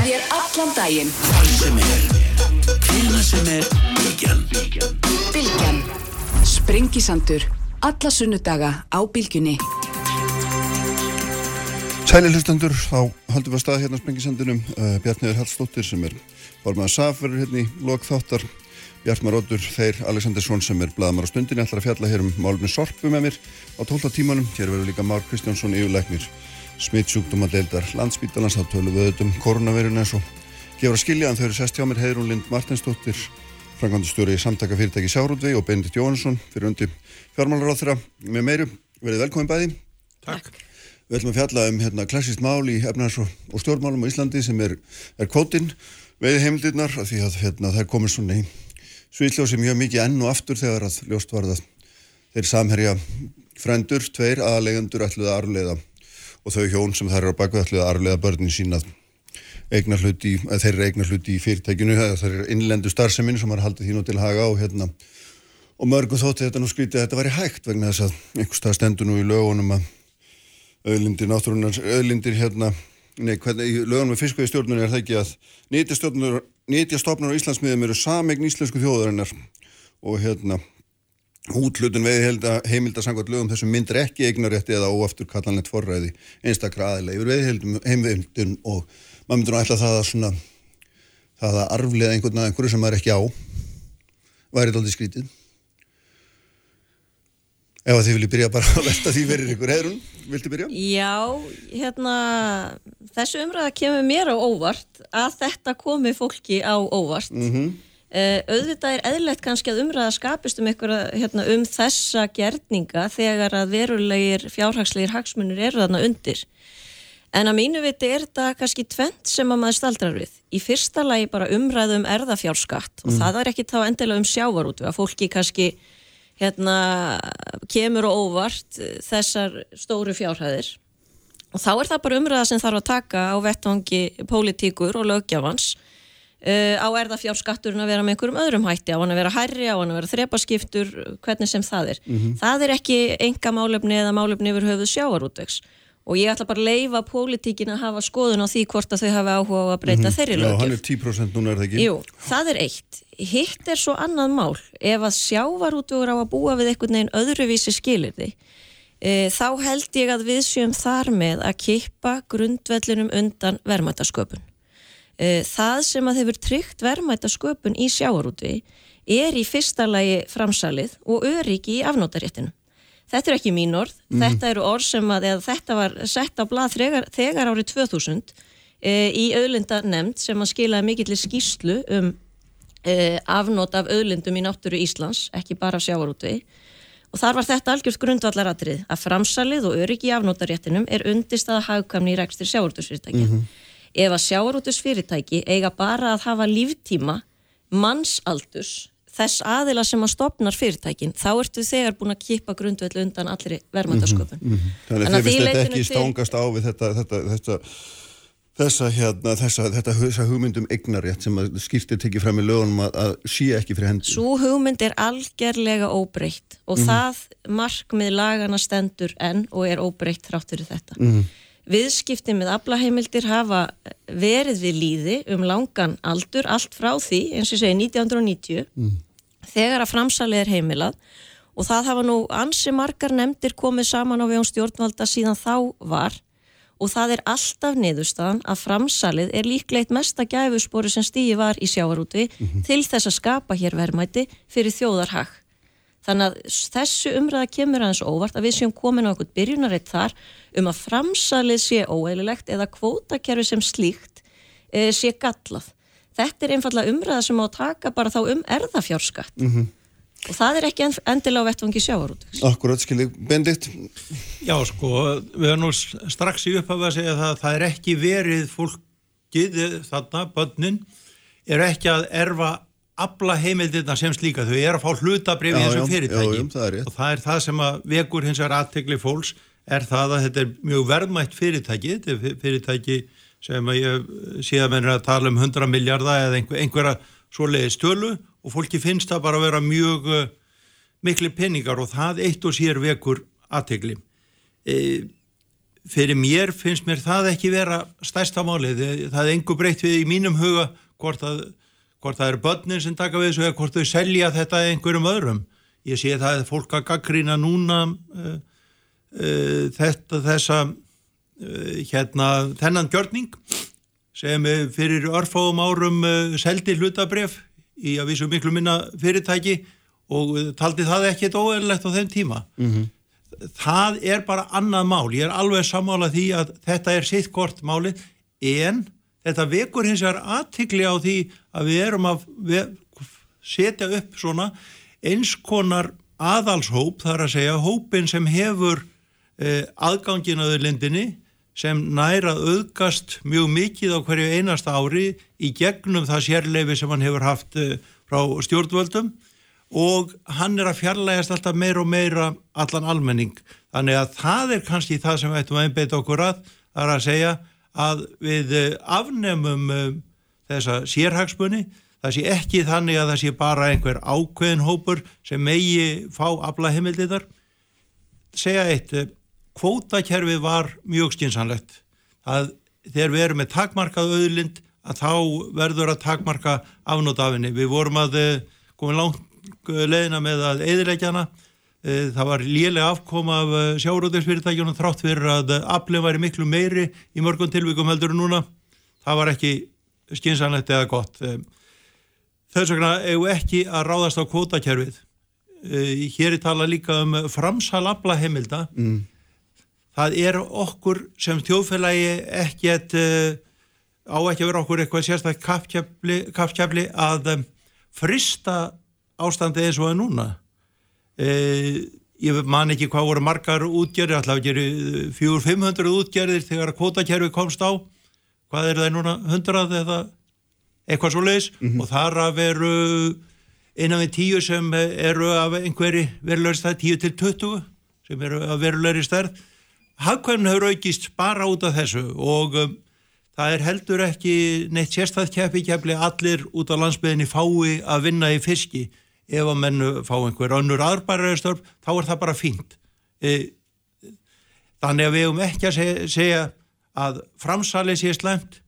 með þér allan daginn. Hvar sem er, hvila sem er, Bilgjan. Bilgjan. Sprengisandur. Alla sunnudaga á Bilgjunni. Sæli hlustendur, þá haldum við að staða hérna á Spengisandinum uh, Bjarniður Hallstóttir sem er formaða SAF verður hérna í lok þáttar Bjartmar Óttur, þeir Aleksandersson sem er blaðamar á stundinni ætlar að fjalla hér um málumni Sorpu með mér á 12. tímanum hér verður líka Már Kristjánsson yfirleiknir smittsjúkdóma deildar landsbítalans þá tölum við auðvitað um koronavirun eins og gefur að skilja en þau eru sest hjá mér Heiðrún Lind Martinsdóttir frangvandastjóri í samtaka fyrirtæki Sjárúdvei og Benedikt Jóhansson fyrir undi fjármálaráþra með meiru, verið velkomin bæði Takk. Við ætlum að fjalla um hérna, klassist mál í efnars og, og stjórnmálum á Íslandi sem er, er kvótinn veiði heimildirnar því að hérna, það er komið svona í sviðljósi mjög mikið enn og aftur þegar að ljóst var það þeir samherja frendur, tveir aðalegendur ætluði að arfleiða og þau hjón sem þær eru á bakvið ætluði að arfleiða börnin sína eignar hluti, þeir eru eignar hluti í fyrirtækinu, það er innlendu starfseminn sem har haldið þínu til haga og hérna og mörgum þótti þetta nú skrítið að þetta væri hægt vegna þess að einhvers það stendur nú í lögunum að auðlindir náttúrunar, auðlindir hérna nei, hvernig, lögunum með fiskveið stjórnur er það ekki að nýtjastofnar á Íslandsmiðum eru samegn íslensku þjóðarinnar. Og hérna útlutun veið heimildasangvat lögum þessum myndir ekki eignarétti eða óaftur kallanlegt forræði einstakra aðilega yfir veið og maður myndur að ætla það að svona það að arflega einhvern að einhverju sem maður ekki á væri þetta aldrei skrítið Ef að þið viljið byrja bara að velta því verið ykkur Heðrun, viltu byrja? Já, hérna þessu umræða kemur mér á óvart að þetta komi fólki á óvart mm -hmm. Uh, auðvitað er eðlert kannski að umræða skapist um, ykkur, hérna, um þessa gerninga þegar að verulegir fjárhagslegir hagsmunir eru þarna undir. En að mínu viti er þetta kannski tvent sem að maður staldrar við. Í fyrsta lagi bara umræðu um erðafjárskatt. Mm. og það er ekki þá endilega um sjávarútu að fólki kannski hérna kemur og óvart þessar stóru fjárhæðir. Og þá er það bara umræða sem þarf að taka á vettvangi pólitíkur og lögjafans á erðafjárskatturinn að vera með einhverjum öðrum hætti, á hann að vera hærri, á hann að vera þrepaskiptur, hvernig sem það er. Mm -hmm. Það er ekki enga málefni eða málefni yfir höfuð sjáarútvegs og ég ætla bara að leifa pólitíkin að hafa skoðun á því hvort að þau hafa áhuga á að breyta mm -hmm. þeirri lögjöf. Já, hann er 10% núna er það ekki? Jú, það er eitt. Hitt er svo annað mál. Ef að sjávarútugur á að búa við einhvern veginn öðruvísi skilir því, e, þá held ég að við séum þar með að kippa grundvellinum undan verðmættasköpun. E, það sem að hefur tryggt verðmættasköpun í sjávarútvi er í fyrsta lagi framsalið og öryggi í afnótaréttinu. Þetta er ekki mín orð, mm. þetta eru orð sem að þetta var sett á blað þegar, þegar árið 2000 e, í auðlinda nefnd sem að skilaði mikill skýslu um e, afnót af auðlindum í náttúru Íslands, ekki bara sjávarútvi og þar var þetta algjörð grundvallaratrið að framsalið og öryggi í afnótaréttinum er undist að hagkamni í rekstir sjávarútusfyrirtæki. Mm -hmm. Ef að sjávarútusfyrirtæki eiga bara að hafa líftíma mannsaldus þess aðila sem að stopnar fyrirtækin þá ertu þegar búin að kipa grundveldu undan allir verðmændasköpun mm -hmm. Þannig að þið þetta ekki stángast á við þetta, þetta, þetta þessa, hérna, þessa, þetta, þessa hugmyndum eignarétt sem skýrtir tekið fram í lögunum að, að sé ekki fyrir hendi Svo hugmynd er algerlega óbreytt og mm -hmm. það markmið lagana stendur enn og er óbreytt þrátt fyrir þetta mm -hmm. Viðskipti með aflaheimildir hafa verið við líði um langan aldur, allt frá því, eins og ég segi 1990 mm þegar að framsalið er heimilað og það hafa nú ansi margar nefndir komið saman á vegum stjórnvalda síðan þá var og það er alltaf niðurstaðan að framsalið er líklegt mesta gæfuspori sem stíði var í sjávarúti mm -hmm. til þess að skapa hér verðmæti fyrir þjóðarhag. Þannig að þessu umræða kemur aðeins óvart að við séum komin á eitthvað byrjunaritt þar um að framsalið sé óeililegt eða kvótakerfi sem slíkt e, sé gallað. Þetta er einfallega umræða sem á að taka bara þá um erðafjárskatt mm -hmm. og það er ekki endilega vettvangi sjávarút Akkurat, skiljið, Bendit Já, sko, við erum nú strax í upphafðu að segja það það er ekki verið fólkið þarna, bönnin er ekki að erfa abla heimildirna sem slíka, þau er að fá hlutabrif í þessum fyrirtæki já, já, það og það er það sem að vekur hins vegar aðtegli fólks er það að þetta er mjög verðmætt fyrirtæki, þetta er fyrirtæki sem að ég sé að menn er að tala um 100 miljardar eða einhver, einhverja svoleiði stölu og fólki finnst það bara að vera mjög uh, miklu peningar og það eitt og sér vekur aðtegli. E, fyrir mér finnst mér það ekki vera stærsta málið. Það er engu breytt við í mínum huga hvort, að, hvort það eru börnin sem taka við þessu eða hvort þau selja þetta einhverjum öðrum. Ég sé það að fólk að gaggrína núna uh, uh, þetta, þessa uh, hérna, þennan gjörning sem fyrir örfáum árum seldi hlutabref í að vísu miklu minna fyrirtæki og taldi það ekkert óeirlegt á þeim tíma. Mm -hmm. Það er bara annað mál. Ég er alveg sammálað því að þetta er sitt kort máli en þetta vekur hins vegar aðtikli á því að við erum að setja upp svona eins konar aðalshóp þar að segja hópin sem hefur eh, aðgangin að lindinni sem næra auðgast mjög mikið á hverju einasta ári í gegnum það sérleifi sem hann hefur haft eh, frá stjórnvöldum og hann er að fjarlægast alltaf meira og meira allan almenning. Þannig að það er kannski það sem við ættum að einbeita okkur að, það er að segja að við eh, afnemum eh, þessa sérhagsmunni, það sé ekki þannig að það sé bara einhver ákveðin hópur sem megi fá afla heimildiðar. Segja eitt, kvótakerfið var mjög skinsanlegt að þegar við erum með takmarkað auðlind að þá verður að takmarka afnótafinni. Við vorum að eh, koma langt eh, leðina með að eðilegjana. Eh, það var lélega afkoma af sjáróðinsfyrirtækjunum þrátt fyrir að aflið væri miklu meiri í mörgum tilvíkum heldur en núna. Það var ekki skinsanlegt eða gott. Þess vegna eigum ekki að ráðast á kvótakerfið. Hér er tala líka um framsal afla heimilda. Mm það er okkur sem þjóðfélagi ekkert uh, á ekki að vera okkur eitthvað sérstaklega kappkjafli að frista ástandi eins og það núna uh, ég man ekki hvað voru margar útgerðir, alltaf gerir 400-500 útgerðir þegar kvotakerfi komst á. Hvað er það núna? 100 eða eitthvað svo leiðis mm -hmm. og þar að veru innan við tíu sem eru af einhverji verulegri stærð, 10 til 20 sem eru af verulegri stærð. Hagkvæmn hefur aukist bara út af þessu og um, það er heldur ekki neitt sérstæðkjæpi kjæfli allir út á landsbyðinni fái að vinna í fiski ef að mennu fá einhver önnur aðrbæraðistörf þá er það bara fínt. E, þannig að við hefum ekki að segja, að framsalið sé slemt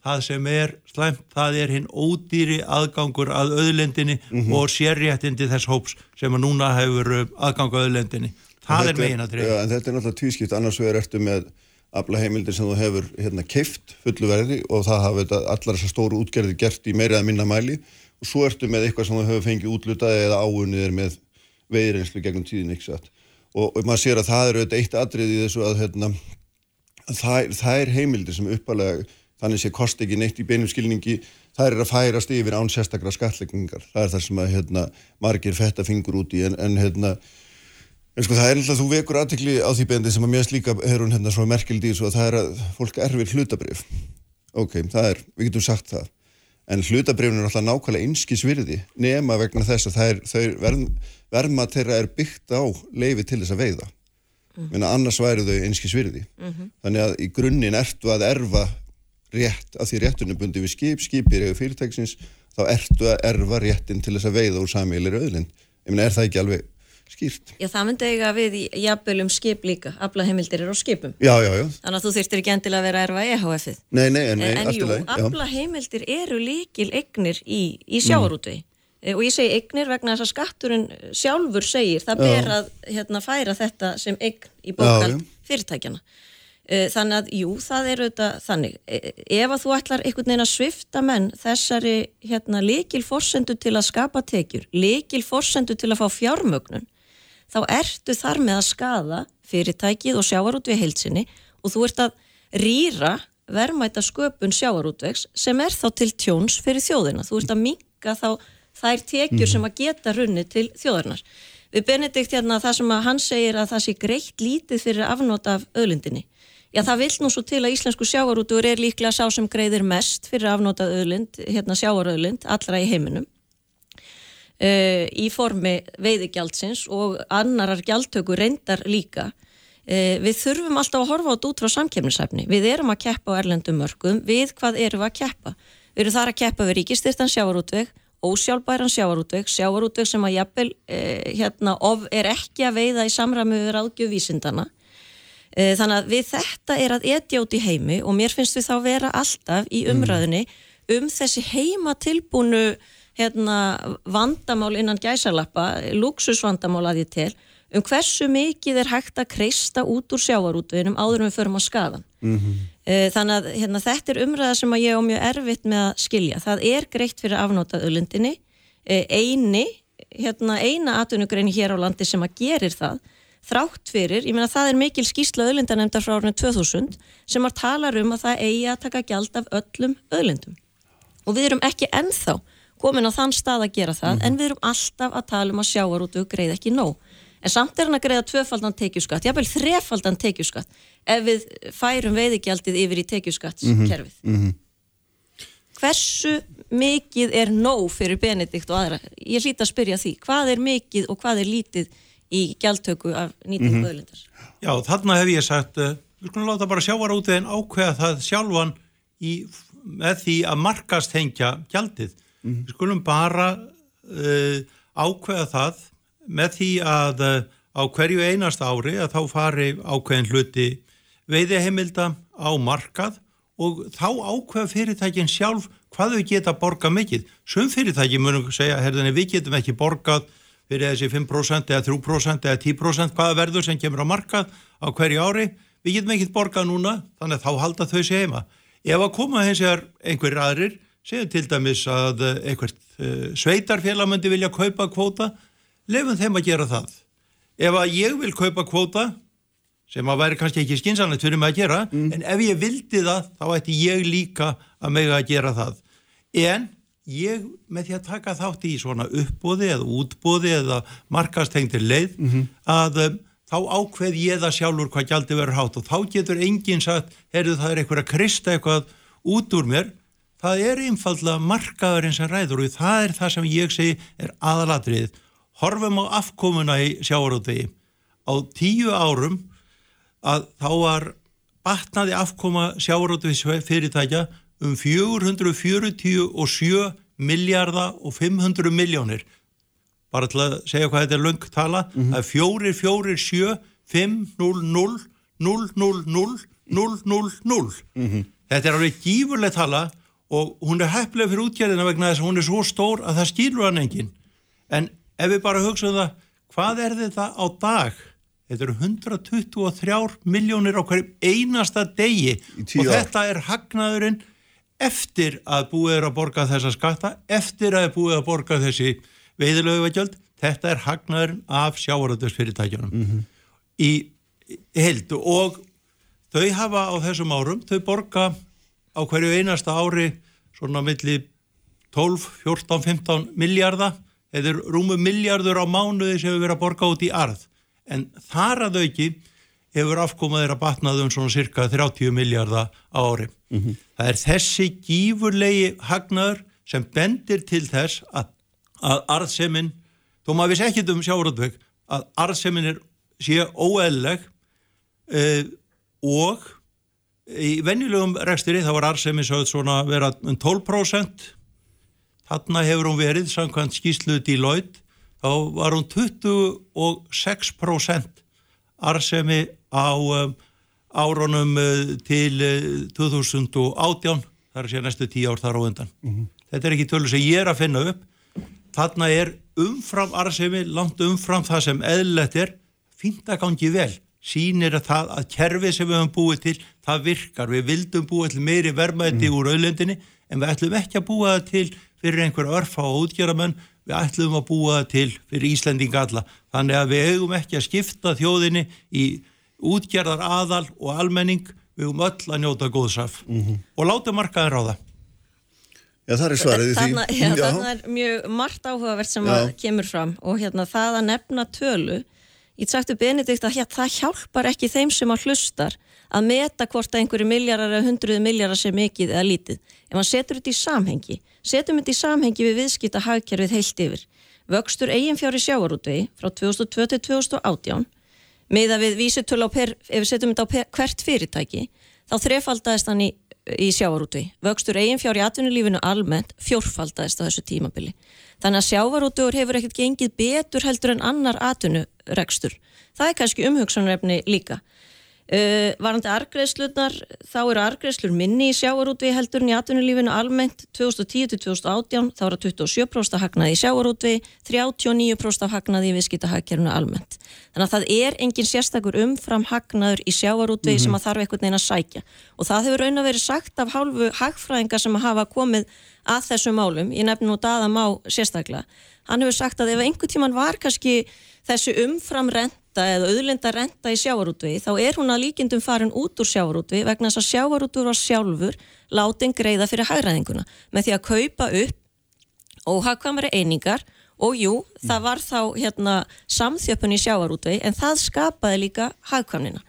það sem er slemt það er hinn ódýri aðgangur að auðlendinni mm -hmm. og sérréttindi þess hóps sem að núna hefur aðgang að auðlendinni það er megin að treyja. En þetta er náttúrulega tvískipt, annars vegar ertu með afla heimildir sem þú hefur hérna, keift fullu verði og það hafa allar þessar stóru útgerði gert í meira eða minna mæli og svo ertu með eitthvað sem þú hefur fengið útlutaði eða áunnið með veiðreynslu gegnum tíðin. Og, og maður sér að það eru eitt atrið í þessu að, hérna, að það, það er heimildir sem uppalega þannig sé kosti ekki neitt í beinum skilningi það er að færast yfir án sérstakra skatlegningar. Það er það sem að hérna, margir fetta fingur út í en, en hérna En sko það er alltaf, þú vekur aðtikli á því bendi sem að mjög slíka er hún hérna svo merkild í þessu að það er að fólk erfir hlutabrif. Ok, það er, við getum sagt það. En hlutabrifin er alltaf nákvæmlega einskísvirði nema vegna þess að er, verma þeirra er byggt á leifi til þess að veiða. Mm -hmm. Annars væri þau einskísvirði. Mm -hmm. Þannig að í grunninn ertu að erfa rétt, að því réttunum bundi við skip, skipir eða fyrirtæksins, þá ertu að erfa réttin til þess að veiða úr samílir öðlind. Ég meina, er það ekki alveg skýrt. Já, það myndi eiga við í jafnbölum skip líka, aflaheimildir er á skipum. Já, já, já. Þannig að þú þurftir ekki endilega að vera erfa EHF-ið. Nei, nei, nei, en, en jú, aflaheimildir eru líkil egnir í, í sjáarútvei. Mm. Og ég segi egnir vegna þess að skatturinn sjálfur segir, það ber að hérna, færa þetta sem egn í bókald fyrirtækjana. Eh, þannig að, jú, það er auðvitað þannig. Eh, ef að þú ætlar einhvern veginn að svifta menn þessari hérna, líkil forsendu til að skapa tekjur, líkil forsendu til að fá fjármögnun, þá ertu þar með að skada fyrirtækið og sjávarútvegi heilsinni og þú ert að rýra verðmæta sköpun sjávarútvegs sem er þá til tjóns fyrir þjóðina. Þú ert að minga þá þær tekjur mm. sem að geta runni til þjóðarnar. Við Benedikt hérna það sem að hann segir að það sé greitt lítið fyrir afnóta af öðlindinni. Já það vil nú svo til að íslensku sjávarútur er líklega sá sem greiðir mest fyrir afnótað öðlind, hérna sjávaröðlind, allra í heiminum uh, í formi veiðigjaldsins og annarar gjaldtöku reyndar líka. Uh, við þurfum alltaf að horfa át út frá samkefnisæfni. Við erum að keppa á erlendum mörgum, við hvað erum við að keppa? Við erum þar að keppa við ríkistyrtan sjávarútveg, ósjálfbæran sjávarútveg, sjávarútveg sem að jafnvel uh, hérna, er ekki að veiða í samræmi við ráðgjöf vísindana. Eh, Þannig að við þetta er að etja út í heimi og mér finnst við þá vera alltaf í umræðinni um þessi heima tilbúnu hérna, vandamál innan gæsalappa, luxusvandamál að ég tel, um hversu mikið er hægt að kreista út úr sjávarútveginum áður en við förum á skadan. Eh, Þannig að hérna, þetta er umræða sem ég á mjög erfitt með að skilja. Það er greitt fyrir afnótað öllundinni, eini, hérna, eina atvinnugreini hér á landi sem að gerir það, þrátt fyrir, ég meina það er mikil skýsla öðlindanemndar frá árinu 2000 sem að tala um að það eigi að taka gjald af öllum öðlindum. Og við erum ekki ennþá komin á þann stað að gera það, en við erum alltaf að tala um að sjávarútu greið ekki nóg. En samt er hann að greiða tvöfaldan tekjuskatt, jáfnvel þrefaldan tekjuskatt ef við færum veiðigjaldið yfir í tekjuskattskerfið. Hversu mikið er nóg fyrir Benedikt og aðra? Ég hlýta að spyrja því, hvað er mikið og hvað er lítið í gjaldtöku af nýtingu öðlindar? Já, þarna hef ég sagt, uh, við skulum láta bara sjávarútiðin ákveða það sjálfan í, með því að markast hengja gjaldið. Við skulum bara uh, ákveða það með því að uh, á hverju einasta ári að þá fari ákveðin hluti veiðiheimilda á markað og þá ákveða fyrirtækin sjálf hvað þau geta borgað mikið. Sum fyrirtæki munum segja, herðinni, við getum ekki borgað fyrir þessi 5% eða 3% eða 10% hvaða verður sem kemur á markað á hverju ári. Við getum ekki borgað núna, þannig að þá halda þau sig heima. Ef að koma hins vegar einhverjir aðrir, segjum til dæmis að eh, einhvert uh, sveitarfélagmöndi vilja kaupa kvóta, lefum þeim að gera það. Ef að ég vil kaupa kvóta, sem að væri kannski ekki skinsanlegt fyrir mig að gera, en ef ég vildi það, þá ætti ég líka að mega að gera það. En ég með því að taka þátt í svona uppbóði eða útbóði eða markastengtir leið að um, þá ákveð ég það sjálfur hvað gjaldi verður hátt og þá getur enginn sagt, heyrðu það er eitthvað að krista eitthvað út úr mér það er einfallega markaðurinn sem ræður og það er það sem ég segi er aðalatrið. Horfum á afkomuna í sjávarútvegi. Á tíu árum að þá var batnaði afkoma sjávarútvegi fyrirtækja um 447 miljardar og 500 miljónir. Bara til að segja hvað þetta er löng tala, það er 4, 4, 7, 5, 0, 0, 0, 0, 0, 0, 0, 0. Þetta er alveg gífurleg tala og hún er hefnileg fyrir útgjörðina vegna þess að hún er svo stór að það skilur hann enginn. En ef við bara hugsaum það, hvað er þetta á dag? Þetta eru 123 miljónir á hverjum einasta degi. Og þetta er hagnaðurinn eftir að búið er að borga þessa skatta, eftir að búið er að borga þessi veiðilöguvegjöld, þetta er hagnaðurinn af sjávaröldusfyrirtækjunum í heild. Og þau hafa á þessum árum, þau borga á hverju einasta ári svona milli 12, 14, 15 miljardar, eða rúmu miljardur á mánuði sem hefur verið að borga út í arð. En þar að auki hefur afkomað þeirra batnað um svona cirka 30 miljardar á ári. Það er þessi gífurlegi hagnaður sem bendir til þess að, að arðsemin, þó maður vissi ekkit um sjávarútveg, að arðsemin er, sé óeðleg uh, og í venjulegum rekstri þá var arðsemin sögð svona vera um 12% þarna hefur hún verið samkvæmt skýslu Deloitte. Þá var hún 26% arðsemi á um, árunum uh, til uh, 2018 þar er sér næstu tíu ár þar á undan. Þetta er ekki tölur sem ég er að finna upp. Þarna er umfram arðsemi langt umfram það sem eðlilegt er. Fínt að gangi vel sýnir að það að kerfið sem við höfum búið til það virkar, við vildum búið til meiri vermaði úr auðlendinni en við ætlum ekki að búa það til fyrir einhver örfa og útgeramenn við ætlum að búa það til fyrir Íslendinga alla. Þannig að við eigum ekki að skipta þjóðinni í útgerðar aðal og almenning. Við eigum öll að njóta góðsaf og láta markaðin ráða. Já, það er svarið í því. Þarna, já, þarna er mjög margt áhugavert sem Já. að kemur fram. Og hérna það að nefna tölu ég sagtu Benedikt að hérna, það hjálpar ekki þeim sem að hlustar að meta hvort að einhverju milljarar eða hundruðu milljarar sé mikið eða lítið. Ef hann setur þetta í samhengi setjum þetta í samhengi við viðskipta hagkerfið heilt yfir. Vöxtur eiginfjári sjávarútvegi frá 2002 til 2018 miða við vísitölu á per, ef við setjum þetta á per, hvert fyrirtæki þá þrefaldaðist hann í, í sjávarútvegi. Vöxtur eiginfjár í atvinnulífinu almennt fjórfaldaðist á þessu tímabili. Þannig að sjávarútvegur hefur ekkert gengið betur heldur en annar atvinnurekstur það er kannski umhugsanrefni líka Uh, varandi argreðslunar, þá eru argreðslur minni í sjávarútvi heldur en í atvinnulífinu almennt 2010-2018 þá eru 27% af hagnaði í sjávarútvi 39% af hagnaði í viðskiptahagkerfinu almennt. Þannig að það er engin sérstakur umfram hagnaður í sjávarútvi mm -hmm. sem að þarf einhvern veginn að sækja og það hefur raun að verið sagt af hálfu hagfræðinga sem að hafa komið að þessum málum, ég nefnum nú daðam á sérstaklega. Hann hefur sagt að ef einhver tíman var kannski þessu umframrent renta eða auðlinda renta í sjávarútvi þá er hún að líkindum farin út úr sjávarútvi vegna þess að sjávarútvi var sjálfur látin greiða fyrir hægræðinguna með því að kaupa upp óhagkvamari einingar og jú, það var þá hérna, samþjöpun í sjávarútvi en það skapaði líka hagkvamnina.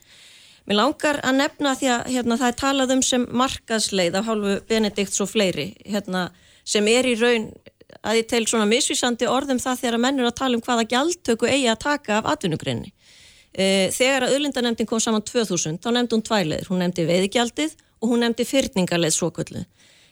Mér langar að nefna því að hérna, það er talað um sem markaðsleið af hálfu Benedikts og fleiri hérna, sem er í raun að ég tel svona misvísandi orðum það þegar að mennur að tala um hvaða gjaldtöku eigi að taka af atvinnugrinni. E, þegar að auðlindanemndin kom saman 2000 þá nefndi hún tvæleður, hún nefndi veiðgjaldið og hún nefndi fyrningarleið svokvöldu.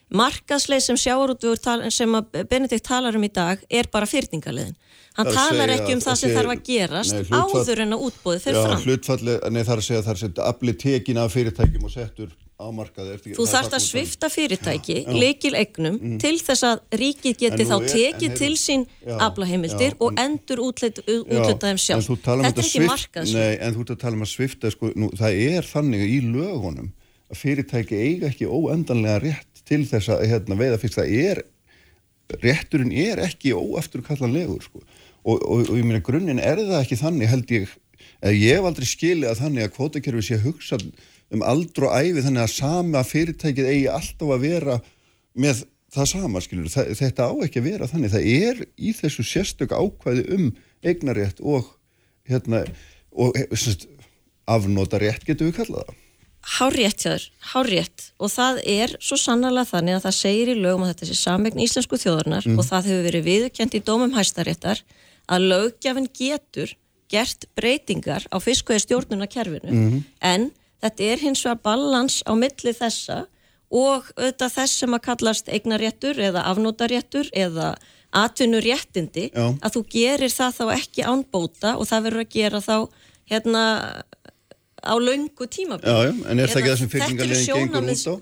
Markaðsleið sem sjáarútvegur sem Benedikt talar um í dag er bara fyrningarleiðin. Hann talar ekki um það sem þarf að gerast nei, hlutfall, áður en að útbóðið fyrir fram. Hlutfalli, nei það er að segja er að afli tekin af fyrirtækjum og settur ámarkaði. Þú þarfst að svifta fyrirtæki, leikil egnum, mm. til þess að ríkið geti þá tekið til sín aflaheimildir og endur útlutaðum sjálf. Um Þetta er ekki markað. Nei, en þú ert að tala um að svifta, sko, nú, það er þannig í lögunum að fyrirtæki eiga ekki óendanlega rétt til þess að hérna, veiða fyrst. Það er, rétturinn er ekki óafturkallanlegur, sko. Og, og, og ég meina, grunninn er það ekki þannig, held ég, ég hef aldrei skilið að þannig að kvotakerfi sé hugsað um aldru og æfi þannig að sama fyrirtækið eigi alltaf að vera með það sama, skilur, það, þetta á ekki að vera þannig, það er í þessu sérstök ákvæði um eignarétt og hérna, og sérst, afnóta rétt getur við kallað það. Hárétt þér, hárétt og það er svo sannlega þannig að það segir í lögum að þetta sé samvegn íslensku þjóðarnar mm. og það hefur verið viðkjönd í dómum hæstaréttar að lögjafin getur gert breytingar á fiskveið stjórnuna mm. en Þetta er hins vegar balans á milli þessa og auðvitað þess sem að kallast eignaréttur eða afnótaréttur eða atvinnuréttindi Já. að þú gerir það þá ekki ánbóta og það verður að gera þá hérna á laungu tímabili.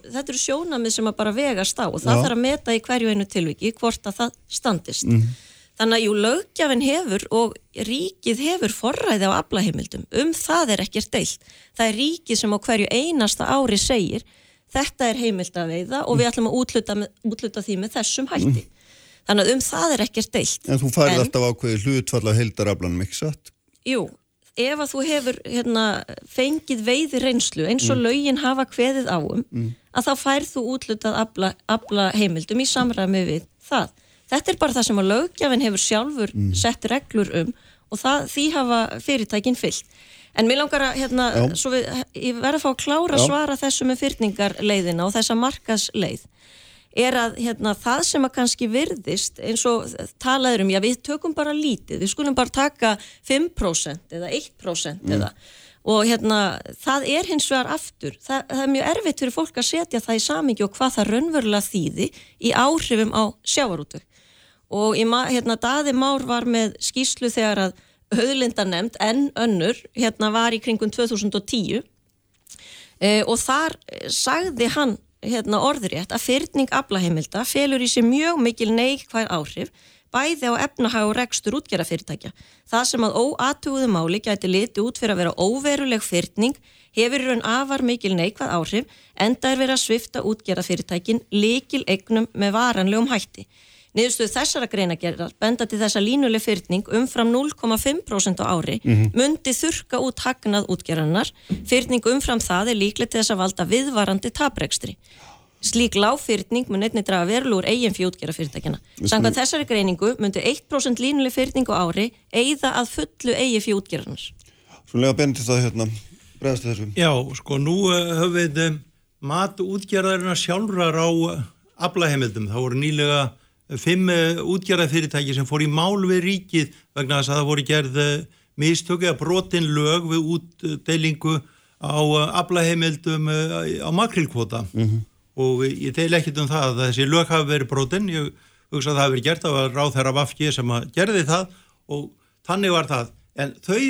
Er? Þetta eru sjónamið sem að bara vegast á og það já. þarf að meta í hverju einu tilviki hvort að það standist. Mm -hmm. Þannig að jú lögjafin hefur og ríkið hefur forræði á aflaheimildum. Um það er ekkert deilt. Það er ríkið sem á hverju einasta ári segir þetta er heimild að veiða og við ætlum að útluta, með, útluta því með þessum hætti. Þannig að um það er ekkert deilt. En þú færði alltaf ákveði hlutfalla heildaraflanum, ekki satt? Jú, ef að þú hefur hérna, fengið veiði reynslu eins og mm. lögin hafa kveðið áum mm. að þá færð þú útlutað afla, afla heimildum í samræmi við það. Þetta er bara það sem að lögjafin hefur sjálfur mm. sett reglur um og það, því hafa fyrirtækin fyllt. En mér langar að, hérna, við, ég verði að fá að klára að svara þessu með fyrningarleiðina og þessa markasleið er að hérna, það sem að kannski virðist eins og talaður um, já við tökum bara lítið, við skulum bara taka 5% eða 1% mm. eða og hérna það er hins vegar aftur, það, það er mjög erfitt fyrir fólk að setja það í samingi og hvað það raunverulega þýði í áhrifum á sjávarútök og hérna, Daði Már var með skýslu þegar að höðlinda nefnd en önnur hérna var í kringum 2010 e, og þar sagði hann hérna, orðurétt að fyrning aflaheimilda felur í sig mjög mikil neikvæð áhrif bæði á efnahag og rekstur útgerðafyrirtækja. Það sem að óatuguðu máli gæti liti út fyrir að vera óveruleg fyrning hefur raun afar mikil neikvæð áhrif enda er verið að svifta útgerðafyrirtækin likil egnum með varanlegum hætti. Niðurstuð þessara greinagerðar benda til þessa línuleg fyrtning umfram 0,5% á ári mm -hmm. myndi þurka út hagnað útgerðarnar. Fyrtning umfram það er líklegt til þess að valda viðvarandi tapregstri. Slík lágfyrtning mun einnig draga verluur eigin fjútgerðarfyrirtækina. Sangan þessari greiningu myndi 1% línuleg fyrtning á ári eigða að fullu eigi fjútgerðarnar. Svo lega bendi það hérna, bregðast þessu. Já, sko nú uh, höfum við uh, mat útgerðarina sjálfrar á uh, aflaheimildum. Það voru nýlega fimm eh, útgerðarfyrirtæki sem fór í mál við ríkið vegna þess að það voru gerð eh, mistöku að brotin lög við útdeilingu á eh, aflaheimildum á makrilkvota mm -hmm. og ég teil ekkit um það að þessi lög hafi verið brotin, ég hugsa að það hafi verið gert, það var ráð þeirra vafki sem að gerði það og þannig var það, en þau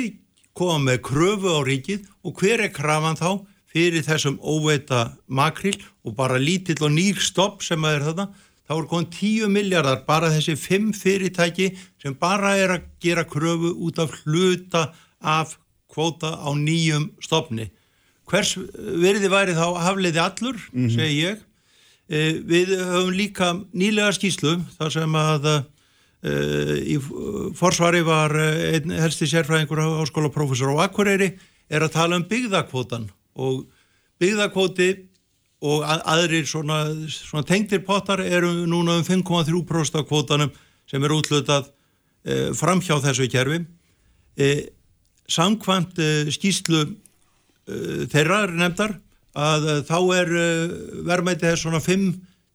koma með kröfu á ríkið og hver er krafan þá fyrir þessum óveita makril og bara lítill og nýr stopp sem að er þarna, þá er komin 10 miljardar bara þessi 5 fyrirtæki sem bara er að gera kröfu út af hluta af kvóta á nýjum stopni. Hvers verði væri þá hafliði allur, segi ég. E, við höfum líka nýlega skýslu þar sem að e, í forsvari var einn helsti sérfræðingur á skólaprófessor á Akureyri er að tala um byggðakvótan og byggðakvóti og að, aðrir svona, svona tengtir pottar eru núna um 5,3% af kvótanum sem er útlutað e, fram hjá þessu kerfi. E, samkvæmt e, skýslu e, þeirra er nefndar að þá er verðmætið þess svona 5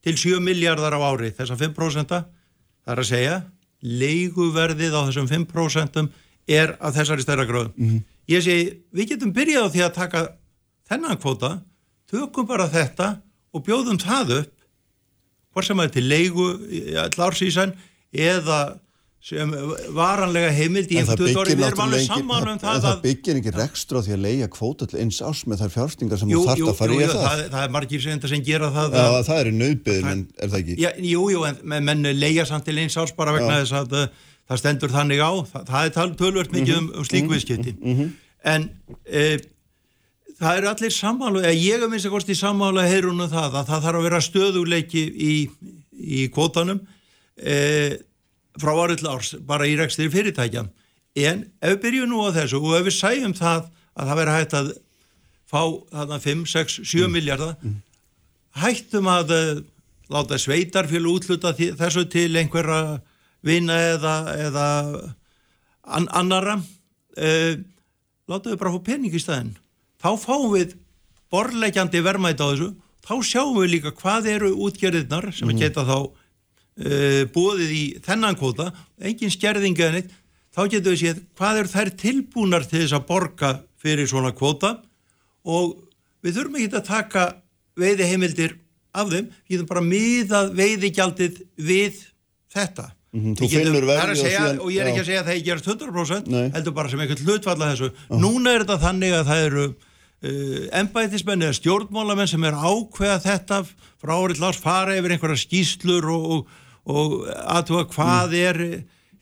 til 7 miljardar á ári, þessar 5% það er að segja, leiguverðið á þessum 5% er að þessari stærra gröðum. Mm -hmm. Ég segi, við getum byrjað á því að taka þennan kvóta, tökum bara þetta og bjóðum það upp hvort sem að þetta er leigu lársísan eða sem varanlega heimild í einhvern veginn, við erum alveg saman um það en það byggir ekki rekstur á því að leia kvóta til eins ás með þær fjárstingar sem þú þarft að fara í það. það það er margir sem, sem gera það Já, það er nöðbyðin, en er það ekki? Já, jú, jú, en menn leia samt til eins ás bara vegna þess að uh, það stendur þannig á, það, það er tölvört mikið mm -hmm. um, um slíkviðskipti mm -hmm. en e, það eru allir sammálu, eða ég hef minnst að kosti sammálu að heyrunum það, að það þarf að vera stöðuleiki í, í kvótanum e, frá árið til árs, bara í rekstri fyrirtækja en ef við byrjum nú á þessu og ef við sæjum það að það verður hægt að fá þarna 5, 6, 7 mm. miljardar mm. hættum að uh, láta sveitarfjölu útluta þessu til einhverja vinna eða, eða an, annara uh, láta við bara fá pening í staðin þá fáum við borlegjandi verðmætt á þessu þá sjáum við líka hvað eru útgerðirnar sem mm. geta þá uh, bóðið í þennan kvota, engin skerðing eða neitt, þá getur við séð hvað eru þær tilbúnar til þess að borga fyrir svona kvota og við þurfum ekki að taka veiði heimildir af þeim, við getum bara miðað veiðigjaldið við þetta. Mm -hmm, finnur verði og ég er ekki að segja að það er gerast 100%, Nei. heldur bara sem einhvern hlutfalla þessu. Uh. Núna er þetta þannig að það eru uh, embætismenn eða stjórnmálamenn sem er ákveða þetta frá árið lás fara yfir einhverja skýslur og, og, og aðtúa hvað mm. er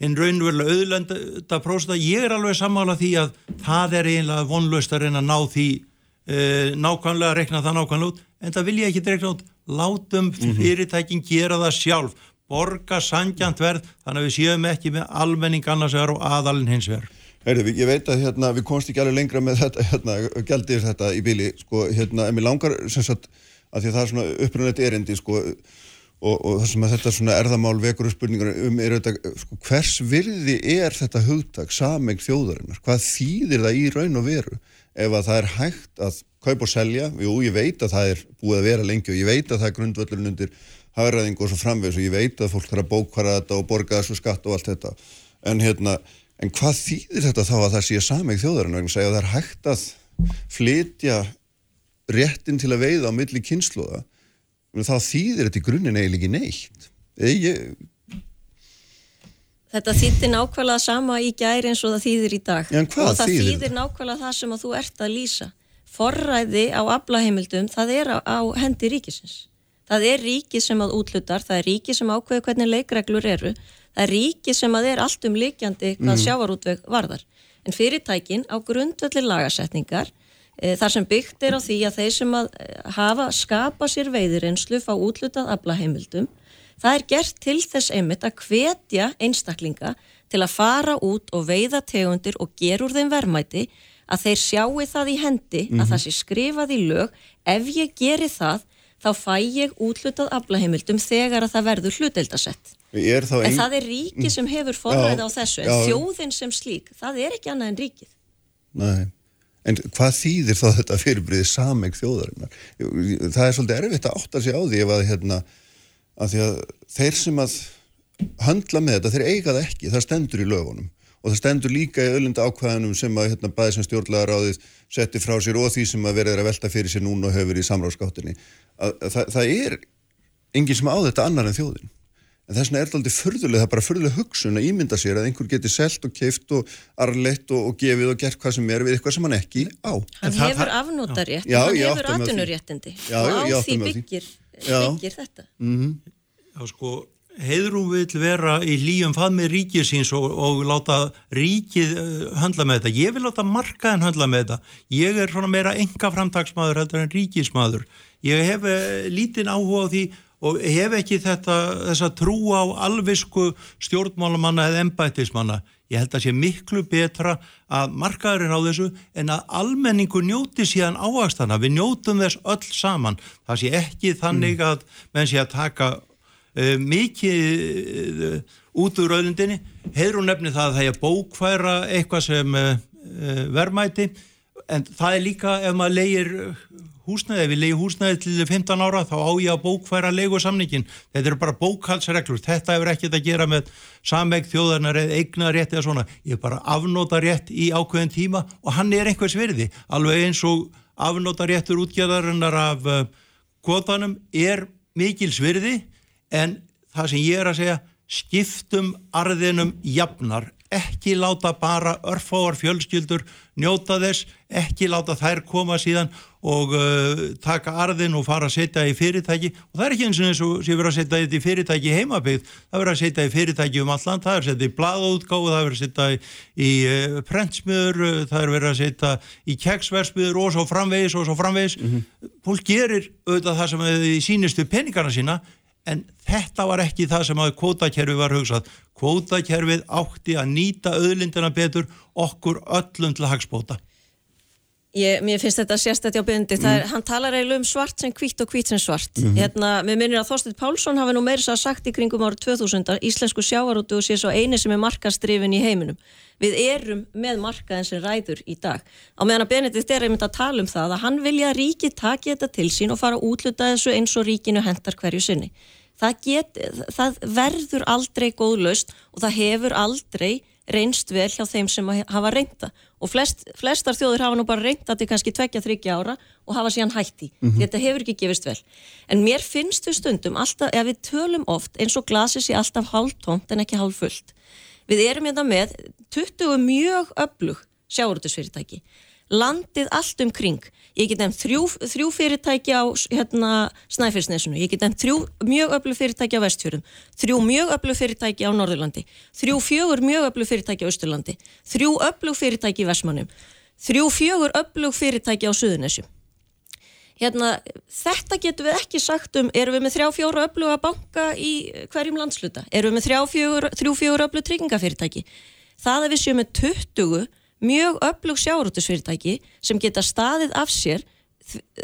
einn raunverulega auðlenda prósta. Ég er alveg sammála því að það er einlega vonlöst að reyna að ná því uh, nákvæmlega, rekna það nákvæmlega út, en það vil ég ekki rekna út. Látum -hmm. fyrirtækin gera það sjálf borga sangjant verð þannig að við séum ekki með almenning annars vegar og aðalinn hins vegar. Herði, ég veit að hérna, við komst ekki alveg lengra með þetta, hérna, gældir þetta í bíli, sko, hérna, en mér langar sem sagt að því að það er svona uppröndið erindi, sko, og, og það sem að þetta svona erðamál vekur og spurningar um er þetta, sko, hvers virði er þetta hugtak, sameng þjóðarinnar, hvað þýðir það í raun og veru ef að það er hægt að kaupa og selja, jú, ég veit að það er búið að vera lengi og ég veit að það er grundvöldurinn undir hafraðing og svo framvegs og ég veit að fólk þarf að bókvara þetta og borga þessu skatt og allt þetta. En hérna En hvað þýðir þetta þá að það sé sameg þjóðarinn að það er hægt að flytja réttin til að veiða á milli kynsluða þá þýðir þetta í grunninn eiginlega ekki neitt. Ég... Þetta þýðir nákvæmlega sama í gæri eins og það þýðir í dag Já, og það þýðir, þýðir nákvæmlega það sem að þú ert að lýsa. Forræði á aflaheimildum það er á, á hendi ríkisins. Það er ríkið sem að útlutar, það er ríkið sem ákveður hvernig leikreglur eru það er ríki sem að er allt um líkjandi hvað mm. sjávarútveg varðar. En fyrirtækin á grundvelli lagasetningar e, þar sem byggt er á því að þeir sem að e, hafa skapa sér veiðirinslu fá útlutað aflaheimildum, það er gert til þess einmitt að hvetja einstaklinga til að fara út og veiða tegundir og gerur þeim verðmæti að þeir sjáu það í hendi mm -hmm. að mhm. það sé skrifað í lög ef ég geri það þá fæ ég útlutað aflaheimildum þegar að það verður hluteldasett. En ein... það er ríki sem hefur forræði á þessu, en já. þjóðin sem slík, það er ekki annað en ríkið. Nei, en hvað þýðir þá þetta fyrirbriðið sameg þjóðarinnar? Það er svolítið erfitt að átta sig á því ef að, hérna, að, að þeir sem að handla með þetta, þeir eiga það ekki, það stendur í lögunum og það stendur líka í öllunda ákvæðanum sem að hérna, bæði sem stjórnlega ráðið setti frá sér og því sem að verður að velta fyrir sér núna og hefur í samráðskáttinni. Það, það er enginn sem á þetta annar en þjóðin en þess vegna er þetta aldrei furðulega, það er bara furðulega hugsun að ímynda sér að einhver geti selt og keift og arleitt og, og gefið og gert hvað sem er við eitthvað sem hann ekki á. Hann það- hefur afnótarétt og hann hefur atvinnuréttindi Já, og já, á því byggir, byggir þetta. Já, sko, heiðrún vill vera í líum faðmi ríkið síns og, og láta ríkið uh, höndla með þetta. Ég vil láta markaðin höndla með þetta. Ég er svona meira enga framtagsmaður heldur en ríkismadur. Ég hef uh, lítinn áhuga á því og hef ekki þetta, þessa trú á alvisku stjórnmálamanna eða embættismanna. Ég held að sé miklu betra að markaðurinn á þessu en að almenningu njóti síðan ávastana. Við njótum þess öll saman. Það sé ekki þannig að menn sé að taka uh, mikið uh, út úr auðlindinni. Heiður hún nefni það að það er bókfæra eitthvað sem uh, uh, verðmæti en það er líka ef maður leigir húsnæði, ef við leigir húsnæði til 15 ára þá á ég að bókfæra leigu samningin. Þetta eru bara bókhalsreglur. Þetta hefur ekkert að gera með samveg þjóðarnar eða eignar rétt eða svona. Ég er bara afnóta rétt í ákveðin tíma og hann er einhvers virði. Alveg eins og afnóta réttur útgjörðarinnar af uh, kvotanum er mikils virði en það sem ég er að segja skiptum arðinum jafnar ekki láta bara örfáar fjölskyldur njóta þess, ekki láta þær koma síðan og uh, taka arðin og fara að setja í fyrirtæki og það er ekki eins og eins og sé verið að setja þetta í fyrirtæki í heimabygð, það er verið að setja í fyrirtæki um alland, það er að setja í blaðútgáfu, það er verið að setja í, í uh, prentsmiður, uh, það er verið að setja í keksversmiður og svo framvegis og svo framvegis. Fólk gerir auðvitað það sem þið sínistu peningarna sína en þetta var ekki það sem að kvótakerfi var hugsað. Kvótakerfið átti að nýta auðlindina betur okkur öllum til hagspóta. Ég, mér finnst þetta sérstætt hjá Bindi, mm. hann talar eiginlega um svart sem hvitt og hvitt sem svart. Hérna, mér minnir að Þorstein Pálsson hafi nú meiri svo sagt í kringum árið 2000 að íslensku sjávarútu og sé svo eini sem er markastrifin í heiminum. Við erum með markaðin sem ræður í dag. Á meðan að Benedikt er einmitt að tala um það að hann vilja að ríkið taki þetta til sín og fara að útluta þessu eins og ríkinu hendar hverju sinni. Það, get, það verður aldrei góðlaust og það hefur aldrei reynst vel hjá þeim sem hafa reynda og flest, flestar þjóður hafa nú bara reynda til kannski tvekja, þryggja ára og hafa síðan hætti. Mm -hmm. Þetta hefur ekki gefist vel. En mér finnst við stundum alltaf, ef við tölum oft eins og glasið sé alltaf hálf tómt en ekki hálf fullt. Við erum hérna með 20 mjög öflug sjáurútusfyrirtæki. Landið allt um kring. Ég get nefnt þrjú, þrjú fyrirtæki á hérna, Snæfellsnesunu, ég get nefnt þrjú mjög öflug fyrirtæki á Vestfjörðum, þrjú mjög öflug fyrirtæki á Norðurlandi, þrjú fjögur mjög öflug fyrirtæki á Östurlandi, þrjú öflug fyrirtæki í Vestmannum, þrjú fjögur öflug fyrirtæki á Suðunesjum. Hérna, þetta getum við ekki sagt um, erum við með þrjá fjóra öfluga banka í hverjum landsluta, erum við með þrjá fjóra öflug tryggingafyrirtæki. Það að við séum með 20 mjög öflug sjávarútusfyrirtæki sem geta staðið af sér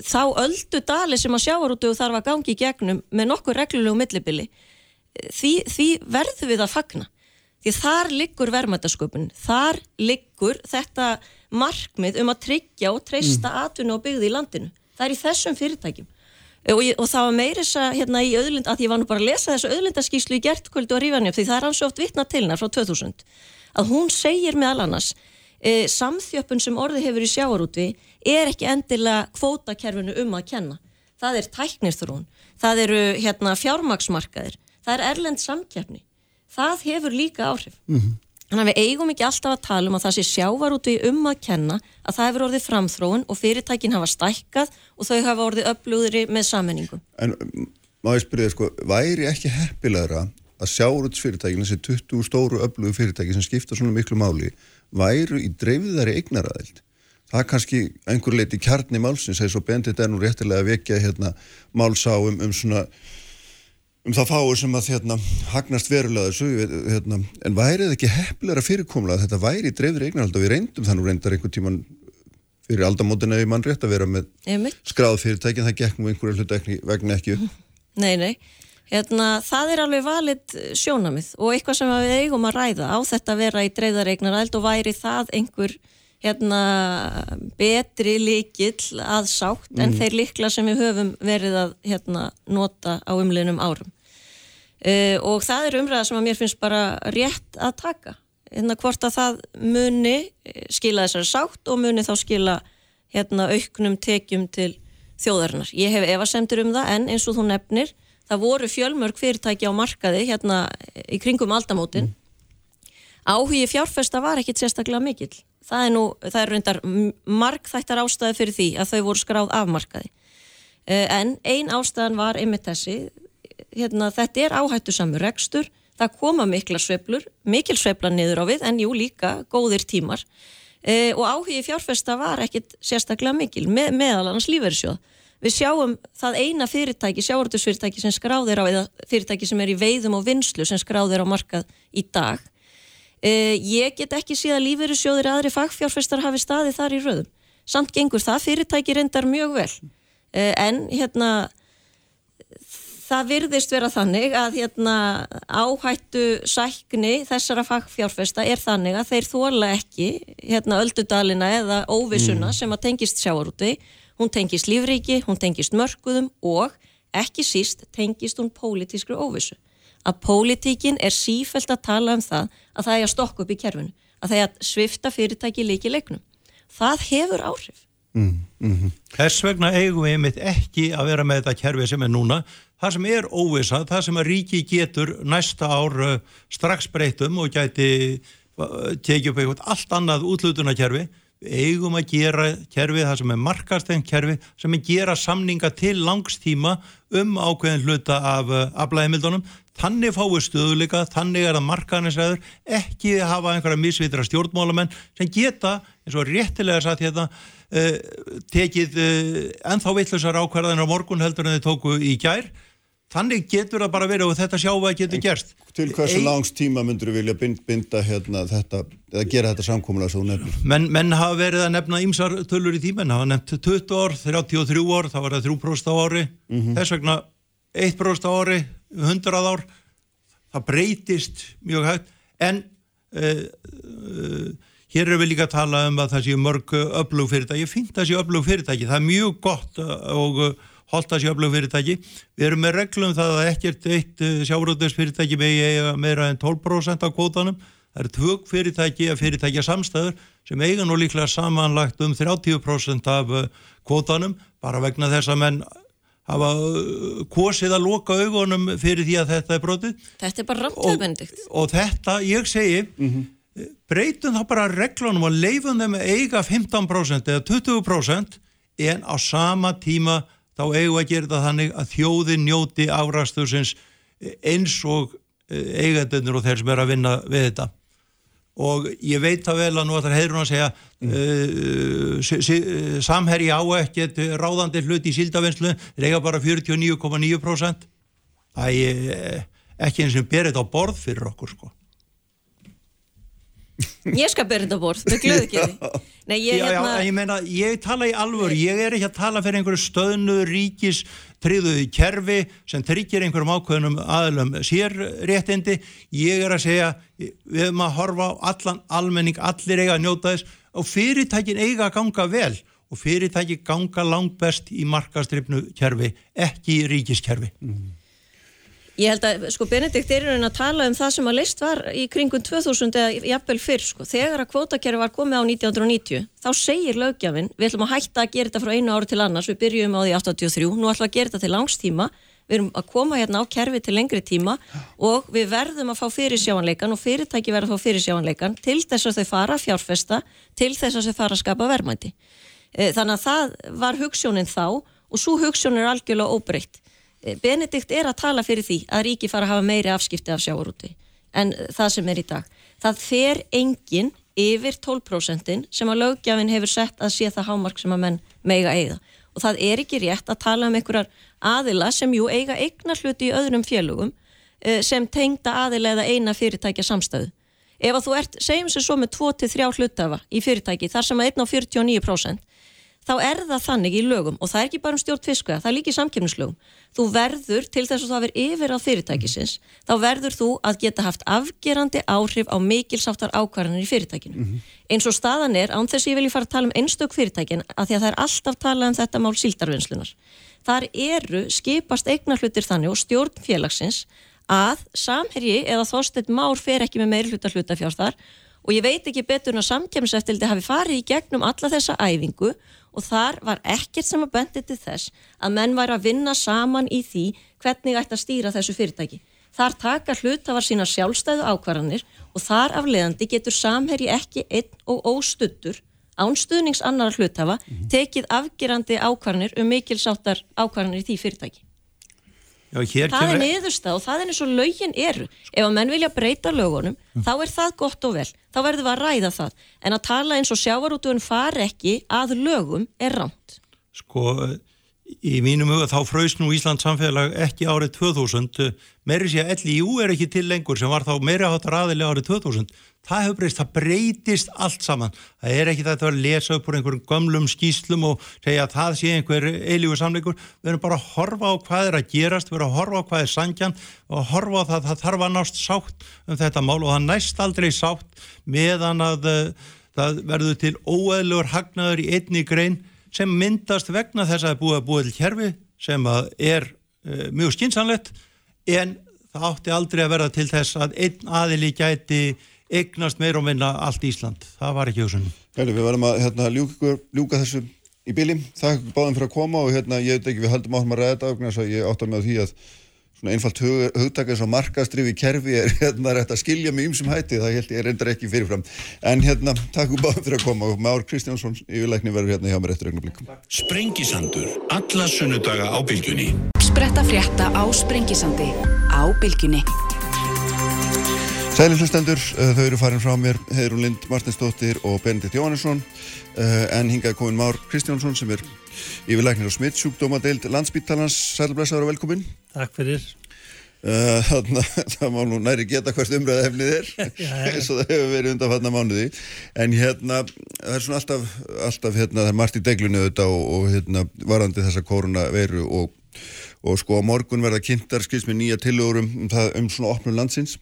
þá öldu dali sem að sjávarútu þarf að gangi í gegnum með nokkur reglulegu millibili. Því, því verður við að fagna. Því þar liggur verðmættasköpun þar liggur þetta markmið um að tryggja og treysta mm. atvinnu og byggði í landinu. Það er í þessum fyrirtækjum. Og, ég, og það var meiris að hérna í auðlind að ég var nú bara að lesa þessu auðlindaskíslu í gertkvöldu og rífanjum því það er hans oft vitna til hennar frá 2000 að hún segir meðal annars e, samþjöppun sem orði hefur í sjáarútvi er ekki endilega kvótakerfinu um að kenna. Það er tæknirþrún, það eru hérna, fjármaksmarkaðir, það er erlend samkeppni. Það hefur líka áhrif. Mm -hmm. Þannig að við eigum ekki alltaf að tala um að það sé sjávarútvi um að kenna að það hefur orðið framþróun og fyrirtækin hafa stækkað og þau hafa orðið upplúðri með sammenningu. En má ég spyrja, sko, væri ekki heppilegra að sjávarútsfyrirtækin, þessi 20 stóru upplúðu fyrirtæki sem skipta svona miklu máli væru í dreifðari eignaraðild. Það er kannski einhver leiti kjarni málsins, eða svo bendit er nú réttilega að vekja hérna, málsá um, svona um það fáur sem að hérna, hagnast verulega þessu, hérna, en værið ekki hefnilega fyrirkomlega að þetta væri í dreifðari eignaraðild og við reyndum það nú reyndar einhvern tíman fyrir aldamótina í mann rétt að vera með skráð fyrirtækin, það gekk nú einhverju hlutu vegna ekki upp. Nei, nei. Hérna, það er alveg valið sjónamið og eitthvað sem við eigum að ræða á þetta að vera í dreifðareignaræld og væri það einhver hérna, betri líkill að sátt mm. en þeir líkla sem við höfum verið að hérna, nota á umliðnum árum. Uh, og það er umræða sem að mér finnst bara rétt að taka. Hérna, hvort að það muni skila þessari sátt og muni þá skila hérna, auknum tekjum til þjóðarinnar. Ég hef efasemtur um það en eins og þú nefnir það voru fjölmörg fyrirtæki á markaði hérna í kringum aldamótin. Áhugi fjárfesta var ekkit sérstaklega mikill. Það er nú, það er reyndar margþættar ástæði fyrir því að þau voru skráð af markaði. Eh, en ein ástæðan var einmitt þessi. Hérna, þetta er áhættu samur rekstur. Það koma mikla sveiflur mikil sveifla niður á við en jú líka góðir tímar. E, og áhugi fjárfesta var ekkit sérstaklega mikil með, meðal annars lífverðsjóð við sjáum það eina fyrirtæki sjávartusfyrirtæki sem skráðir á eða fyrirtæki sem er í veiðum og vinslu sem skráðir á markað í dag. E, ég get ekki síðan lífverðsjóðir aðri fagfjárfestar hafi staði þar í röðum. Samt gengur það fyrirtæki reyndar mjög vel. Eh, en hérna það virðist vera þannig að hérna áhættu sækni þessara fagfjárfesta er þannig að þeir þóla ekki hérna öldudalina eða óvissuna mm. sem að tengist sjáarúti hún tengist lífriki, hún tengist mörguðum og ekki síst tengist hún pólitískru óvissu. Að pólitíkin er sífælt að tala um það að það er að stokka upp í kerfinu að það er að svifta fyrirtæki líki leiknum. Það hefur áhrif. Mm, mm. Þess vegna eigum við einmitt ekki að vera með þetta kerfi sem er núna. Það sem er óvisa, það sem að ríki getur næsta ár uh, strax breytum og gæti uh, tekið upp eitthvað allt annað útlutunarkerfi eigum að gera kerfi það sem er markastengt kerfi sem er gera samninga til langstíma um ákveðin hluta af uh, aflæðimildunum þannig fáið stöðuleika, þannig er það markaðnisæður, ekki hafa einhverja misvitra stjórnmálamenn sem geta, eins og réttilega satt hérna, uh, tekið uh, ennþá vittlusar ákvarðanar á morgun heldur en þið tóku í gær þannig getur það bara verið og þetta sjáum að getur gerst. Til hversu langs tíma myndur þú vilja binda hérna, þetta, eða gera þetta samkómulega svo nefnir? Menn, menn hafa verið að nefna ýmsar tölur í tíma, menn hafa nefnt 20 ár 33 ár, þá var það 3% á ári. Mm -hmm. þess vegna 1% á ári 100 ár. Það breytist mjög hægt. En uh, uh, Hér erum við líka að tala um að það séu mörg öflug fyrirtæki, ég finnst það séu öflug fyrirtæki, það er mjög gott og öflug fyrirtæki. Við erum með reglum það að ekkert eitt sjáróðusfyrirtæki megi meira en 12% af kvótanum. Það eru tvög fyrirtæki að fyrirtækja samstæður sem eiga nú líklega samanlagt um 30% af kvótanum bara vegna þess að menn hafa kosið að loka augunum fyrir því að þetta er brotið. Þetta er bara rámtöðbendikt. Og, og þetta, ég segi... Mm -hmm breytum þá bara reglunum og leifum þeim að eiga 15% eða 20% en á sama tíma þá eigum að gera þetta þannig að þjóðin njóti árastursins eins og eh, eigendunir og þeir sem er að vinna við þetta. Og ég veit það vel að nú ætlar heyrun að segja mm. uh, samherji á ekkert ráðandi hlut í síldavinslu þeir eiga bara 49,9% það er ekki eins og berið á borð fyrir okkur sko Ég skal byrja þetta bort, með glöðu ekki Nei, ég, já, hérna... já, ég meina, ég tala í alvöru, ég er ekki að tala fyrir einhverju stöðnu ríkis tríðuði kerfi sem tryggir einhverjum ákveðnum aðlum sér réttindi, ég er að segja við höfum að horfa á allan almenning, allir eiga að njóta þess og fyrirtækin eiga að ganga vel og fyrirtæki ganga langt best í markastripnu kerfi, ekki í ríkiskerfi. Mm. Ég held að, sko, Benedikt er að tala um það sem að list var í kringum 2000 eða jafnvel fyrr, sko. Þegar að kvótakerfi var komið á 1990, þá segir lögjafinn, við ætlum að hætta að gera þetta frá einu ári til annars, við byrjum á því 83, nú ætlum að gera þetta til langstíma, við erum að koma hérna á kerfi til lengri tíma og við verðum að fá fyrirsjáanleikan og fyrirtæki verða að fá fyrirsjáanleikan til þess að þau fara að fjárfesta, til þess að þau fara að skapa verðmæti. Eh, þannig að það var hugssjónin þá og svo hugssjón er algjörlega óbreytt. Benedikt er að tala fyrir því að ríki fara að hafa meiri afskipti af sjáurúti en það sem er í dag. Það fer engin yfir 12% sem að lögjafinn hefur sett að sé það hámark sem að menn meiga eiga og það er ekki rétt að tala um einhverjar aðila sem jú eiga eigna hluti í öðrum félögum eh, sem tengda aðila eða eina fyrirtækja samstæðu. Ef að þú ert, segjum sér svo með 2-3 hlutafa í fyrirtæki þar sem að 1,49% þá er það þannig í lögum og það er ekki bara um stjórn fiskveða, það er líka í samkjöfnislögum. Þú verður, til þess að það verður yfir á fyrirtækisins, þá verður þú að geta haft afgerandi áhrif á mikilsáttar ákvarðanir í fyrirtækinu. Mm -hmm. Eins og staðan er, án þess að ég vilji fara að tala um einstök fyrirtækin, að því að það er alltaf talað um þetta mál síldarvinnslunar. Þar eru skipast eignarhlutir þannig og stjórn félagsins að samherji eða þóstett már fer ekki með meiri hluta hlutafjárþar og ég veit ekki betur en að samkjöfniseftildi hafi farið í gegnum alla þessa æfingu og þar var ekkert sem að bendi til þess að menn væri að vinna saman í því hvernig ætti að stýra þessu fyrirtæki. Þar taka hlutafar sína sjálfstæðu ákvarðanir og þar af leiðandi getur samherji ekki einn og óstuttur ánstuðnings annar hlutafa tekið afgerandi ákvarðanir um mikilsáttar ákvarðanir í því fyrirtæki. Já, Það er niðurstað og það er eins og lögin eru. Ef að menn vilja breyta lögunum, þá er það gott og vel. Þá verðum við að ræða það. En að tala eins og sjávarútugun fari ekki að lögum er rámt. Sko, í mínum huga þá fröys nú Íslands samfélag ekki árið 2000, meiri sé að LIU er ekki til lengur sem var þá meiri áttar aðili árið 2000. Það hefur breyst, það breytist allt saman. Það er ekki þetta að lesa upp úr einhverjum gömlum skýslum og segja að það sé einhver eilífu samleikur. Við erum bara að horfa á hvað er að gerast, við erum að horfa á hvað er sangjan og að horfa á það, það þarf að nást sátt um þetta mál og það næst aldrei sátt meðan að uh, það verður til óeðlugur hagnaður í einni grein sem myndast vegna þess að það er búið að búið til kerfi sem er uh, mjög skinsanlegt en það átti aldrei að verða til þess að einn aðili gæti eignast meir og minna allt Ísland. Það var ekki. Herri, við verðum að hérna, ljúka, ljúka þessu í bíli. Takk báðum fyrir að koma og hérna, ég veit ekki, við höldum áfram að ræða þetta að ég átta mig á því að svona einfalt hug, hugtak eins og markastrifi kerfi er hérna rétt að skilja með ymsum hætti, það held ég reyndar ekki fyrirfram. En hérna, takk báðum fyrir að koma og Már Kristjánsson yfirleikni verður hérna hjá mér eftir augnablík. Sprengisandur, alla sunnudaga á bylgjunni. Spretta frétta á Sprengisandi á Bilginni. Sælir hlustendur, uh, þau eru farin frá mér, Heiðrún Lind Martinsdóttir og Benedikt Jóhannesson, uh, en hingað komin Már Kristjánsson sem er yfirleiknir á smittsjúkdómadeild landsbítalans. Sælir blessaður og velkomin. Takk fyrir. Uh, þarna, það má nú næri geta hvert umræða efnið er eins og það hefur verið undan fatna mánuði en hérna, það er svona alltaf, alltaf hérna, það er margt í deglunni auðvitað og, og hérna, varandi þessa koronaviru og, og sko morgun verða kynntar skils með nýja tillögur um, um, um svona opnum landsins.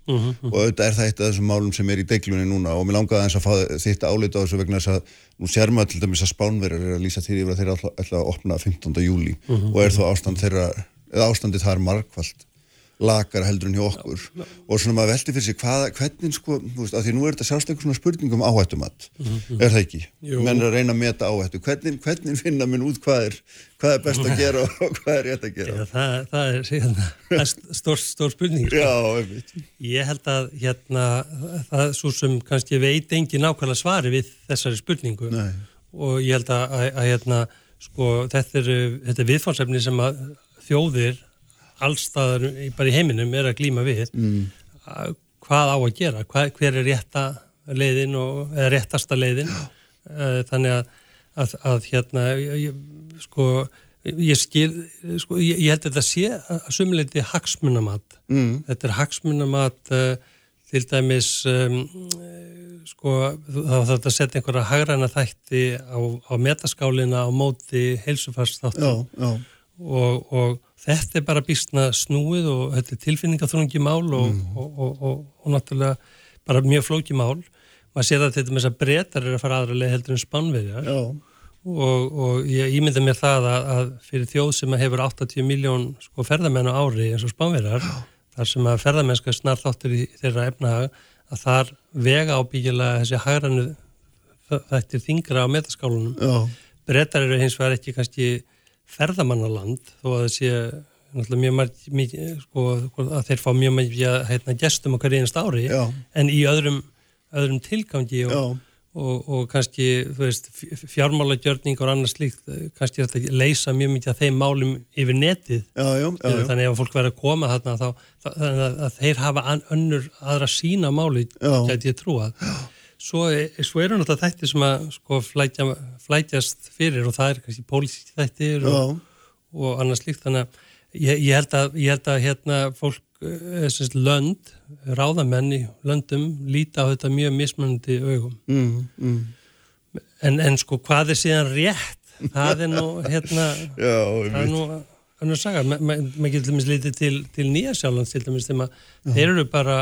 Og auðvitað er það eitt af þessum málum sem er í deglunni núna. Og mér langaði aðeins að fá þitt álita á þessu vegna þess að nú sér maður til dæmis að spánverjar er að lýsa til yfir að þeirra ætla, að opna 15. júli og er þó ástand þeirra, eða ástandi þar margfald lakar heldur en hjá okkur og svona maður veldi fyrir sig hvað, hvernig sko, þú veist, af því nú er þetta sjálfst einhver svona spurning um áhættumat er það ekki? Jú. Menn er að reyna að meta áhættu hvernig, hvernig finna minn út hvað er hvað er best að gera og hvað er rétt að gera Já, það, það er hérna, það er stór, stór spurning. sko. Já, einmitt Ég held að hérna, það er svo sem kannski veit engin nákvæmlega svari við þessari spurningu Nei. og ég held að, að, að hérna, sko, þetta er, þetta er viðfársefni sem að þjóðir allstaðar bara í heiminum er að glíma við. Mm. hvað á að gera, hvað, hver er rétta leiðin og, eða réttasta leiðin? Uh, þannig að, að, að hérna ég, sko ég skil, sko, ég, ég held að þetta sé að sumuleiti hagsmunamat. Mm. þetta er hagsmunamat uh, til dæmis um, sko þá þarf þetta að setja einhverja hagræna þætti á, á metaskálina á móti heilsufars þáttu Já, já, og, og þetta er bara býstna snúið og þetta er tilfinningaþrungi mál og, og, og, og, og náttúrulega bara mjög flóki mál. Maður sér að þetta með þess að breytar er að fara aðra leið heldur en spannverjar já, og, og ég ímynda mér það að, að fyrir þjóð sem hefur 80 miljón sko, ferðamenn á ári eins og spánverjar þar sem að ferðamennska snar þáttur í þeirra efnahag að þar vega ábyggilega þessi hægrannu þetta er þingra á metaskálunum. Já, Bretar eru hins vegar ekki kannski ferðamannaland þó að það sé mjög marg, sko, að þeir fá mjög mikið hérna, gestum okkar einast ári Já. en í öðrum, öðrum tilgangi og, Já. og, og kannski veist, fjármálagjörning og annars slíkt, kannski þetta að leysa mjög mikið af þeim málum yfir netið já, já, já, já. þannig ef fólk verður að koma þarna þá, þannig að, að þeir hafa önnur aðra sína máli, Já. gæti ég trúað svo, svo eru náttúrulega þættir sem að sko flætja, flætjast fyrir og það er kannski pólitíski þættir og, og annars slíkt. Þannig að ég, ég, held að ég held að hérna fólk eh, sem sagt, lönd, ráðamenn í löndum líta á þetta mjög mismunandi augum. Mm, mm. en, en sko hvað er síðan rétt? Það er nú hérna já, það er nú önnur saga, Ma- ma- maður getur til dæmis litið til, til nýja sjálfans til dæmis þegar maður, þeir eru bara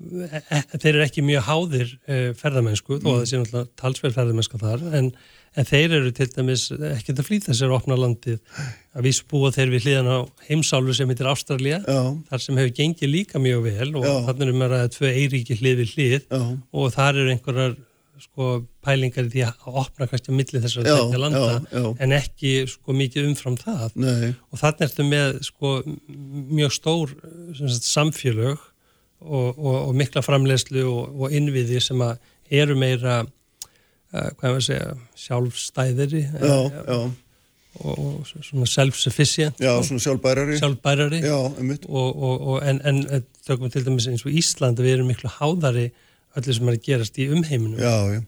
þeir eru ekki mjög háðir e, ferðamennsku, þó að það sé náttúrulega talsverð ferðamennska þar, en, en þeir eru til dæmis ekkert að flýta sér að opna landið að vísu búa þeir við hliðan á heimsálfu sem heitir Ástralía Já. þar sem hefur gengið líka mjög vel og þannig er maður að tvö eiríki hlið við hlið Já. og þar eru einhverjar sko pælingar í því að opna kannski á milli þessar Já, þetta landa já, já. en ekki sko mikið umfram það Nei, og þannig ertu með sko mjög stór sem sagt, samfélög og, og, og mikla framleiðslu og, og innviði sem að eru meira uh, hvað maður segja sjálfstæðiri já, eh, já, og, og svona self-sufficient. Já, sko, svona sjálfbærari. sjálfbærari. Já, og, og, en, en tökum til dæmis eins og Ísland við erum miklu háðari öllu sem er að gerast í umheiminum. Já,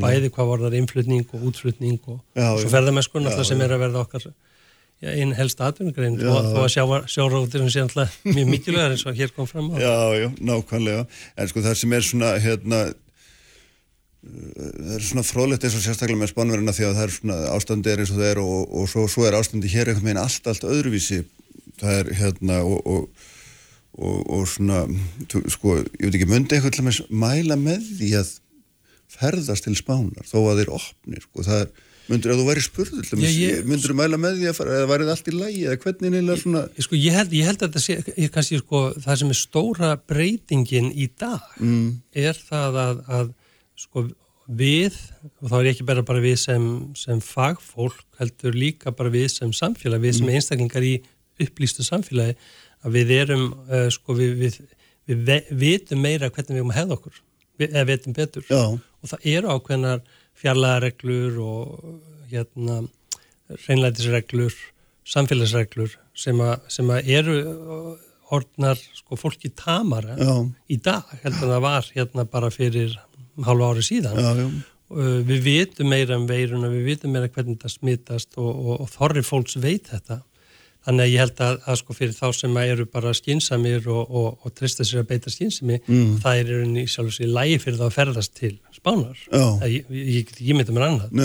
bæði hvað vorðar innflutning og útflutning og, svo já. ferðamennskun Já, alltaf sem er að verða okkar einn helsta atvinnugrein og að sjá, sjáróðurinn sé alltaf mjög mikilvægur eins og hér kom fram á Já, já, nákvæmlega. En sko það sem er svona, hérna, það er svona frólægt eins og sérstaklega með spánverðina því að það er svona ástandi er eins og það er og, og svo, svo er ástandi hér einhvern veginn allt, allt öðruvísi. Það er hérna og, og, og, og svona, sko, ég veit ekki, myndi eitthvað til að mæla með því að ferðast til spánar þó að þeir opnir, sko, það er, myndur, ef þú væri spurður, myndur þú mæla með því að fara, eða værið allt í lægi, eða hvernig neila svona, Ég, sko, ég, held, ég held að þetta sé ég, kannski, sko, það sem er stóra breytingin í dag mm, er það að, að sko, við, og þá er ekki bara, bara við sem, sem fagfólk heldur líka bara við sem samfélag við sem einstaklingar í upplýstu samfélagi að við erum uh, sko, við, við, við ve- vitum meira hvernig við erum að hefða okkur við, eða vitum betur. Já, og það eru ákveðnar fjarlæðareglur og hérna reynlætisreglur, samfélagsreglur sem, a, sem að eru uh, orðnar sko fólki tamara já, í dag. Heldur en það var hérna bara fyrir hálfa ári síðan. Já, já, Uh, við vitum meira um veiruna, við vitum meira hvernig það smitast og, og, og þorri fólks veit þetta þannig að ég held að, að sko fyrir þá sem eru bara skinsamir og, og, og trista sér að beita skinsami Mm. það er í sjálf og sér lægi fyrir það að ferðast til spánar. Það- ég, ég, ég mynda mér annað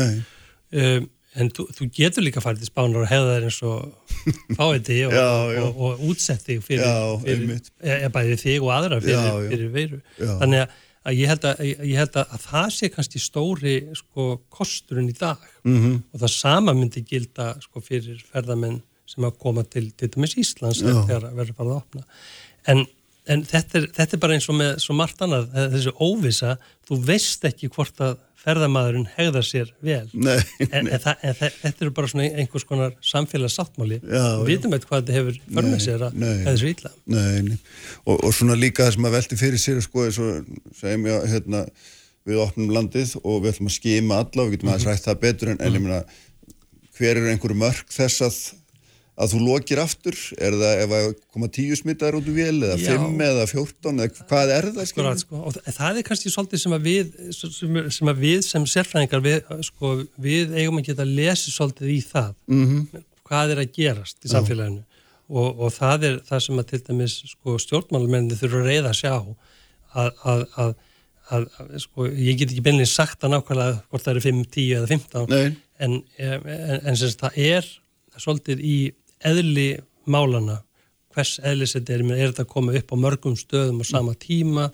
um, en þú, þú getur líka farið til spánar og hefða þær eins og fáiði og, og, og útsett þig fyrir, Já, fyrir e, e, bæði þig og aðra fyrir, Já, já. fyrir veiru Já. þannig að, að ég að, ég held að, að það sé kannski stóri sko, kosturinn í dag mhm, og það sama myndi gilda sko, fyrir ferðamenn sem að koma til, til dæmis Íslands þegar verður farið að opna en, en þetta, er, þetta er bara eins og með svo margt annað, þessi óvisa þú veist ekki hvort að ferðamaðurinn hegðar sér vel. Nei, en, en, það, en þetta eru bara svona einhvers konar samfélagssáttmáli. Við vitum eitthvað hvað þetta hefur för með Nei, sér að nei. nei, nei. Og, og svona líka það sem að velti fyrir sér sko, segjum ég hérna, við opnum landið og við ætlum að skima alla og við getum aðeins rætt það betur en, ég meina, hver er einhverju mörg þess að að þú lokir aftur, er það ef að koma tíu smittar út úr vél eða Já. fimm eða fjórtán eða hvað er það sko, þa- það er kannski svolítið sem að við sem, sem að við sem sérfræðingar við, sko, við eigum að geta lesið svolítið í það. Mhm. hvað er að gerast í samfélaginu? Og, og það er það sem að til dæmis sko, stjórnmálamenni þurfa að reyða að sjá að, að, að, að, sko, ég get ekki beinlega sagt að nákvæmlega hvort það eru 5, 10 eða 15 Nei, en, en, en sagt, það er svolítið í eðli málana hvers eðlis þetta er, er þetta að koma upp á mörgum stöðum á sama tíma?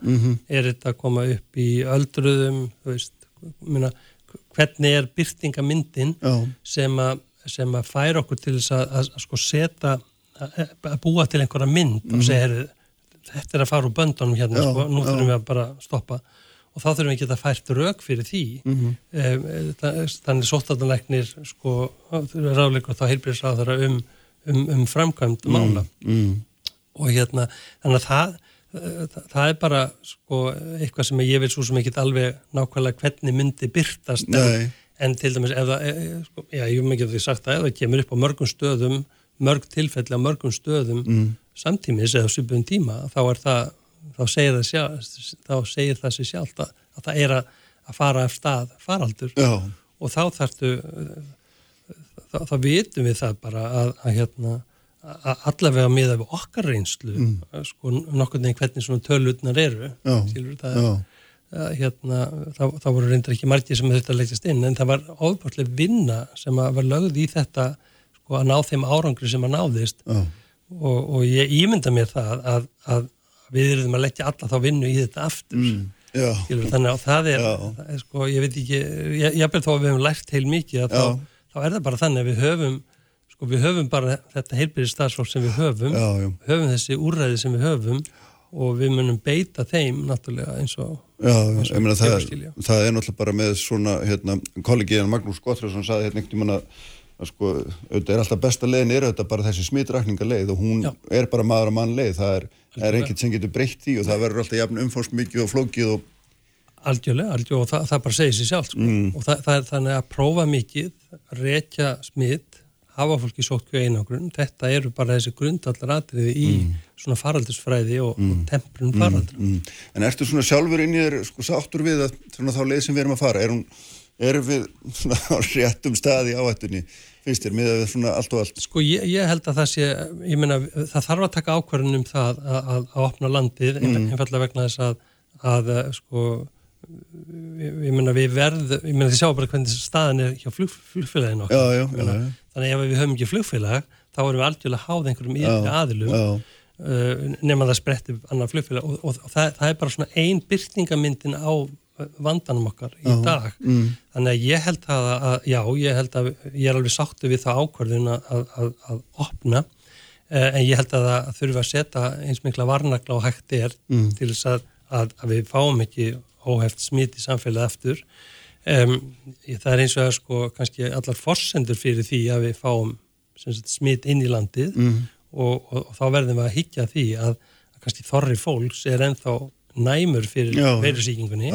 Er þetta að koma upp í öldruðum? Veist, minna, hvernig er byrtingamyndin já, sem að, sem að færa okkur til þess að, að, að sko setja að, búa til einhverja mynd og segja, heyrðu, þetta er að fara úr böndunum hérna, Já, sko, nú þurfum við að bara stoppa. Og þá þurfum við ekki að fært rauk fyrir því. Mm þannig sóttatanleiknir sko, ráðleikur þá heilbyrðisráðara um, um, um framkvæmd mála. mm, og hérna, þannig að það eh, það, það er bara sko eitthvað sem ég vil svo sem ekki alveg nákvæmlega hvernig myndi byrtast en, en til dæmis ef það, e, sko, já, ég hef mikið því sagt að ef það kemur upp á mörgum stöðum mörg tilfelli á mörgum stöðum mm, samtímis eða svipum tíma þá er það, þá segir það, sjálf, þá segir það sér sjálft að, að það er að, að fara af stað faraldur. Já, og þá þarftu þá, þá vitum við það bara að, að hérna að allavega miða við okkar reynslu mm. sko nokkur neginn hvernig svona tölutnar eru Já, skilur það að, hérna, þá, þá voru reyndar ekki margir sem þetta leggjast inn en það var ofbúrslega vinna sem var lögð í þetta sko að ná þeim árangri sem að náðist. Og, og ég ímynda mér það að, að við erum að leggja alla þá vinnu í þetta aftur mm, já, skilur, þannig að það er, það er sko, ég veit ekki, ég, ég bel þó að við hefum lært heil mikið að þá, þá er það bara þannig að við höfum sko við höfum bara þetta heilbyrði starfsfólk sem við höfum já, já, höfum þessi úrræði sem við höfum og við munum beita þeim náttúrulega eins og Já, ég meina það, já. það er náttúrulega bara með svona hérna, kollegiðan Magnús Gottfriðsson saði hérna einhvern tímann að, sko, auðvitað er alltaf besta leiðin er auðvitað bara þessi smitrakninga leið og hún Já. er bara maður að mann leið, það er, er ekkert sem getur breytt í og það verður alltaf jafn umfórst mikið og flókið og Algjörlega, algjörlega og það, það bara segir sér sjálf sko. Mm. og það, það er þannig að prófa mikið, rekja smitt, hafa fólki sótkju einangrun, þetta eru bara þessi grundallar atriði í svona faraldursfræði og, og temprun faraldur. mm. En ertu svona sjálfur inn í þér sko sáttur við að svona þá leið sem við erum að fara, er hún, erum við svona á réttum staði í áhættunni, finnst þér, með svona allt og allt? Sko ég, ég held að það sé, ég meina það þarf að taka ákvarðin um það að, að, að opna landið, mm. einfallega vegna þess að, að sko ég, meina við verð, ég meina þið sjá bara hvernig staðan er hjá flug, flugfélaginu okkar. Já, já, já. Þannig ef við höfum ekki flugfélag, þá erum við algjörlega háð einhverjum yfir aðilum uh, nema það spretti annar flugfélag og, og, og það, það er bara svona ein byrtingamyndin á uh, vandanum okkar í dag mm. þannig að ég held að, að já, ég held að ég er alveg sáttu við það ákvörðun að, að, að, opna uh, en ég held að það þurfi að setja eins mikla varnagla og hægt er til þess að við fáum ekki óheft smit í samfélagi aftur. Um, það er eins og að sko kannski allar forsendur fyrir því að við fáum sagt, smit inn í landið og, og, og þá verðum við að higgja því að, að kannski þorri fólks er ennþá næmur fyrir veirusíkingunni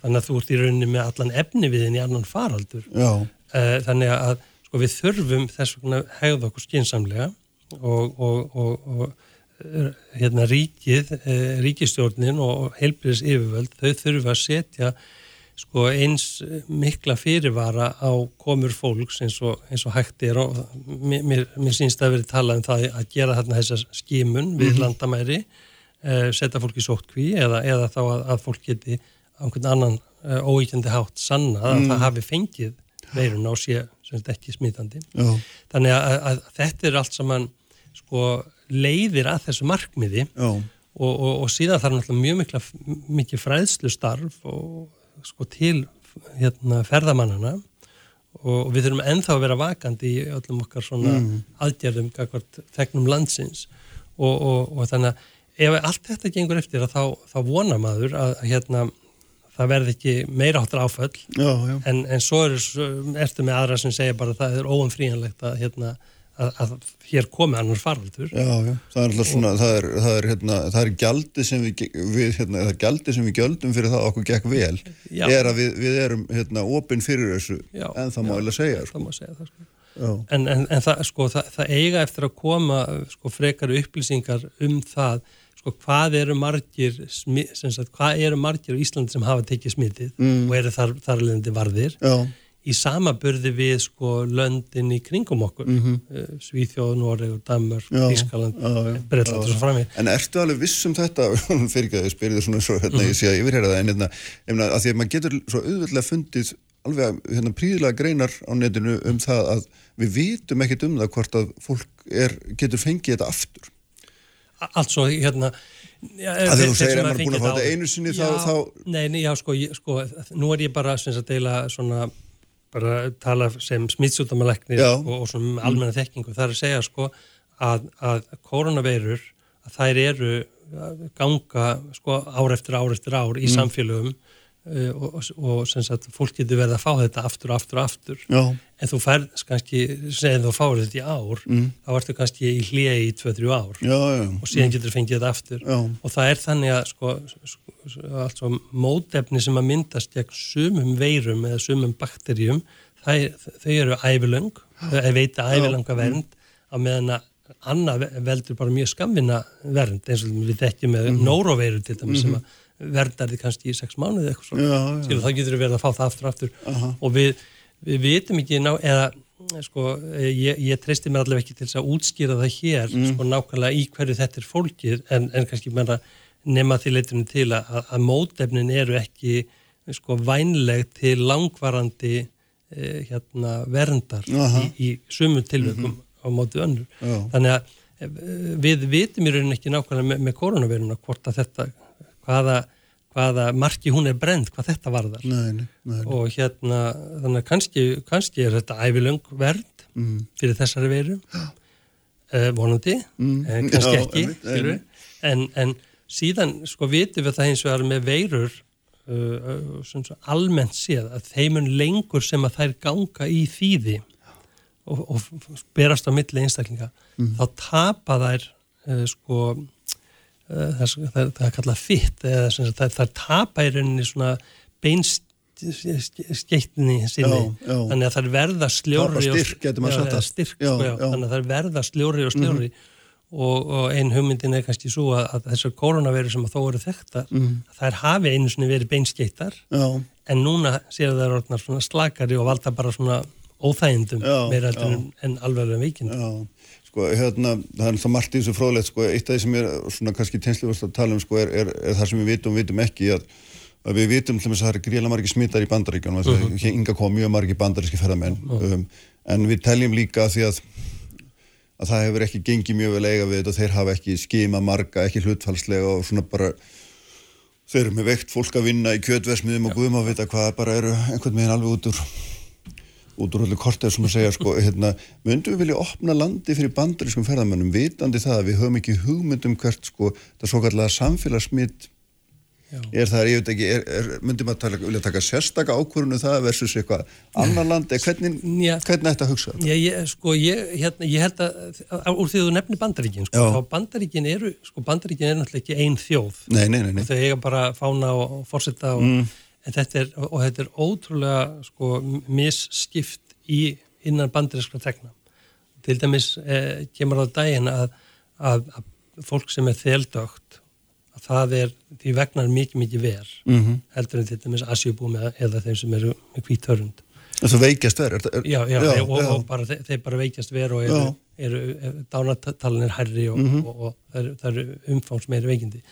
þannig að þú ert í rauninni með allan efni við í annan faraldur. Já, Eh, þannig að sko, við þurfum þess vegna að hegða okkur skinsamlega og, og, og, og hérna ríkið, eh, ríkistjórnin og heilbyrðis yfirvöld, þau þurfa að setja sko eins mikla fyrirvara á komur fólks eins og, eins og hægt er og mér, mér, sínst að verið talað um það að gera þarna þessa skimun við landamæri uh, setja fólk í sótkví eða, eða þá að, að fólk geti á einhvern annan uh, óíkjandi hátt sanna að það hafi fengið veiruna og sé sem sagt ekki smitandi. Já, þannig að, að þetta er allt saman sko leiðir að þessu markmiði og, og, og síðan þarf náttúrulega mjög mikla, mikið fræðslu starf og sko til hérna, ferðamannana og við þurfum ennþá að vera vakandi í öllum okkar svona aðgerðum gagvart þegnum landsins. Og, og, og þannig að ef allt þetta gengur eftir þá, þá vona maður að, að hérna, það verði ekki meira áttur áföll já, já. en, en svo er, ertu með aðra sem segja bara að það er óumfríanlegt að, hérna, að, að hér komi annar faraldur Já, já, það er alltaf svona, það er, það er, hérna, það er gjaldi sem við, við hérna, það er gjaldi sem við gjöldum fyrir það að okkur gekk vel, Já. er að við, við erum, hérna, opinn fyrir þessu, Já, en það má eiginlega segja, það sko. má segja það sko. Já, en, en, en það, sko, það, það eiga eftir að koma sko, frekar upplýsingar um það sko, hvað eru margir sagt, hvað eru margir á Íslandi sem hafa tekið smitið Mm. og eru þar, þar leðandi varðir já, í samaburði við sko löndin í kringum okkur mm -hmm. Svíþjóð, Noreg, Danmörk. Já, Þískaland já, já, Breitland og svo framir En ertu alveg viss um þetta, fyrir ekki að ég spyrir þið svona svo, hérna, ég sé að yfirherra það, en hérna, meina, að því að maður getur svo auðvitað fundið alveg hérna, príðilega greinar á netinu um það að við vitum ekkert um það hvort að fólk er, getur fengið þetta aftur. Also, hérna já, Að því þú segir ef maður er búin að fá þetta einu sinni, já, þá- þá- Nei, nei, já, sko, ég, sko, nú er ég bara sem sagt deila svona bara tala sem smittsjúkdómaleknir Já. og, og svona almenna þekkingu það er að segja sko að, að koronaveirur, að þær eru ganga sko ár eftir ár eftir ár í samfélögum uh, og, og, og sem sagt fólk getur verið að fá þetta aftur og aftur og aftur. Já, en þú færð kannski, segið þú fáir þetta í ár þá ertu kannski í hlýja í 2-3 ár. Já, já, og síðan getur þú fengið þetta aftur. Og það er þannig að sko, sko, altså, mótefni sem að myndast gegn sumum veirum eða sumum bakterjum þau eru ævilöng þau veita ævilanga vernd á meðan að annað veldur bara mjög skamvinna vernd eins og við þekkjum með mm. nóroveiru til dæmis sem að verndar þið kannski í sex mánuði eitthvað svona. Skilur, þá getur við verið að fá það aftur aftur og við, við vitum ekki ná, eða sko, ég, ég treysti mér allavega ekki til þess að útskýra það hér sko, nákvæmlega í hverju þetta er fólkið en, en kannski meira nema því leitunum til að, að, að mótefnin eru ekki sko vænleg til langvarandi eh, hérna verndar Aha. í, í sumum tilveikum á móti önnur Já. þannig að eh, við vitum í rauninni ekki nákvæmlega með, með koronaviruna hvort að þetta hvaða, hvaða marki hún er brend, hvað þetta varðar. Nei, nei, nei, og hérna þannig að kannski, kannski er þetta ævilöng vernd Mm. fyrir þessari veiru. Uh, vonandi. En kannski Já, ekki skilurðu. en, en síðan sko vitum við það eins og er með veirur uh, svo almennt séð að þeimun lengur sem að þær ganga í þýði og, og berast á milli einstaklinga þá tapa þær uh, sko uh, það, það, það er kallað fitt eða tapa í rauninni svona beinst skeittinni sinni Já, já. þannig að þær verða sljóri og- styrk, maður Já, það. styrk, sko, þannig að þær verða sljóri og sljóri og, og ein hugmyndin er kannski svo að, að þessar koronaviru sem þó eru þekktar Mhm. þær hafi einu sinni verið beinskeittar en núna séu þær orðnar svona slakari og valda bara svona óþægindum meira en, en alveg veikind já. Sko, hérna, það er það margt í þessu fróðlegt, sko, eitt af því sem er svona kannski tensluðast að tala um, sko, er, er, er það sem við vitum, vitum ekki, að, að við vitum til þess að það er gríðlega margir smittar í bandaríkjunum, uh Mhm. -huh. það inga koma mjög margir bandaríski ferðamenn, um, en við teljum líka því að að það hefur ekki gengið mjög vel eiga við þetta og þeir hafa ekki skima marga, ekki hlutfalslega og svona bara þeir eru með veikt fólk að vinna í kjötversmiðum og guðum að vita hvað bara eru einhvern veginn alveg út úr út úr öllu kortið sem að segja sko, hérna, myndum við vilja opna landi fyrir bandarískum ferðamönnum vitandi það að við höfum ekki hugmyndum hvert sko, það svo kallega samfélagsmitt er það, ég veit ekki, er, er, myndum að tala, vilja taka sérstaka ákvörunu það versus eitthvað annar land, hvernig, hvernig ætti að hugsa þetta? Já, ég, sko, ég, hérna, ég held að, úr því að þú nefnir bandaríkin, sko, Já. þá bandaríkin eru, sko, bandaríkin er náttúrulega ekki ein þjóð. Nei, nei, nei, nei. Þau eiga bara fána og, og fórseta og, en þetta er, og þetta er ótrúlega, sko, misskipt í innan bandarískra tegna. Til dæmis eh, kemur á daginn að, að, að fólk sem er þeldögt, að það er, því vegnar mikið, mikið ver, -hmm. heldur en til dæmis asjubúm eða, eða þeim sem eru með hvítörund. En það veikjast verið? er- Já, já, já, og, já. og bara, þeir, bara veikjast veru og eru, eru, eru dánartalin er herri og, og, og það eru, það eru umfangs meiri veikindi.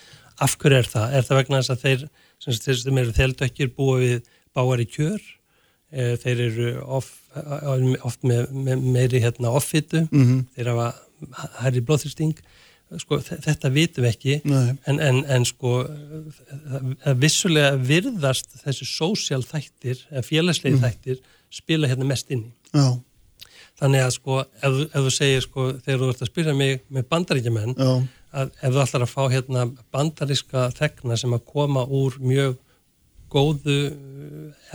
Af hverju er það? Er það vegna þess að þeir sem, þeir sem eru þeldökkir búa við báar í kjör, e, þeir eru of, oft með, með meiri hérna offitu, Mhm. þeir hafa herri blóðþyrsting, sko, þe- þetta vitum við ekki. En, en, en sko vissulega virðast þessi sósjál þættir, félagslegi Mhm. þættir spila hérna mest inn í. Já, Þannig að sko, ef, ef þú segir sko, þegar þú ert að spyrja mig með bandaríkjumenn, að ef þú ætlar að fá hérna bandaríska þegna sem að koma úr mjög góðu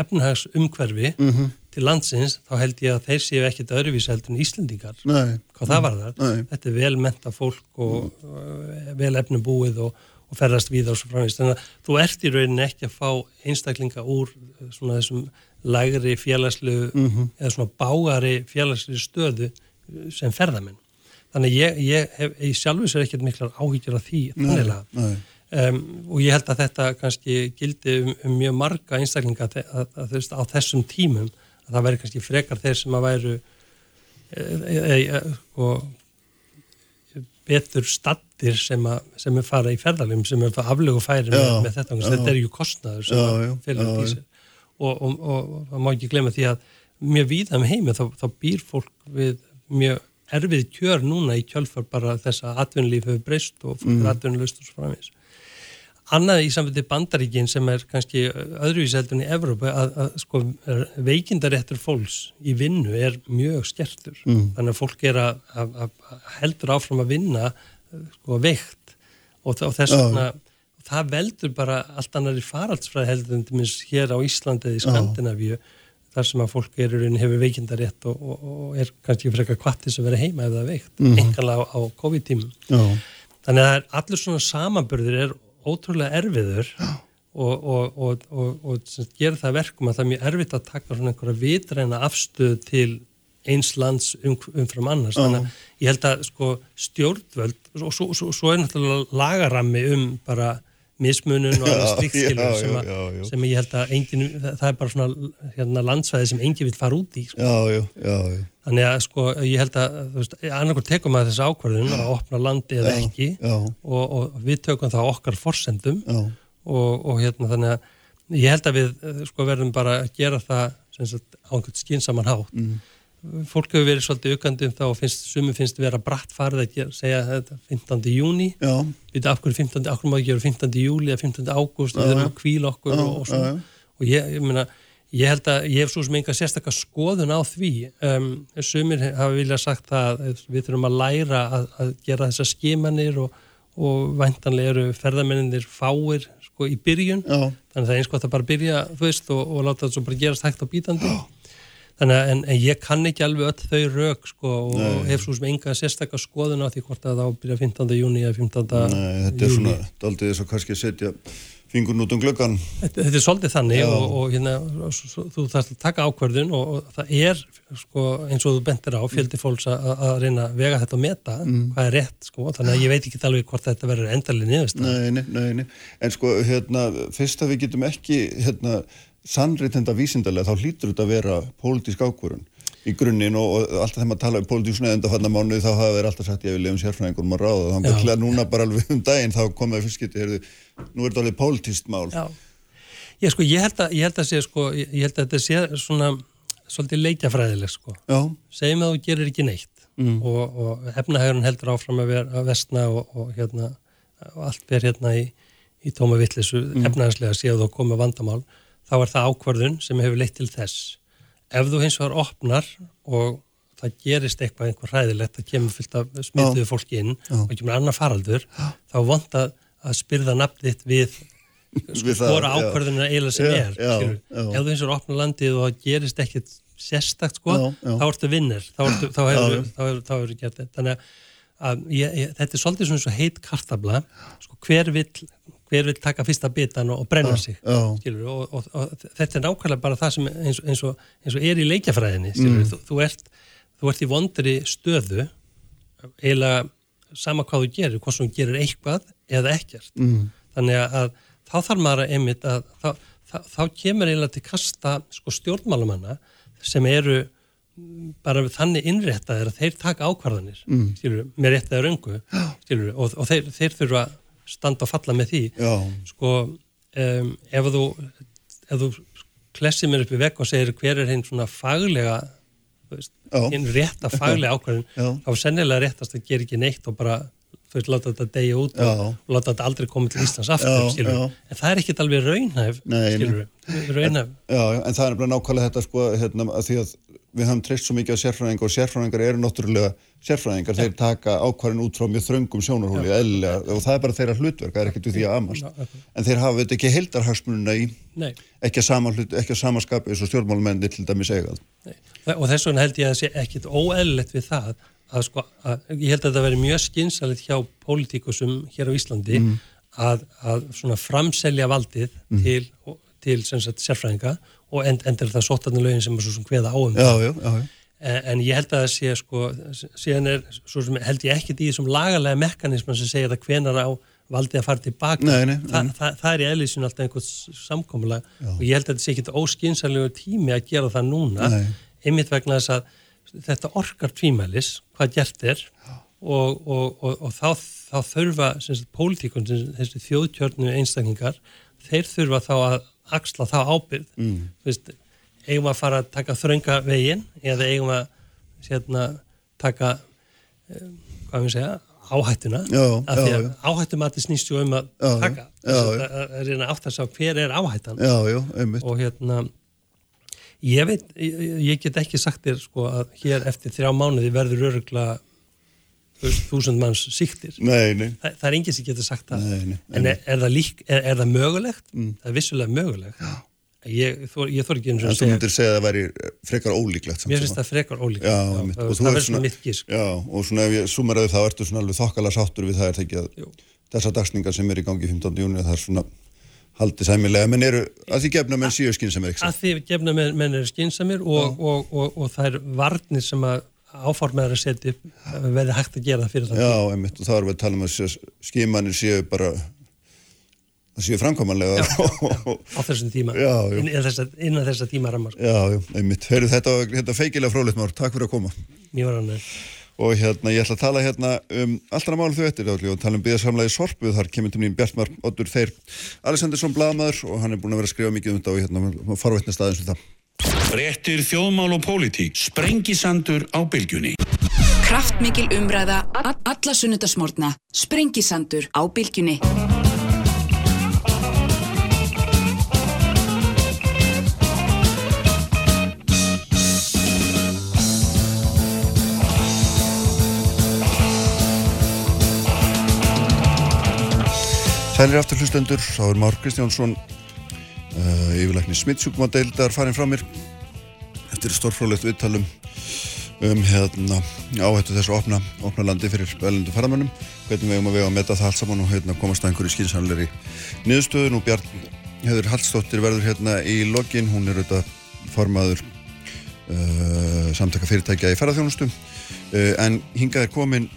efnahagsumhverfi Mhm. til landsins, þá held ég að þeir séu ekkit öðruvísi heldur en Íslendingar. nei, Hvað það var þar? Nei. Þetta er vel menta fólk og uh, vel efnum búið og, og ferðast við og svo framvist. Þannig að þú ert í rauninni ekki að fá einstaklinga úr uh, svona þessum lægri félagslegu eða svona bágari félagslegu stöðu sem ferðamenn. Þannig ég, ég hef ég sjálfur sér ekkert miklar áhyggjur af því þannig nei. um, og ég held að þetta kannski gildi um, um mjög marga einstaklinga að, að, að, veist, á þessum tímum að það væri kannski frekar þeir sem að væru e, e, e, sko, betur stattir sem, sem er fara í ferðalum sem er það aflögu færi með, með þetta já. þetta er ju kostnaður Já, já, og, og, og, og má ekki glemma því að mjög víða um heimi þá, þá býr fólk við mjög erfið kjör núna í kjölfar bara þess að atvinnulíf hefur breyst og fólk Mm. atvinnulust og svo framvegis. Annað í samfélagi bandaríkin sem er kannski öðruvíseldun í Evrópu að, að sko veikindaréttur fólks í vinnu er mjög skertur. Mm. Þannig að fólk er að, að, að heldur áfram að vinna sko veikt og, og þess vegna það veldur bara allt annari faraldsfræði heldur en til minns hér á Íslandi eða í Skandinavíu þar sem að fólk er í rauninni hefur veikindarétt og, og, og er kannski frekar kvartis að vera heima ef það er veikt, mm Mhm. einkanlega á, á COVID-tímum. Þannig að allir svona samanburður er ótrúlega erfiður og, og, og, og, og sem sagt gera það að verkum að það er mjög erfitt að taka svona einhverja vitræna afstöð til eins lands um, umfram annars. Þannig að ég held að sko stjórnvöld og svo, svo, svo er náttúrulega lagarammi um bara mismunun og annars Já, slíkt já, skilur já, sem, sem ég held að engin, það er bara svona hérna, landsvæði sem engin vil fara út í. Sko. já, já, já. Þannig að sko ég held að þú veist, annarkur tekum að þessi ákvarðun að opna landi eða ekki og, og við tökum það okkar forsendum og, og hérna þannig að ég held að við eh, sko verðum bara að gera það á einhvern skinsaman hátt. Mm. Fólk hefur verið svolítið aukandi um það og finnst, sumum finnst vera bratt farið að gera, segja þetta 15. júni við af hverju 15. af hverju má ekki gera 15. júli eða 15. ágúst, við erum að kvíla okkur Já, og, og já, og ég, ég meina ég held að ég hef svo sem enga sérstakka skoðun á því um, sumir hafa viljað sagt að við þurfum að læra að, að gera þessar skimanir og, og væntanlega eru ferðamenninir fáir sko í byrjun Já. þannig að það er eins gott að bara byrja veist og, láta það svo bara gerast hægt á bítandi þannig að en, en ég kann ekki alveg öll þau rauk sko og Nei. hef svo sem enga sérstakka skoðun á því hvort að það byrja 15. júni eða 15. Nei, þetta er júlí. svona daldið þess að kannski setja fingur út um glöggan. Þetta, þetta er svolítið þannig Já. og, og hérna, svo- svo- þú þarfst að taka ákvörðun og, og það er sko, eins og þú bentir á fjöldi fólks að, að reyna að vega þetta og meta Mm. hvað er rétt sko, þannig að ég veit ekki alveg hvort þetta verður endalið niðurst Nei, nei, nei, nei. En sko, hérna, fyrst að við getum ekki, hérna, sannreitenda vísindarlega, þá hlýtur þetta að vera pólitísk ákvörun í grunninn og, og alltaf þegar maður tala um pólitísk neðenda fannar mánuði þá hafa verið alltaf sagt ég vil lefum sérfræðingur maður ráða, þannig að til núna bara alveg um daginn þá komið fyrst getið, heyrðu, nú er þetta alveg pólitíst mál. Já, ég, sko, ég, held að, ég held að sé sko, ég held að þetta sé svona svolítið leikjafræðileg sko. Segjum að þú gerir ekki neitt Mm. og, og efnahægurinn heldur áfram að vera að vestna og, og, hérna, og allt ver hérna í, í tóma vittlisu mm. efnahagslega séu þú komið vandamál þá er það ákvörðun sem hefur leitt til þess ef þú hins vegar opnar og það gerist eitthvað einhver hræðilegt, það kemur fyllt af smituðu fólki inn Já. og kemur annar faraldur þá vant að, að spyrða nafnið við það, já. ákvörðunina eiginlega sem Já, er já, já. ef þú hins vegar opnar landið og það gerist ekkit sérstakt sko, þá ertu vinnir þá, þá hefur hefur gert þetta þannig að ég, ég, þetta er svolítið svona svo heit kartabla sko, hver, vill, hver vill taka fyrsta bitan og, brenna sig já. skilur, og, og, og þetta er nákvæmlega bara það sem eins, eins, og, eins og er í leikjafræðinni Mm. þú, þú, ert, þú ert í vondri stöðu eiginlega sama hvað þú gerir, hvort sem þú gerir eitthvað eða ekkert Mm. þannig að þá þarf maður að einmitt að þá, þá, þá kemur eiginlega til kasta sko stjórnmálumanna sem eru bara þannig innréttaðir að þeir taka ákvarðanir mm. skilur, með rétt eða röngu og, og þeir, þeir þurfa að standa og falla með því Já. sko um, ef þú þú klessir mér upp í vekk og segir hver er hinn svona faglega hinn rétta faglega ákvarðin Já. þá sennilega réttast að gera ekki neitt og bara þú veist, láta þetta degja út Já. og láta þetta aldrei koma til Íslands aftur, Já, já. en það er ekkit alveg raunhæf, raunhæf, Já, já, en það er bara nákvæmlega þetta sko, hérna, að því að við höfum treyst svo mikið á sérfræðingar og sérfræðingar eru náttúrulega sérfræðingar, þeir taka ákvarðin út frá mjög þröngum sjónarhóli, eðlilega, og það er bara þeirra hlutverk, það er ekkert við því að amast. En þeir hafa þetta ekki heildarhagsmununa í, nei, ekki að sama, hlut, ekki að sama skapi eins og stjórnmálmenni til dæmis eigað. og þess vegna held ég að það sé ekkit óeðlilegt við það að sko, að, ég held að þetta veri mjög skynsalegt hjá pólitíkusum hér á Íslandi Mm. að, að svona framselja valdið til, til sem sagt, sérfræðinga og end, endur það sótarnalögin sem er svo sem hveða á um Já, já, já. En, en ég held að það sé sko, síðan er, svo sem held ég ekkit í þessum lagalega mekanisman sem segir að hvenar á valdið að fara tilbaka. Nei, nei, Þa, nei. það, það er í eðlísinu alltaf einhvers samkomulag og ég held að þetta sé ekkit óskynsalegur tími að gera það núna, einmitt vegna þess að þetta orkar tvímælis, hvað gert er og, og, og, og þá, þá þurfa pólitíkun, þessi þjóðkjörnu einstaklingar, þeir þurfa þá að axla þá ábyrð mm. veist, eigum að fara að taka þrönga veginn eða eigum að sérna, taka um, hvað við segja, áhættuna? Já, af því að áhættumati snýst um að Já, taka já, Þess að, reyna átt að sjá hver er áhættan. Já, já, einmitt. og hérna ég veit, ég, ég get ekki sagt þér sko að hér eftir þrjá mánuði verður örugla þúsund manns síktir Nei, nei. Þa, það er enginn sem getur sagt það Nei, nei, en er, er, það lík, er, er það mögulegt? það er vissulega mögulegt ég, þor, ég þor ekki eins og En að þú myndir segja að það væri frekar ólíklegt. mér finnst að- það frekar ólík Já, einmitt. það, það verður svona mitt gísk Já, og svona ef ég sumeraði þá ertu svona alveg þokkala sáttur við það er það ekki að þessar dagsningar sem er í gangi 15. júni það er svona haldið sæmilega. Menn eru að því gefna menn síu er ekki að því gefna menn, menn eru skinsamir og, og, og, og það er varnir sem að áformaður að setja upp verði hægt að gera fyrir það Já, einmitt, og þá erum við að tala um að skimanir séu bara það séu framkomanlega á þessum tíma Já, já. innan þessa, innan þessa tíma rammar sko. Já, já, einmitt, Heyrðu, þetta, þetta feikilega frólitt már, takk fyrir að koma. Mjög var hann og hérna ég ætla að tala hérna um allra mál þau eftir og tala um byggðarsamlega í Sorpu. Þar kemur til mín Bjartmar Oddur Þeir Alessandinsson Blaðmaður og hann er búin að vera að skrifa mikið um þetta og hérna farvætna staðins við það. Fréttir þjóðmál og pólitík. Sprengisandur á bylgjunni. Kraftmikil umræða, alla sunnudasmórna, sprengisandur á bylgjunni. Sælir aftur hlustendur, þá er Már Kristjánsson uh, yfirleikni smittsjúkmadeildar farin frá mér eftir stórfrálegt viðtalum um hérna áhættu þessu opna, opna landi fyrir velendu faramönnum hvernig við eigum að vega að meta það allt saman og hérna komast að einhverju skynsanleiri niðurstöðun og Bjarn Heður Hallstóttir verður hérna í lokin, hún er auðvitað formaður uh, samtaka fyrirtækja í ferðarþjónustu uh, en hingað er komin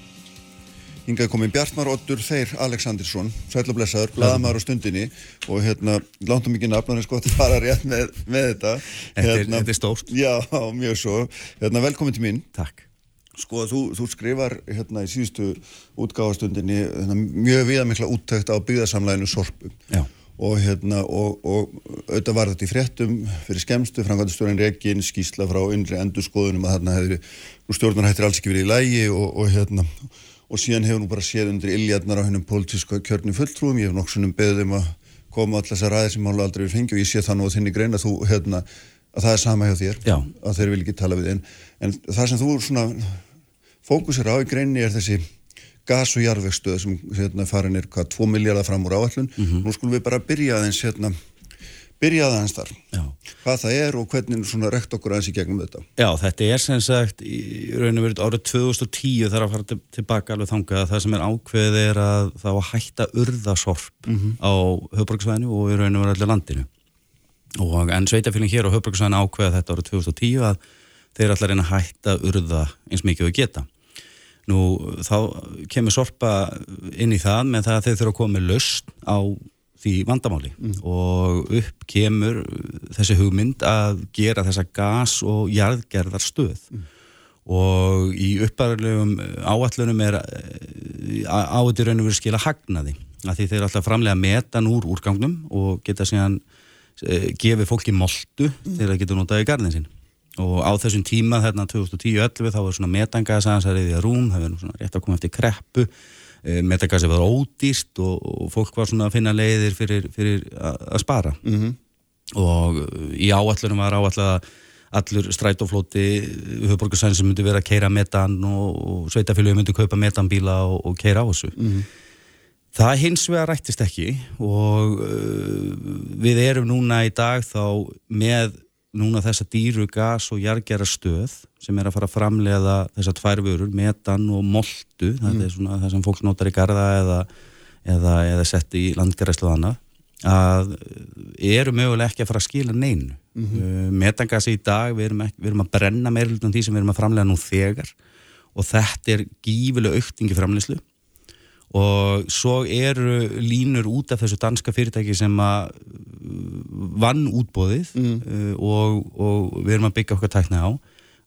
hingað komin Bjartmar Ottur Þeir Aleksandirsson, sætlablessaður, blaðamæður á stundinni og hérna, lántum ekki nafn, sko að fara rétt með, með þetta. Þetta Hérna, þetta er stórt. Já, mjög svo. Hérna, velkomin til mín. Takk. Sko, þú, þú skrifar hérna í síðustu útgáfastundinni hérna, mjög viðamikla úttækt á byggðarsamlæðinu Sorpu. Já. Og hérna, og, og auðvitað var þetta í fréttum fyrir skemstu, framkvæmdastjórin Rekin, skýsla frá innri endurskoðunum að þarna nú stjórnar hættir alls ekki verið í lægi og, og hérna, og síðan hefur nú bara séð undir illjarnar á hennum pólitíska kjörni fulltrúum, ég hef nokksunum beðið um að koma allar þessar ræðir sem mála aldrei við fengi og ég sé það nú á þinni grein að þú, hérna, að það er sama hjá þér, Já. að þeir vil ekki tala við en, en það sem þú svona fókusir á í greinni er þessi gas- og jarðvegstöð sem hérna, farin er hvað 2 miljardar fram úr áallun nú skulum við bara byrja aðeins hérna, byrja aðeins þar. Já. hvað það er og hvernig svona rekt okkur aðeins í gegnum þetta. Já, þetta er sem sagt í raun og verið árið 2010 þarf að fara til, tilbaka alveg þangað að það sem er ákveðið er að það var hætta urðasorp á höfbruksvæðinu og í raun og verið allir landinu. Og en sveitafélagin hér á höfbruksvæðinu ákveða þetta árið 2010 að þeir allar reyna hætta urða eins mikið við geta. Nú, þá kemur sorpa inn í það með það að þeir þurfa að koma með löst á því vandamáli. Og upp kemur þessi hugmynd að gera þessa gas- og jarðgerðar stöð og í uppæðarlegum áallunum er áður raun og verið skila hagnaði. Að því þeir alltaf framlega metan úr úrgangnum og geta síðan e, gefið fólki moltu þegar það getur notað í garðin sinn. Og á þessum tíma þarna 2010-11 þá var svona metangasa að reyðja rúm, það nú svona rétt að koma eftir kreppu e, metangasi var ódýrt og, og fólk var svona að finna leiðir fyrir, fyrir að spara. -hmm. og í áallunum var áallega allur strætóflóti höfborgarsæðin sem myndi vera að keira metan og, og sveitafélögum myndi kaupa metanbíla og, og keira á þessu. Það hins vegar rættist ekki og uh, við erum núna í dag þá með núna þessa dýru gas og jargera stöð sem er að fara að framleiða þessar tvær vörur, metan og moltu, það er svona það sem fólk notar í garða eða, eða, eða sett í landgæræslu og annað að eru mögulega ekki að fara að skila neinu. Mm metangasi í dag, við erum, ekki, við erum að brenna meirlutum því sem við erum að framlega nú þegar og þetta er gífileg auktingi framleyslu og svo eru línur út af þessu danska fyrirtæki sem að uh, vann útbóðið uh, og, og við erum að byggja okkar tækna á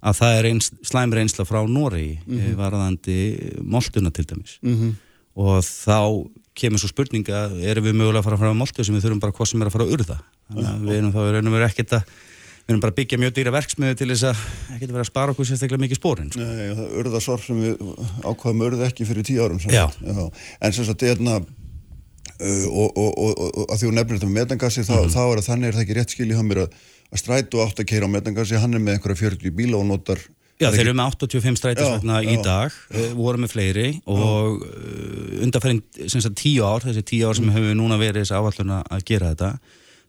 að það er eins, slæm reynsla frá Noregi mm -hmm. varðandi moltuna til dæmis -hmm. og þá kemur svo spurninga erum við mögulega að fara að fara á moltu sem við þurfum bara hvað sem er að fara að urða þannig að við erum þá og veru ekkert að við erum bara að byggja mjög dýra verksmiðu til þess að ekkert vera að spara okkur sérstaklega mikið spórin sko. Nei, það urða sorp sem við ákvaðum urða ekki fyrir tíu árum Já. sagt. en sem sagt hérna uh, og, og, og, og að því þú nefnir þetta með metangasi þá, þá er það þannig er það ekki rétt skil í hann mér að, að strætu átt að keira á metangasi hann er með einhverja 40 bíla og notar Já, er þeir eru með 85 strætisvagna Já, í já. dag, já. voru með fleiri og uh, undanferðin tíu ár, þessi tíu ár sem Mm. hefur núna verið þessi áalluna að gera þetta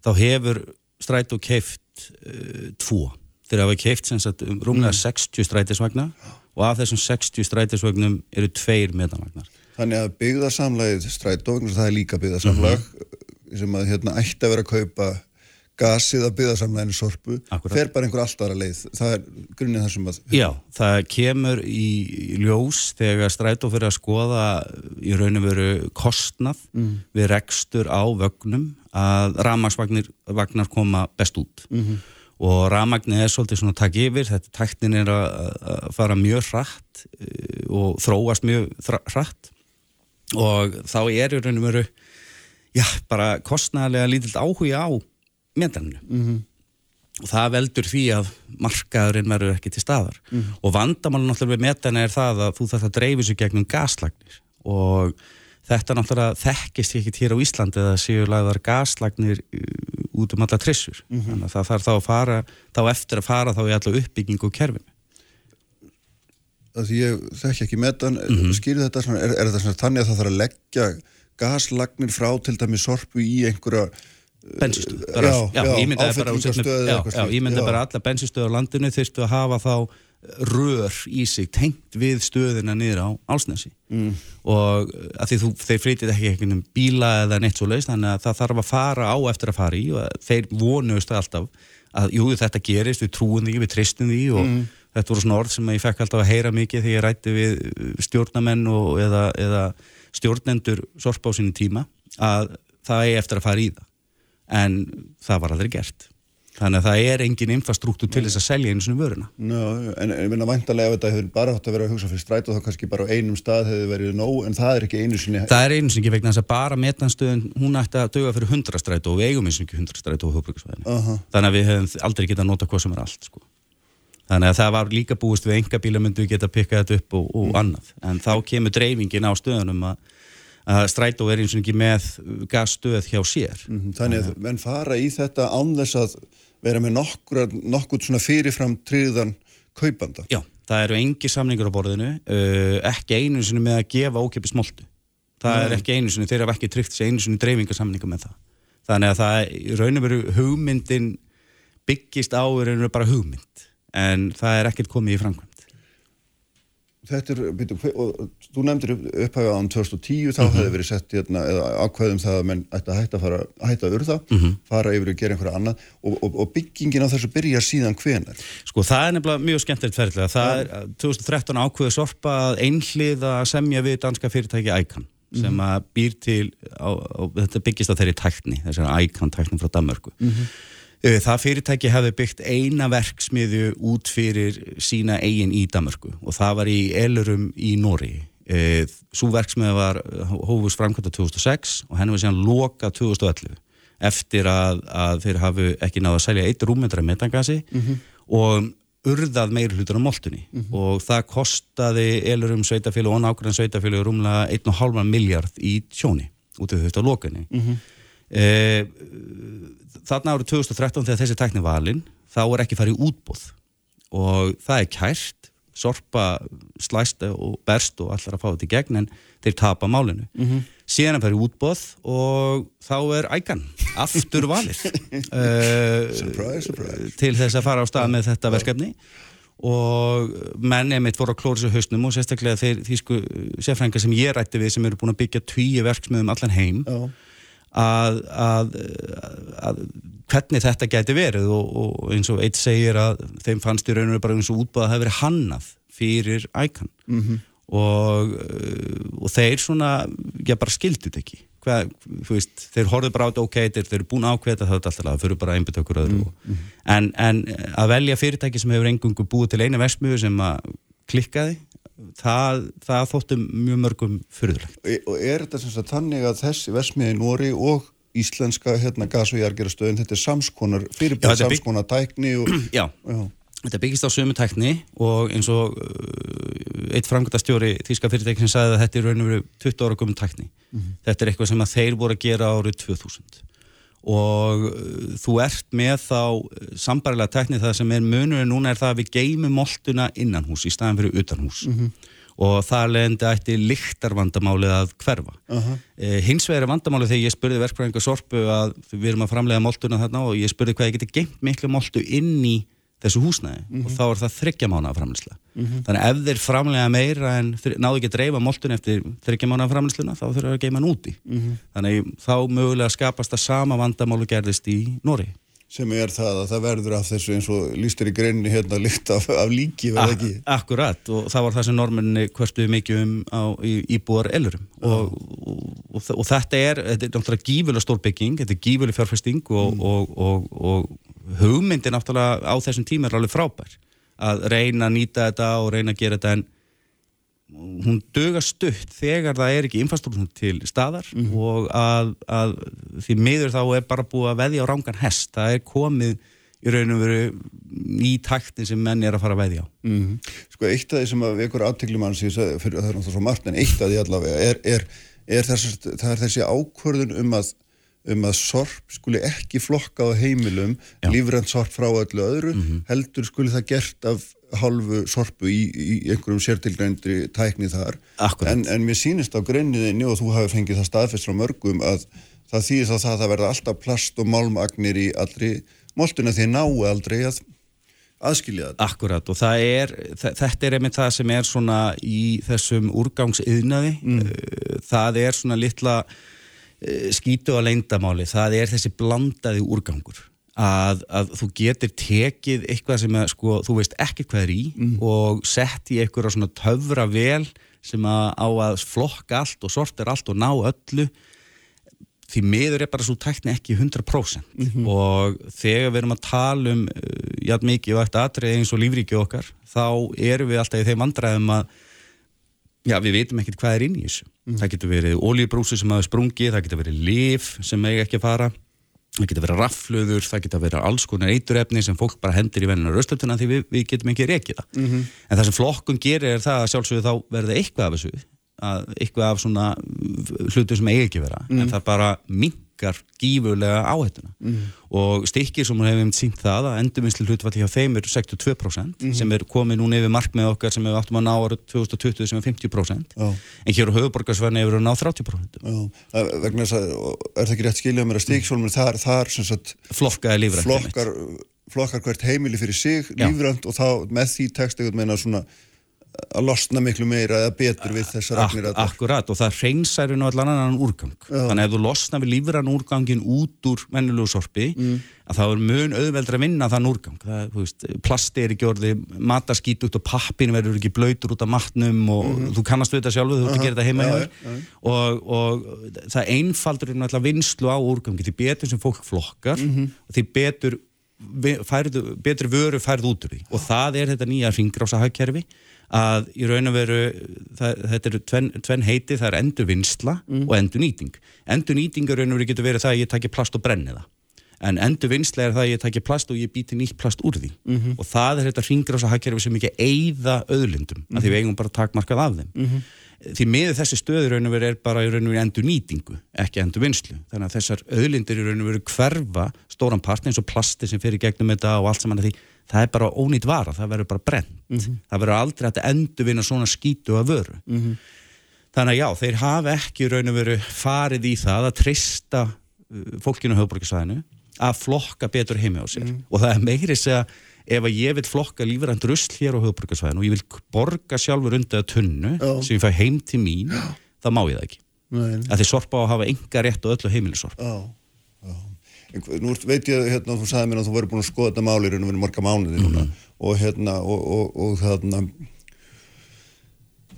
þá hefur strætó keift uh, tvo. Þeir hafa keift sem sagt um rúmlega Mm. 60 strætisvagna og af þessum 60 strætisvagnum eru tveir metanvagnar. Þannig að vegna þess að það er líka byggðarsamlag Mhm. sem að hérna ætti að vera að kaupa gasið að byggðarsamlaginu sorpu Akkúrat. fer bara einhver allt aðra leið það er grunnið þar sem að Já, það kemur í ljós þegar strætó fyrir að skoða í raun og veru kostnað við rekstur á vögnum að ramagsvagnar koma best út. Og ramagnir er svolítið svona að taka yfir þetta taktin er að, fara mjög hratt eh, og þróast mjög hratt. Og þá er í raun og veru já, bara kostnæðarlega lítill áhuga á metaninu. Og það veldur því að markaðurinn verður ekki til staðar. Og vandamálun náttúrulega við metana er það að þú þarf að dreifi svo gegnum gaslagnir. Og þetta náttúrulega þekkist ekki hér á Íslandi að það séu lagðar gaslagnir uh, út um alla trissur. Þannig að það þarf þá að fara þá eftir að fara þá í alla uppbyggingu og kerfinu. Að því ég þekki ekki metan mm -hmm. skýri þetta svona, er, er þetta svona þannig að það þarf að leggja gaslagnir frá til dæmi sorpu í einhverja bensinstöð Já, já, ég myndi bara, eða bara alla bensinstöð á landinu þurftu að hafa þá rör í sig tengt við stöðina niður á Álsnesi. Mm. og að því þú, þeir flytið ekki einhvern bíla eða neitt svo leiðist þannig að það þarf að fara á eftir að fara í og þeir vonuðust alltaf að jú þetta gerist, við trúum því, við tristum því og þetta voru svona orð sem ég fekk alltaf að heyra mikið þegar ég rætti við stjórnamenn og, eða, eða stjórnendur sorpa á sinni tíma að það er eftir að fara í það. En það var aldrei gert þannig að það er engin infrastruktúr til þess að selja einu svona vöruna. Ná, en ég minna væntalega ef þetta hefur bara átt að vera að hugsa fyrir strætó þá kannski bara á einum stað hefur verið nóg en það er ekki einu sinni það er einu sem ekki vegna þess að bara metanstöðun hún ætti að döga fyrir 100 strætó og við eigum eins og ekki 100 strætó á höfbruksvæðinu Aha. þannig að við hefum aldrei getað nota hvað sem er allt sko. þannig að það var líka búist við enga bíla myndu við geta pikkað og, og stöðunum að, að strætó er eins og ekki með gasstöð hjá sér. Mhm, Þannig að menn fara í þetta án þess að vera með nokkur, nokkur svona fyrirfram tryggðan kaupanda. Já, það eru engi samningur á borðinu uh, ekki einu sinni með að gefa ókepi smoltu það er ekki einu sinni, þeir hafa ekki tryggt sér einu sinni dreifingarsamninga með það. Þannig að það, í raun og veru hugmyndin byggist á í raun og veru bara hugmynd en það er ekkert komið í framkvæmt Þetta er, byrju, og þú nefndir upphæfið án 2010, þá hefði verið sett hérna, eða ákveðum það að menn ætti að hætta að fara, hætta að urða, fara yfir og gera einhverja annað. Og, og, og byggingin á þessu byrja síðan hvenar. Sko það er nefnilega mjög skemmtilegt ferðilega það er að 2013 ákveðu sorpa að einhlið að semja við danska fyrirtæki ICAN sem að býr til á, á, þetta byggist á þeirri tækni þessari ICAN tækni frá Danmörku. Uh, Það fyrirtæki hefði byggt eina verksmiðju út fyrir sína eigin í Danmörku og það var í Elurum í Nóri. Svo verksmiðja var hófus framkvæmta 2006 og henni var síðan loka 2011 eftir að, að þeir hafu ekki náðu að selja eitt rúmyndra metangasi og urðað meiri hlutur á moltunni og það kostaði Elurum sveitafélag og nákvæmlega sveitafélag rúmlega 1,5 miljard í tjóni út af þetta lokunni. Mm þarna árið 2013 þegar þessi tækni valinn þá er ekki farið útbóð og það er kært sorpa slæst og berst og allar að fá þetta í gegn en þeir tapa málinu. Síðan er farið í útbóð og þá er ægan aftur valið. Uh, Surprise, surprise. til þess að fara á stað með þetta verkefni. Og menn emitt voru að klóra sér hausnum og sérstaklega þeir þýsku sérfrænga sem ég rætti við sem eru búin að byggja tvíi verksmiðum allan heim. Já. Að, að, að hvernig þetta gæti verið og, og eins og eitt segir að þeim fannst í raun og veru bara eins og útbúið að það hefði verið hannað fyrir ækan -hmm. og, uh, og þeir svona já bara skildi þetta ekki. Þú veist, þeir horfðu bara á þetta ok þeir, þeir eru búin að ákveða þetta alltaf það fyrir bara einbyttökur öðru mm, en, en að velja fyrirtæki sem hefur engungu búið til eina versmiðu sem að klikkaði það, það þóttu mjög mörgum fyrirlegt Og er þetta sem sagt þannig að þessi versmiði í Nóri og íslenska hérna gas- og jargerastöðin, þetta er samskonar, bygg- samskonar tækni og... Já, Já. þetta byggist á sömu tækni og eins og uh, eitt framkvæmtastjóri þýska fyrirtæki sem sagði að þetta er raun og veru 20 ára gömum tækni. Þetta er eitthvað sem að þeir voru að gera árið 2000 og uh, þú ert með þá uh, sambarilega tækni það sem er munurinn núna er það að við geymum moltuna innan hús í staðan fyrir utan hús og það leðandi ætti lyktarvandamálið að hverfa. Aha. Eh, hins vegar er vandamálið þegar ég spurði verkfræðingar Sorpu að við erum að framlega moltuna þarna og ég spurði hvað ég geti geimt miklu moltu inn í þessu húsnæði og þá er það þryggja mánuða framlýsla. Þannig að ef þeir framlega meira en náðu ekki að dreifa moltun eftir þryggja mánuða framlýsluna þá þurfa að geima hann úti. Þannig að þá mögulega skapast það sama vandamálu gerðist í Nóri. sem er það að það verður af þessu eins og lístur í greinni hérna líkt af, af líki verða ekki? Akkurat og það var það sem normenni hverstuði mikið um á í, íbúar elurum og, og, og, og þetta er, þetta er náttúrulega gífulega stór bygging, þetta er gífulega fjárfesting og, og, og, og hugmyndin náttúrulega á þessum tíma er alveg frábær. Að reyna að nýta þetta og reyna að gera þetta en hún döga stutt þegar það er ekki infrastruktúr til staðar og að, að því miður þá er bara búið að veðja á rángan hest, það er komið í raun og veru í taktin sem menn er að fara að veðja á. Mm Sko eitt af því sem að aðtegli mann síðan, það er náttúrulega svo margt en eitt af því allavega er, er, er þess, það er þessi ákvörðun um að um að sorp skuli ekki flokka á heimilum lífrænt sorp frá öllu öðru heldur skuli það gert af, halvu sorpu í, í einhverjum sértilgrændri tækni þar. En, en mér sýnist á greinniðinni og þú hafi fengið það staðfest frá mörgum að það þýðir þá það að það verða alltaf plast og málmagnir í allri moltuna því náu aldrei að aðskilja þetta. Akkurat og það er, þe- þetta er einmitt það sem er svona í þessum úrgangsiðnaði, mm. það er svona litla skítu á leindamáli, það er þessi blandaði úrgangur. Að, að þú getur tekið eitthvað sem að, sko, þú veist ekki hvað er í og sett í eitthvað svona töfra vel sem að á að flokka allt og sortir allt og ná öllu. Því miður er bara svo tækni ekki 100% og þegar við erum að tala um uh, jætt mikið og eftir atrið eins og lífríki okkar þá erum við alltaf í þeim vandræðum að já, við veitum ekkert hvað er inn í þessu það getur verið olíubrúsi sem hafa sprungið það getur verið lif sem eiga ekki að fara það getur verið raflöður, það getur verið alls konar eiturefni sem fólk bara hendur í vennunar röstutuna því við, við getum ekki rekið það. En það sem flokkun gerir er það að sjálfsögðu þá verði eitthvað af þessu að eitthvað af svona hlutu sem eigi ekki vera en það bara minkar gífurlega áhættuna. Og stikkir sem hefum sínt það að endurvinnslu hlutvalli hjá þeim er 62% sem er komið núna yfir markmið okkar sem við áttum að ná ára 2020 sem er 50% Já. en hér á höfuborgarsvæðinu hefur við náð 30% Já, vegna þess að, er það ekki rétt skiljað mér að stíksólmur þar, þar sem sagt flokkar, flokkar hvert heimili fyrir sig, Já. lífrænt og þá með því tekst eitthvað meina svona að losna miklu meira eða betur við þessar ragnir Ak akkurat og það hreinsar nú allan annan úrgang. Þannig að ef þú losna við lífrann úrgangin út úr mennulegu sorpi að það er mun auðveldra að vinna þann úrgang. Það, veist, plasti er ekki orði mataskít út og pappin verður ekki blöytur út af matnum og þú kannast við þetta sjálfu þú ert að gera þetta heima hjá þér. og, og það einfaldur er náttúrulega vinslu á úrgangi. Því betur sem fólk flokkar og því betur færðu, betri vöru færð út úr því. Og það er þetta nýja ringrása hagkerfi að í raun og veru það, þetta eru tvenn, tvenn heiti, það er endurvinnsla og endurnýting. Endurnýting í raun og veru getur verið það að ég taki plast og brenni það. En endurvinnsla er það að ég taki plast og ég býti nýtt plast úr því. Og það er þetta ringrása hagkerfi sem ekki eyða öðlindum, af því við eigum bara takmarkað af þeim. Því miður þessi stöður raun og veru er bara í raun og veru endurnýtingu ekki endurvinnslu, þannig að þessar öðlindir í raun og veru hverfa stóran part eins og plasti sem fyrir gegnum þetta og allt saman að því það er bara ónýtt vara, það verður bara brent það verður aldrei að endurvinna svona skítu að vöru. Þannig að já, þeir hafa ekki raun og veru farið í það að trista uh, fólkinu á höfbruksvæðinu að flokka betur heimi á sér. Og það er meiri segja ef að ég vil flokka lífrænt rusl hér á höfbruksvæðinu og ég vil borga sjálfur undir að tunnu Já. sem ég fæ heim til mín þá má ég það ekki. Nei, að því sorpa á að hafa enga rétt og öllu. En hva- Nú veit ég, hérna, þú sagði mér að þú verður búin að skoða þetta máli í raun og verið marga mánuði núna og hérna, og, og, og þarna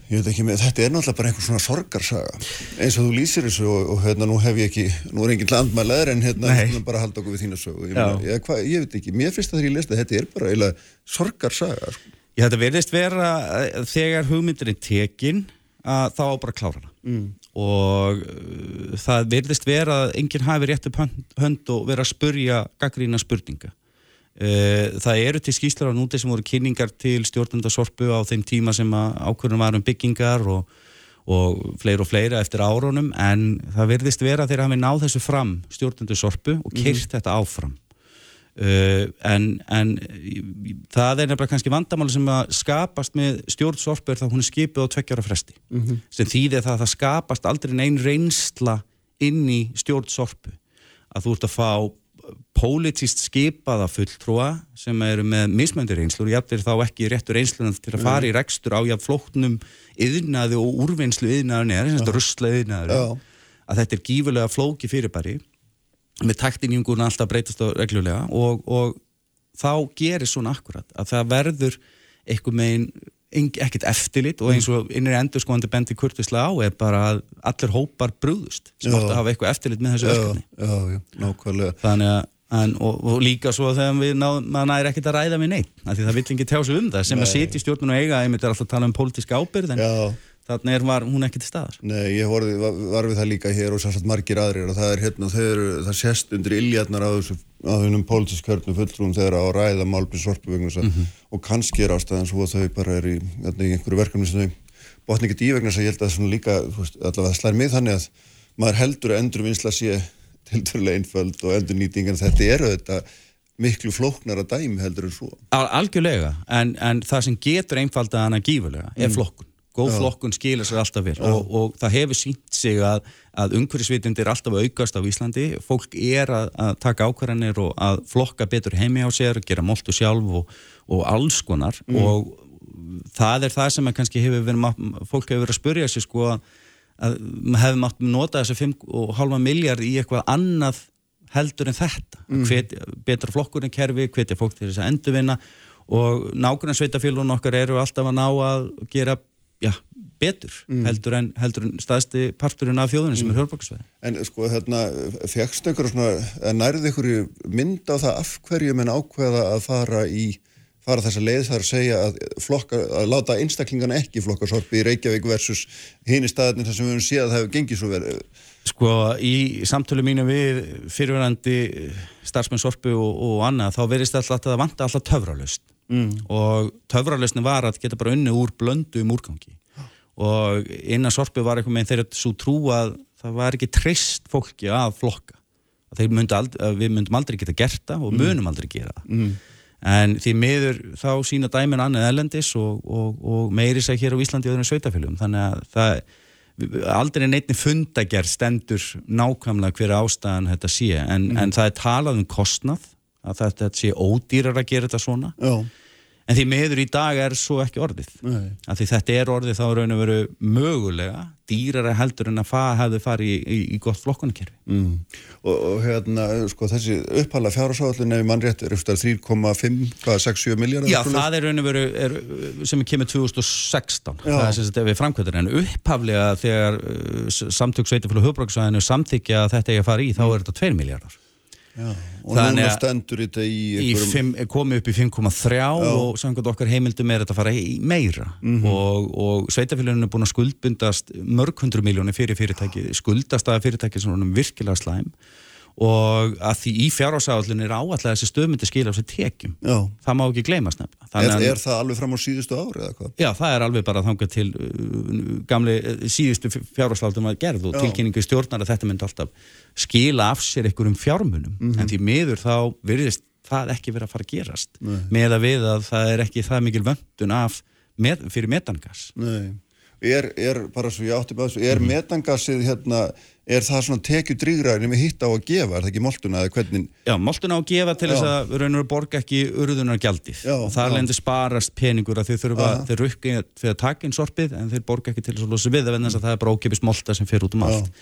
ég veit ekki með, þetta er náttúrulega bara einhver svona sorgarsaga eins og þú lýsir þessu og, og hérna, nú hef ég ekki, nú er enginn landmælaður en hérna, skulum bara halda okkur við þína sögu ég, Já. meina, ég, hva, ég veit ekki, mér finnst það þegar ég lest að þetta er bara eiginlega sorgarsaga sko. Ég þetta verðist vera að þegar hugmyndin er tekin að þá bara að klára hana mm. Og uh, það verðist vera að enginn hafi rétt upp hönd, og vera að spurja gaggrína spurninga. Uh, það eru til skýslar á núti sem voru kynningar til stjórnundasorpu á þeim tíma sem að ákvörðum var um byggingar og, og fleiri og fleira eftir árunum. En það verðist vera að þeir hafi náð þessu fram stjórnundasorpu og kyrt þetta áfram Uh, en, en það er nefnilega kannski vandamáli sem að skapast með stjórnsorpu það að hún er skipið á tveggjara fresti. Sem þýðir það að það skapast aldrei neinn reynsla inn í stjórnsorpu að þú ert að fá pólitíst skipaða fulltrúa sem eru með mismöndir reynslu og jafnir þá ekki réttur reynslunum til að fara í rekstur á jafn flóknum yðnaði og úrvinnslu yðnaðin er, þess að rusla yðnaður Já. að þetta er gífurlega flóki fyrirbæri með taktinjunguna alltaf breytast á reglulega og, og þá gerir svona akkurat að það verður eitthvað megin ekkert eftirlit og eins og innri endur skoðandi bendi kurtislega á er bara að allir hópar brúðust sem átt að hafa eitthvað eftirlit með þessu já, verkefni. já, já, nákvæmlega. Þannig að en, og, og líka svo þegar við ná, maður næri ekkert að ræða við neitt af því það vill ekki tjá sig um það sem að sitja í stjórnun og eiga einmitt er alltaf að tala um pólitíska ábyrð en já, þannig er, var hún ekki til staðar Nei, ég vorði, var, var við það líka hér og sérstaklega margir aðrir og það er hérna, eru, það sést undir iljarnar á þessu, á þennum pólitísk hörnum fulltrúum þegar á að ræða málbyrð sorpu vegna þess að, og kannski er ástæðan svo að þau bara er í, í einhverju verkefni sem þau botni ekki í vegna þess að ég held að svona líka, veist, allavega það slær mig þannig að maður heldur að endurvinnsla sé tilturlega einföld og endurnýting en þetta eru þetta miklu flóknara dæmi heldur en svo. Al algjörlega, en, en það sem getur einfalda hana gífurlega er flokkun. Góð Já. flokkun skilur sér alltaf vel og, og það hefur sínt sig að, að umhverfisvitund er alltaf aukast á Íslandi. Fólk er að, að taka ákvarðanir og að flokka betur heimi á sér, gera moltu sjálf og, og alls konar og það er það sem kannski hefur verið, fólk hefur verið að spurja sig sko að, hefði mátt nota þessi 5,5 miljard í eitthvað annað heldur en þetta mm. hvet, betra flokkurinn kerfi, hvetja fólk til þess að endurvinna og nákvæmlega sveitafélun okkar eru alltaf að ná að gera já, betur heldur, en, heldur en staðsti parturinn af þjóðunum sem er hörbruksveið En sko hérna, fegst einhverju svona, nærði einhverju mynd á það af hverju menn ákveða að fara í, fara þessa leið? Þar að segja að flokka, að láta einstaklingana ekki flokka sorpi í Reykjavík versus hini staðinni þar sem við höfum séð að það hefur gengið svo verið. Sko í samtölu mínu við fyrirverandi starfsmenn Sorpu og, og annað þá verðist alltaf að það vanta alltaf töfralaust mm. og töfralausni var að geta bara unni úr blöndu um úrgangi. Og innan Sorpu var eitthvað með þeirra svo trú að það var ekki treyst fólki að flokka. Að, myndu aldrei, að við myndum aldrei geta gert það og munum aldrei gera það. Mm. en því miður þá sína dæmin annað ellendis og, og, og meiri seg hér á Íslandi og öðrum sveitafélum þannig að það aldrei neittni fundagerð stendur nákvæmlega hver ástæðan þetta sé. En, en það er talað um kostnað að þetta sé ódýrar að gera þetta svona Já. en því meður í dag er svo ekki orðið Nei. að því þetta er orðið þá er raun og veru mögulega dýrara heldur en að fa hefði farið í, í, í gott flokkunarkerfi Mm. Og, og hérna, sko, þessi upphala fjárhásáallin ef mann rétt er eftir 3,5, hvað, 6-7 miljardar? Já, það er raun og veru er, sem er kemur 2016 Já. það er sem sagt ef við framkvæmdur en upphaflega þegar uh, samtök sveitafélag höfbruksvæðinu samþykja að þetta eigi að fara í þá er þetta 2 miljardar Já. Og Þannig núna stendur þetta í í einhverjum... fimm, komið upp í 5,3 og samkvæmt okkar heimildum er þetta að fara í meira Mhm. og, og sveitafélaginu er búin að skuldbundast mörg hundru miljónir fyrir fyrirtæki skuldast að fyrirtæki sem er virkilega slæm og að því í fjárhásáallin er áallega þessi stöðmyndi skila á sér tekjum Já. það má ekki gleymast nefna Er, er það alveg fram á síðustu ári eða hvað? Já, það er alveg bara þangað til uh, gamli uh, síðustu fjárhagslaldum að gerð og Já. tilkynningu stjórnar að þetta myndi alltaf skila af sér einhverjum fjármunum Mhm. en því miður þá virðist það ekki vera að fara að gerast með að við að það er ekki það mikil vöndun af með, fyrir metangas Nei. Er, er, bara svo ég átti með þessu, Mhm. er metangasið hérna, er það svona tekju drýgraðin með hitt á að gefa, er það ekki moltuna eða hvernig? Já, moltun á að gefa til þess að raun og borga ekki urðunar gjaldið Já, og þar já. lendir sparast peningur að þau þurfa, Aha. þeir rukki fyrir að taka inn sorpið en þeir borga ekki til þess að losa við það vegna þess að það er bara ókipis molta sem fer út um allt.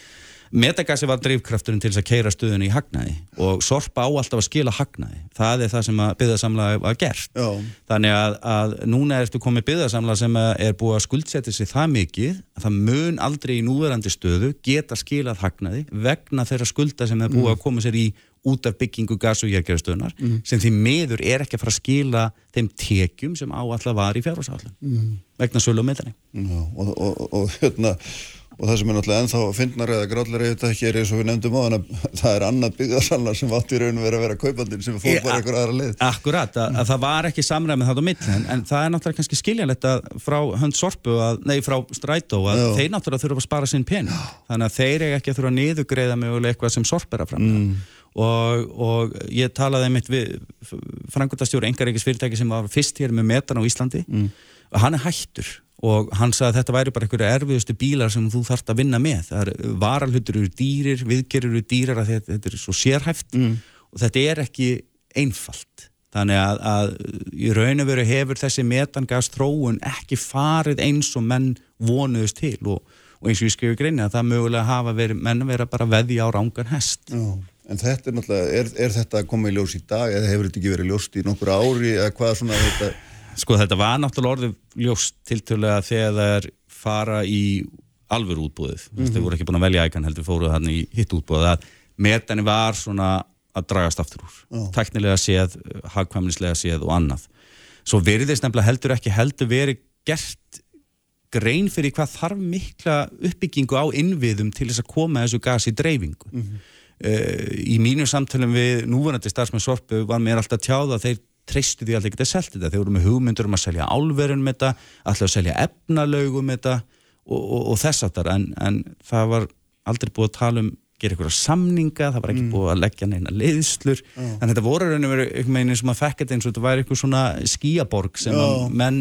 Metagasi var drifkrafturinn til þess að keira stöðunni í hagnaði og sorpa á alltaf að skila hagnaði. Það er það sem að byggðarsamlega var gert. Já. Þannig að, að núna ertu komið byggðarsamlega sem er búið að skuldsetja sig það mikið að það mun aldrei í núverandi stöðu geta skilað hagnaði vegna þeirra skulda sem er búið að koma sér í út af byggingu gas og jægjörðstöðunar sem því miður er ekki að fara að skila þeim tekjum sem áallega var í fjárhásállun mm. vegna sölu og meðan og, það sem er náttúrulega ennþá fyndnar eða grállar eða þetta hér eins og við nefndum á þannig að það er annað byggðarsallar sem átti í raun og vera að vera kaupandinn sem fór bara einhver aðra leið. Akkurat, að, að það var ekki samræmið það á milli en, en það er náttúrulega kannski skiljanlegt að frá hönd sorpu, að, nei frá strætó að Já. þeir náttúrulega þurfa að spara sinn pening. Þannig að þeir eiga ekki að þurfa að niðugreiða mögulega eitthvað sem sorp er að framlega og, og ég talaði einmitt við frangundastjóri engareikis fyrirtæki sem var fyrst hér með metan á Íslandi. Og hann er hættur og hann sagði að þetta væri bara einhverju erfiðustu bílar sem þú þarft að vinna með. Það er varalhutur eru dýrir, viðgerir eru dýrar að þetta, þetta er svo sérhæft. Og þetta er ekki einfalt. Þannig að, að í raun og veru hefur þessi metangas þróun ekki farið eins og menn vonuðust til. Og, og eins og ég skrifu greinu að það mögulega hafa verið, menn vera bara veði á rángan hest. Já, en þetta er náttúrulega, er, er þetta að koma í ljós í dag eða hefur þetta ekki verið ljóst í nokkur ári eða hvað svona þetta, Sko þetta var náttúrulega orðið ljóst tiltölulega þegar það er fara í alvöru útbúðið. Mm -hmm. Þeir voru ekki búin að velja ækan heldur fóruð hann í hitt útbúðið að metani var svona að dragast aftur úr. Já. Teknilega séð, hagkvæmnislega séð og annað. Svo veriðist nefnilega heldur ekki heldur verið gert grein fyrir hvað þarf mikla uppbyggingu á innviðum til þess að koma þessu gas í dreifingu. Uh, í mínu samtölum við núverandi starfsmenn Sorpu var mér alltaf tjáð að þeir treystu því alltaf ekki að selja þetta. Þeir voru með hugmyndur um að selja álverun með þetta alltaf að selja efnalaugum með þetta og, og, og þess aftar en, en það var aldrei búið að tala um gera ykkur samninga, það var ekki búið að leggja neina leiðslur, þannig að þetta voru raun og veru einhvern veginn sem að fekk þetta eins og þetta væri eitthvað svona skíaborg sem að Já. menn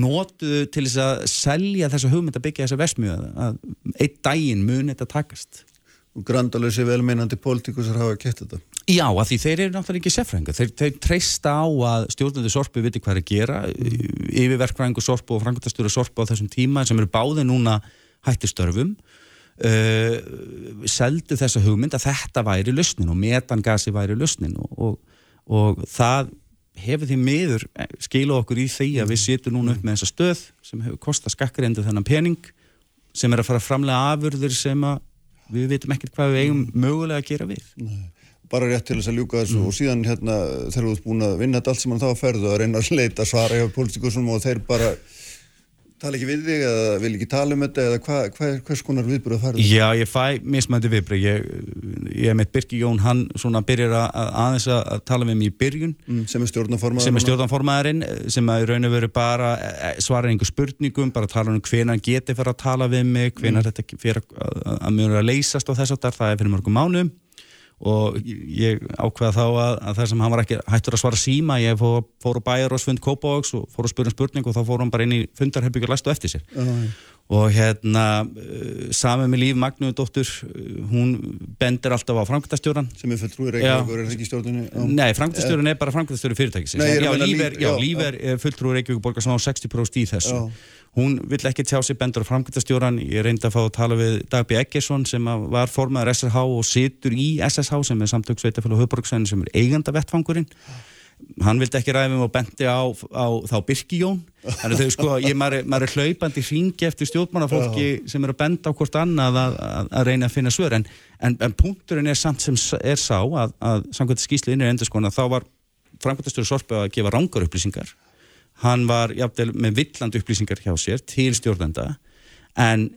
notuðu til þess að selja þessa hugmynd að byggja þessa vesmjöðu að einn daginn mun þetta takast grandalösi velmeinandi pólitíkusar hafa kett þetta. Já, að því þeir eru náttúrulega ekki seffrænga þeir, þeir treysta á að stjórnandi sorpu viti hvað er að gera, yfirverkfræðingu sorpu og frangutastjóri sorpu á þessum tíma sem eru báði núna hætti störfum uh, seldu þessa hugmynd að þetta væri lausnin og metangasi væri lausnin og, og, og það hefur því miður skilu okkur í því að við sitjum núna upp með þessa stöð sem hefur kostað skakkarendu þennan pening sem er að fara framlega afurðir sem að við vitum ekkert hvað við eigum mögulega að gera við. Bara rétt til þess að ljúka þessu og síðan hérna þegar þú ert búin að vinna þetta allt sem hann þá að ferðu að reyna að leita svara hjá pólitíkusum og þeir bara tala ekki við þig eða vil ekki tala um þetta eða hvað, hvað, hvers konar viðbröð færðu? Já, ég fæ mismændi viðbröð ég, ég með Birki Jón, hann svona byrjar að, að aðeins að, tala við mig í byrjun Mm, sem er stjórnaformaður sem er núna? stjórnformaðurinn sem að í raun og veru bara eh, svarar einhver spurningum, bara tala um hvenar hann geti fyrir að tala við mig, hvenar Mm. þetta fyrir að, að, að mjög að leysast og þess að það er fyrir mörgum mánum og ég ákveða þá að, að það sem hann var ekki hættur að svara síma ég fór, fór á bæjarásfund Kópavóks og fór að spura um spurning og þá fór hann bara inn í fundarherbyggjur læstu eftir sér Já, já. Og hérna uh, saman með Líf Magnúðdóttur uh, hún bendir alltaf á framkvæmtastjóran sem er fulltrúi. Reykjavíkur er ekki stjórnunni? Nei, framkvæmtastjórin er bara framkvæmtastjóri fyrirtækisins Nei, Já, Líf er, já, líf er fulltrúi Reykjavík borgar sem á 60% í þessu Já. hún vill ekki tjá sig bendur á framkvæmtastjóran ég reyndi að fá að tala við Dagby Eggesson sem var formaður SSH og situr í SSH sem er samtök sveitafélag höfborgsvæðin sem er eiganda vettvangurinn hann vildi ekki ræðum og bendi á, á þá Birkijón þannig að þau sko, ég, maður, maður er hlaupandi hringi eftir stjórnmannafólki sem er að benda á hvort annað að, að, að reyna að finna svör. En, en, en punkturinn er samt sem er sá að, að samkvæmt skýslu innir endur skona þá var framkvæmtastöru sorpa að gefa rángar upplýsingar. Hann var jafnvel með villand upplýsingar hjá sér til stjórnenda. En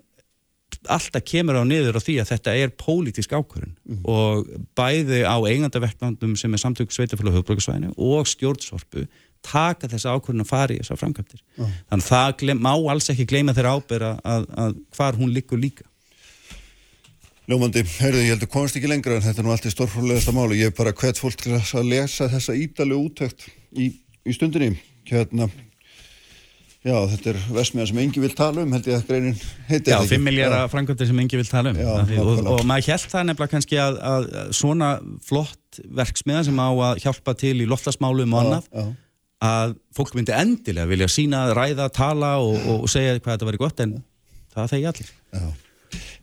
alltaf kemur á niður á því að þetta er pólitísk ákvörun og bæði á eigandavektlandum sem er samtök sveitafélag höfbrukarsvæðinu og stjórnsorpu taka þessa ákvörun að fara í þessar framkvæmdir. Þannig að það glem, má alls ekki gleyma þeirra ábyrra að, að hvar hún liggur líka. Ljómandi, heyrðu, ég heldur komast ekki lengra en þetta er nú alltaf stórfróðlegasta máli. Ég er bara hvet fólk að lesa þessa ídalu úttækt í, í stundinni. Hérna, já, þetta er vesmiða sem engi vil tala um, held ég að greinin heiti Já, það ekki? 5 miljardar framkvæmdir sem engi vil tala um Já, og, og maður held það nefnilega kannski að, að, svona flott verksmiða sem á að hjálpa til í loftlasmálum og annað Já, að fólk myndi endilega vilja sína, ræða, tala og, og, segja hvað þetta væri gott en það þegi allir.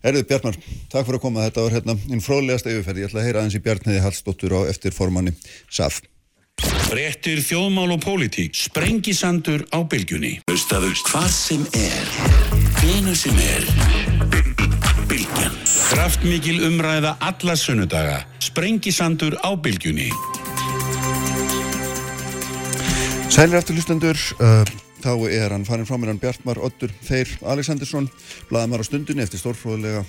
Herðu, Bjartmar, takk fyrir að koma. Þetta var hérna einn fróðlegasta yfirferð. Ég ætla að heyra aðeins í Bjartniði Hallsdóttur á eftir formanni SAF. Fréttir þjóðmál og pólitík. Sprengisandur á bylgjunni. Hlustaðu hvað sem er. Hvenu sem er. Bylgjan. Kraftmikil umræða alla sunnudaga. Sprengisandur á bylgjunni. Sælir eftir hlustendur, uh, þá er hann farin frá mér hann Bjartmar Oddur Þeir Alexandersson, blaðamar á stundinni eftir stórfróðlega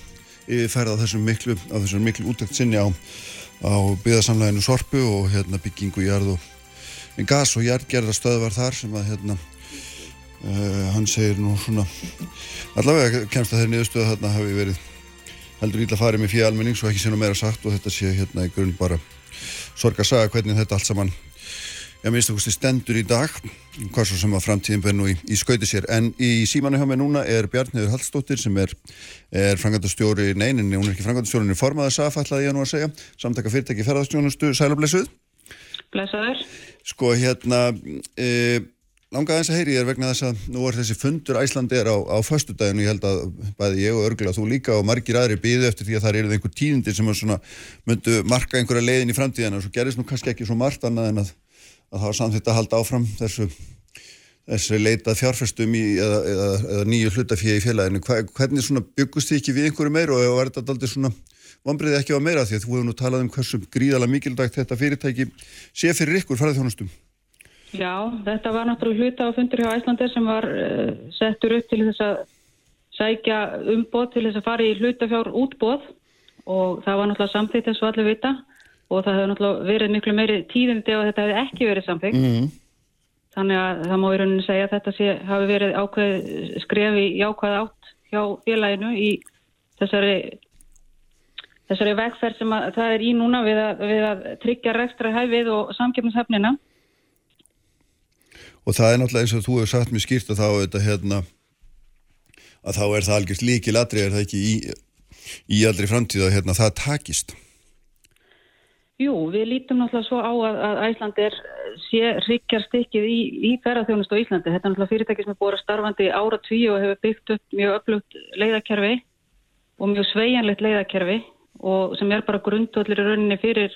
yfirferð á þessum miklu, á þessum miklu útækt sinni á, á byggðarsamlæginu Sorpu og hérna byggingu jarð og gas og jarðgerða stöðvar þar sem að hérna uh, hann segir nú svona allavega kemst að þeir niðurstöða þarna hafi verið heldur ítla farið með fyrir almenning svo ekki sé nú meira sagt og þetta sé hérna í grunn bara sorg að saga hvernig þetta allt saman ég minnst okkur stendur í dag hvað svo sem að framtíðin ber nú í, í skauti sér. En í símanu hjá mig núna er Bjarniður Hallstóttir sem er, er frangandastjóri neinin, hún er ekki frangandastjóri hún er formaður SAF, ætlaði ég nú að segja samtaka fyrirtæki ferðarstjónustu, sælublessuð Blessaður. sko hérna e, langaði eins að heyri ég er vegna þess að nú er þessi fundur Æslandi er á, á föstudaginu, ég held að bæði ég og örgulega þú líka og margir aðri býðu eftir því að það eru einhver tíðindi sem svona myndu marka einhverja leiðin í framtíðina. Og svo gerist nú kannski ekki svo margt annað en að, að það var samþýtt að halda áfram þessu þessi leitað fjárfestum í eða, eða, eða nýju hlutafíði í félaginu. Hva, hvernig byggust þið ekki við einhverju meir og var þetta aldrei svona vonbreiði ekki á meira? Því að þú hefur nú talað um hversu gríðalega mikildagt þetta fyrirtæki sé fyrir ykkur ferðarþjónustum Já, þetta var náttúrulega hluta á fundur hjá Æslandi sem var uh, settur upp til þess að sækja umboð til þess að fara í hlutafjár útboð og það var náttúrulega samþýtt eins og allir vita og það hefur náttúrulega verið miklu meiri tíðindi að þetta hefði ekki verið samþýtt. mm. Þannig að það má í rauninni segja að þetta sé, hafi verið ákveð skref í jákvæð átt hjá félaginu í þessari þessari vegferð sem að, það er í núna við að, við að tryggja rekstra hæfið og samkjöfnishefnina. Og það er náttúrulega eins og þú hefur sagt mér skýrt að þá þetta hérna að þá er það algjörst líkil aðri er það ekki í, í allri framtíð að hérna það takist. Jú, við lítum náttúrulega svo á að, að Æslandir sé ryggjar stikkið í, í ferðarþjónust á Íslandi. Þetta er náttúrulega fyrirtæki sem er búið að starfandi ára tví og hefur byggt upp mjög öflugt leiðakerfi og mjög sveianlegt leiðakerfi og sem er bara grundvöldur í rauninni fyrir,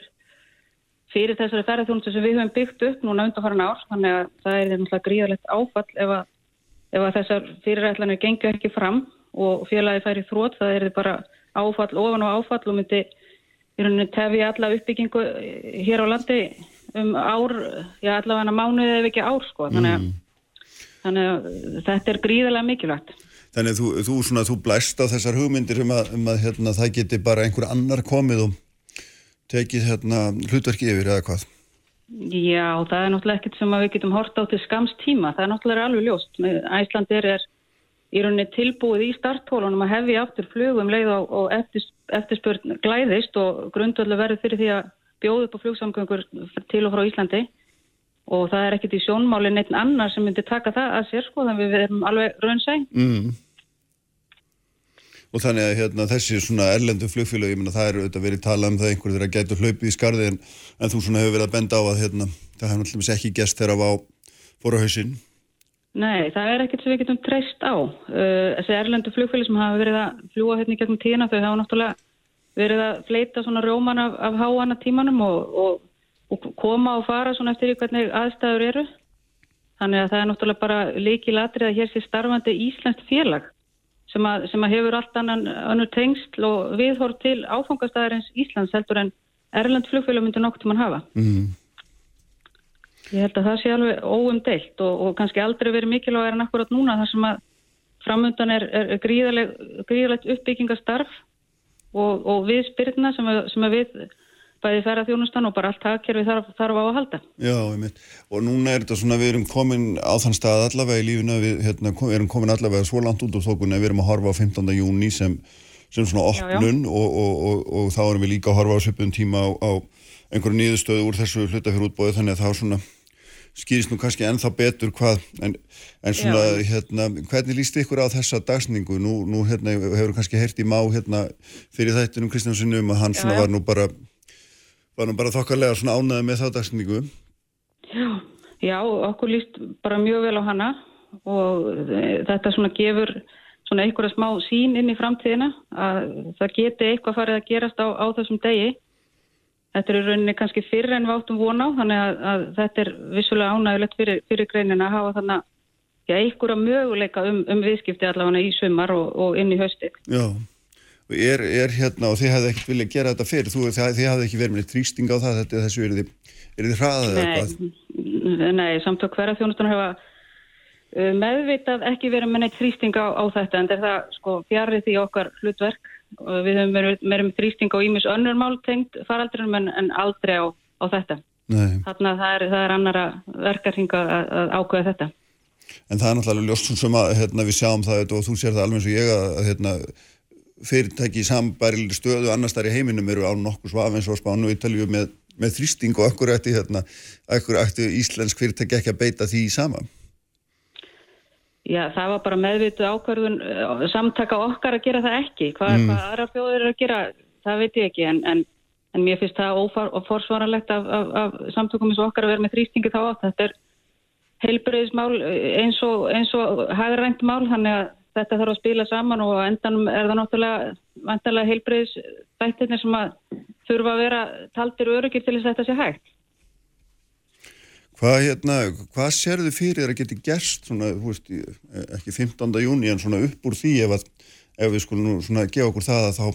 fyrir þessari ferðarþjónustu sem við höfum byggt upp núna undanfaran ár. Þannig að það er náttúrulega gríðalegt áfall ef að, ef að þessar fyrirætlanir gengur ekki fram og félagi færi þrótt. Það er bara áfall ofan og áfall og myndi í rauninni tefi alla uppbyggingu hér á landi um ár, já allavega mánuðið ef ekki ár sko, þannig að, mm. þannig að þetta er gríðarlega mikilvægt. Þannig að þú, þú, svona, þú blæst á þessar hugmyndir um að, um að hérna, það geti bara einhver annar komið og tekið hérna, hlutverki yfir eða hvað? Já, það er náttúrulega ekkert sem við getum horta á til skamstíma, það er náttúrulega alveg ljóst. Æslandir er í rauninni tilbúið í starthólunum að hefja aftur flugum leið og, og eftir, eftirspurn glæðist og grundvöldu verður fyrir því að bjóðu upp á flugsamgöngur til og frá Íslandi. Og það er ekkit í sjónmáli neitt annar sem myndi taka það að sér sko þannig við erum alveg raunsæg mm. Og þannig að hérna, þessi svona erlendu flugfélag ég menna það eru auðvitað verið talað um það einhverju þeirra gætu hlaupið í skarði en, en þú svona hefur verið að benda á að hérna, það hefur náttúrulega ekki gæst þeirra á fóra hausinn Nei, það er ekkert sem við getum treyst á. Uh, þessi erlendu flugfélag sem hafa verið að fljúa hérna í gegnum tína þau hafa náttúrulega verið að fleita svona róman af, af háana tímanum og, og, og koma og fara svona eftir hvernig aðstæður eru. Þannig að það er náttúrulega bara leikið latrið að hér sé starfandi Íslands félag sem að, sem að hefur allt annan önnur tengsl og viðhór til áfangastæðarins Íslands heldur en erlend flugfélag myndir nokkur til mann hafa. Mm. Ég held að það sé alveg óumdeilt og, og kannski aldrei verið mikilvæg en akkurat núna þar sem að framöndan er, er gríðalegt uppbyggingastarf og, og við spyrna sem, sem að við bæði færa þjónustan og bara allt takkerfi þarf, þarf á að halda. Já. Og núna er þetta svona, við erum komin á þann stað allavega í lífuna, við hérna, við erum komin allavega svo langt út úr þókunni að við erum að horfa á 15. júni sem, sem svona opnun já, já. Og, og, og þá erum við líka að horfa á söpun tíma á, á einhverju nýðustöðu úr þessu hlutafjörútbóði þannig að það er svona skýrist nú kannski ennþá betur hvað, en, en svona, Já. hérna, hvernig líst ykkur á þessa dagsningu? Nú, nú hérna, hefur kannski hert í má, hérna, fyrir þættinum Kristjánssonu um að hann svona Já. var nú bara, var nú bara þokkarlega svona ánaði með þá dagsningu. Já, Já, okkur líst bara mjög vel á hana og þetta svona gefur svona einhverja smá sín inn í framtíðina að það geti eitthvað farið að gerast á, á þessum degi Þetta er rauninni kannski fyrir en við áttum vona þannig að, að þetta er vissulega ánægilegt fyrir, fyrir greinina að hafa þannig að einhverja möguleika um, um viðskipti allavega í sumar og, og inn í hösti. Já, og er, er hérna og þið hefði ekkert viljað gera þetta fyrir, þú, þið, þið hefði ekki verið með trýsting á það, þetta, þessu er þið, er þið hraðað eða eitthvað? Nei, samtök hverja þjónustan hefa uh, meðvitað ekki verið með neitt trýsting á, á þetta en er sko fjarið því okkar hlutverk við höfum verið með þrýsting á ímis önnur mál tengt faraldrinum en, en aldrei á, á þetta. Þannig að það er, það er annara verkarhinga að, að ákveða þetta. En það er náttúrulega ljóst sem að hérna, við sjáum það og þú sér það alveg eins og ég að hérna, fyrirtæki í sambærili stöðu annars þar í heiminum eru á nokkuð svaf eins og spánu ítalju með, með þrýsting og akkur ætti hérna, íslensk fyrirtæki ekki að beita því í sama. Já, það var bara meðvitu ákvarðun eh, samtaka okkar að gera það ekki. Hvað, mm. hvað aðra fjóður er að gera, það veit ég ekki. En, en, en mér finnst það óforsvaranlegt af, af, af samtökum eins og okkar að vera með þrýstingi þá átt. Þetta er heilbreyðismál eins og, og hagrænt mál, þannig að þetta þarf að spila saman og endanum er það náttúrulega heilbreyðisbættirnir sem að þurfa að vera taldir örugir til þess að þetta sé hægt. Hvað, hérna, hvað sérðu fyrir að geti gerst svona, veist, ekki 15. júni en svona upp úr því ef, að, ef við skulum svona gefa okkur það að þá,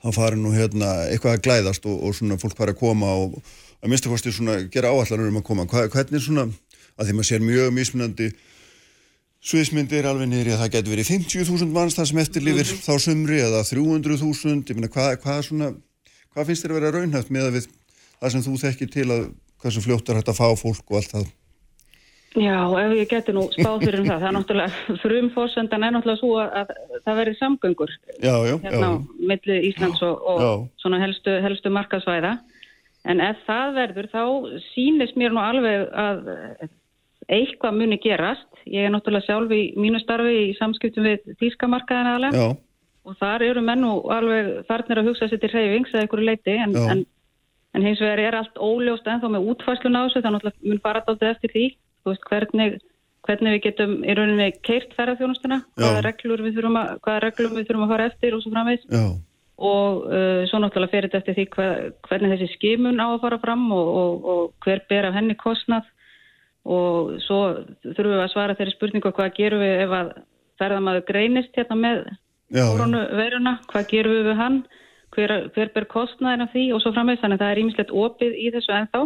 þá fari nú hérna eitthvað að glæðast og, og svona fólk fari að koma og að minnstakosti svona gera áallanur um að koma. Hvað, hvernig svona, að því maður sér mjög mismunandi sviðsmyndir alveg í að það getur verið 50.000 manns það sem eftir lifir mm -hmm. þá sumri eða 300.000, ég meina hvað, svona, hvað finnst þér að vera raunhæft með að við það sem þú þekkir til að hversu fljóttar hægt að fá fólk og allt það? Já, ef ég geti nú spáð fyrir um það, það er náttúrulega frumfórsendan er náttúrulega svo að, að það veri samgöngur Já, já, hérna á já. milli Íslands og, og Já. svona helstu, helstu markasvæða en ef það verður þá sýnist mér nú alveg að eitthvað muni gerast ég er náttúrulega sjálf í mínu starfi í samskiptum við tískamarkaðin aðalega Já, og þar eru menn nú alveg farnir að hugsa sér til hreyfings eða einhverju leiti en, Já. en, en hins vegar er allt óljóst ennþá með útfæslun á þessu þannig að mun fara dálítið eftir því veist, hvernig, hvernig við getum í rauninni keirt ferðarþjónustuna hvaða reglur við þurfum að, við þurfum að fara eftir og svo framvegis. Já, og uh, svo náttúrulega fer þetta eftir því hva, hvernig þessi skimun á að fara fram og, og, og hver ber af henni kostnað. Og svo þurfum við að svara þeirri spurningu hvað gerum við ef að ferðamaður greinist hérna með koronaveiruna, hvað gerum við við hann hver, hver ber kostnaðin af því og svo framvegis þannig að það er ímislegt opið í þessu ennþá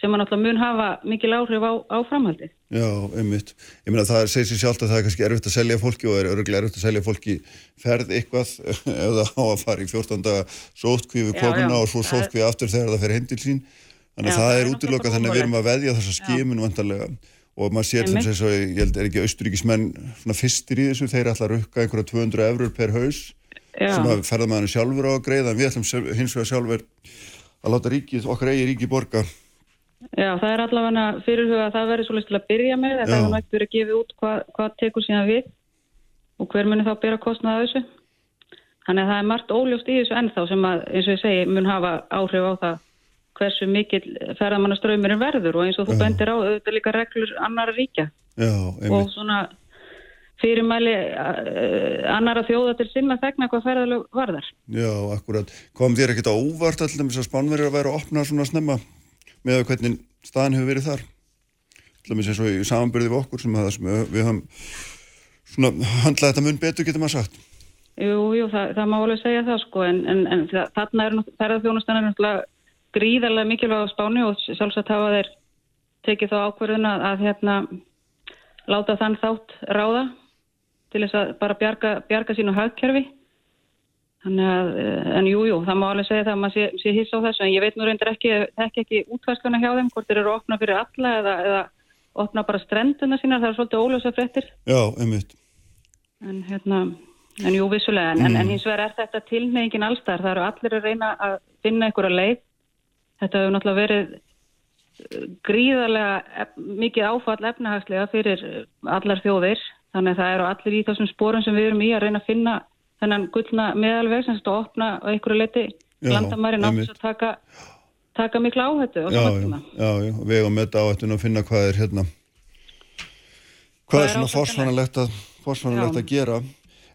sem að náttúrulega mun hafa mikil áhrif á, á framhaldi Já, einmitt. Ég meina það segir sér sjálft að það er kannski erfitt að selja fólki og er örgulega erfitt að selja fólki ferð eitthvað ef það á að fara í 14 daga sótkví við Já, komuna já. og svo Það er- sótkví aftur þegar það fer heim til sín. Þannig Já, að það það er náttúrulega þannig að við erum að veðja þessa Já. skimun vantarlega og maður sér segir svo, ég held er ekki austuríkismenn fyrstir í þessu, þeir ætla að rukka einhverja 200 eurur per haus Já. Sem að ferðamæðinu sjálfur á að greiða en við ætlum hins vegar sjálfur að láta ríkið, okkar eigi ríki borga. Já, það er allavega fyrirhuga að það verður svolítið til að byrja með Já. hefur nægt verið að gefa út hvað, hvað tekur síðan við og hver muni þá bera kostnaða þessu. Þannig að það er margt óljóst í þessu ennþá sem að, eins og ég segi, mun hafa áhrif á það hversu mikill ferðamannaströymurinn verður og eins og þú Já. bendir á auðvitað líka reglur annara ríkja Já, og svona fyrirmæli uh, annara þjóða til sinna þegna hvað ferðalög varðar. Já, akkurat. Kom þér ekkert á óvart allir þess að spánverið að vera að opna svona snemma með að hvernig staðan hefur verið þar? Allir með eins og í samanbyrði við okkur sem, að, sem við höfum svona handlað þetta mun betur getur maður sagt. Jú, jú, það, það má alveg segja það sko en, en, en þarna er ferðarþjónustan er náttúrulega gríðarlega mikilvæg á spáni og sjálfsagt hafa þeir tekið þá ákverðun að, að hérna láta þann þátt ráða til þess að bara bjarga, bjarga sínu hagkerfi þannig að, eh, en jú, jú, það má alveg segja það að maður sé, sé hissa á þessu en ég veit nú reyndir ekki, ekki, ekki útværskluna hjá þeim hvort þeir eru opna fyrir alla eða, eða opna bara strenduna sína, það er svolítið óljósa fréttir Já, einmitt. En hérna, en jú vissulega, en, en hins vegar er þetta tilnefingin allstar, það eru allir að reyna að finna einhverja leið. Þetta hefur náttúrulega verið eh, gríðarlega mikið áfall efnahagslega fyrir allar þjóðir, þannig að það eru allir í þessum sporum sem við erum í að reyna að finna þennan gullna meðalveg sem þetta að opna á einhverju leiti Já, landamæri náttúrulega að taka, taka mikla áhættu Já, já, já, já, við eigum með áættun að finna hvað er hérna, hvað Hvað er svona forsvanalegt að, að gera.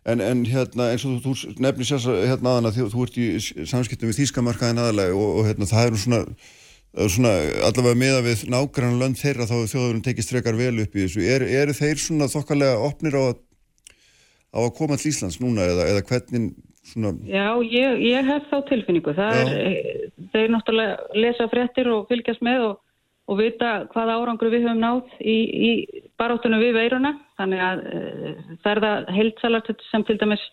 En, en hérna eins og þú, þú nefnir sér hérna aðan að þú, þú ert í samskiptum við þýskamarkaðin aðalega og, og hérna það er nú svona, það svona allavega meða við nágrann lönd þeirra þá þjóðurinn tekið strekar vel upp í þessu. Er, eru þeir svona þokkalega opnir á að, á að koma til Íslands núna eða, eða hvernig svona, Já, ég, ég hef þá tilfinningu. Það Já. er, eh, þeir náttúrulega lesa fréttir og fylgjast með og, og vita hvað árangur við höfum náð í, í baráttunum við veiruna. Þannig að það er það heildsalar sem til dæmis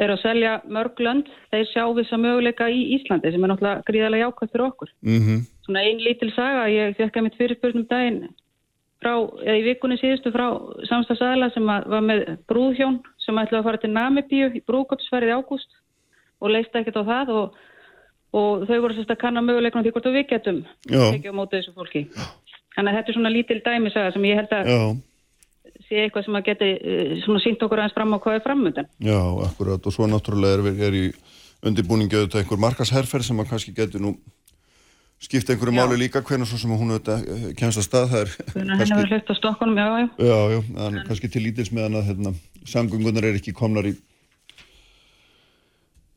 er að selja mörg lönd. Þeir sjá þess að möguleika í Íslandi sem er náttúrulega gríðarlega jákvæmt fyrir okkur. mhm, Svona ein lítil saga, ég fekk að mitt fyrirspurnum daginn frá, eða í vikunni síðustu frá samstagsæðla sem var með brúðhjón sem ætlaði að fara til Namibíu í brúðköpsferðið í ágúst og leista ekkert á það og, og þau voru sérst að kanna möguleiknum því hvort við getum tekið á móti þessu fólki. Þannig að þetta er svona lítil dæmisaga sem ég held að já, sé eitthvað sem að geti eh, svona sínt okkur aðeins fram á hvað er framöndan. já, akkurat og svo náttúrulega er, er í undirbúningi auðvitað einhver markasherferð sem að kannski getur nú skipta einhverju Já. máli líka hvernig svo sem hún auðvitað eh, kemst að stað það er að henni verður hlust á stokkunum, já, já. Já, já, en kannski til lítils meðan að hérna, samgöngunar er ekki komnar í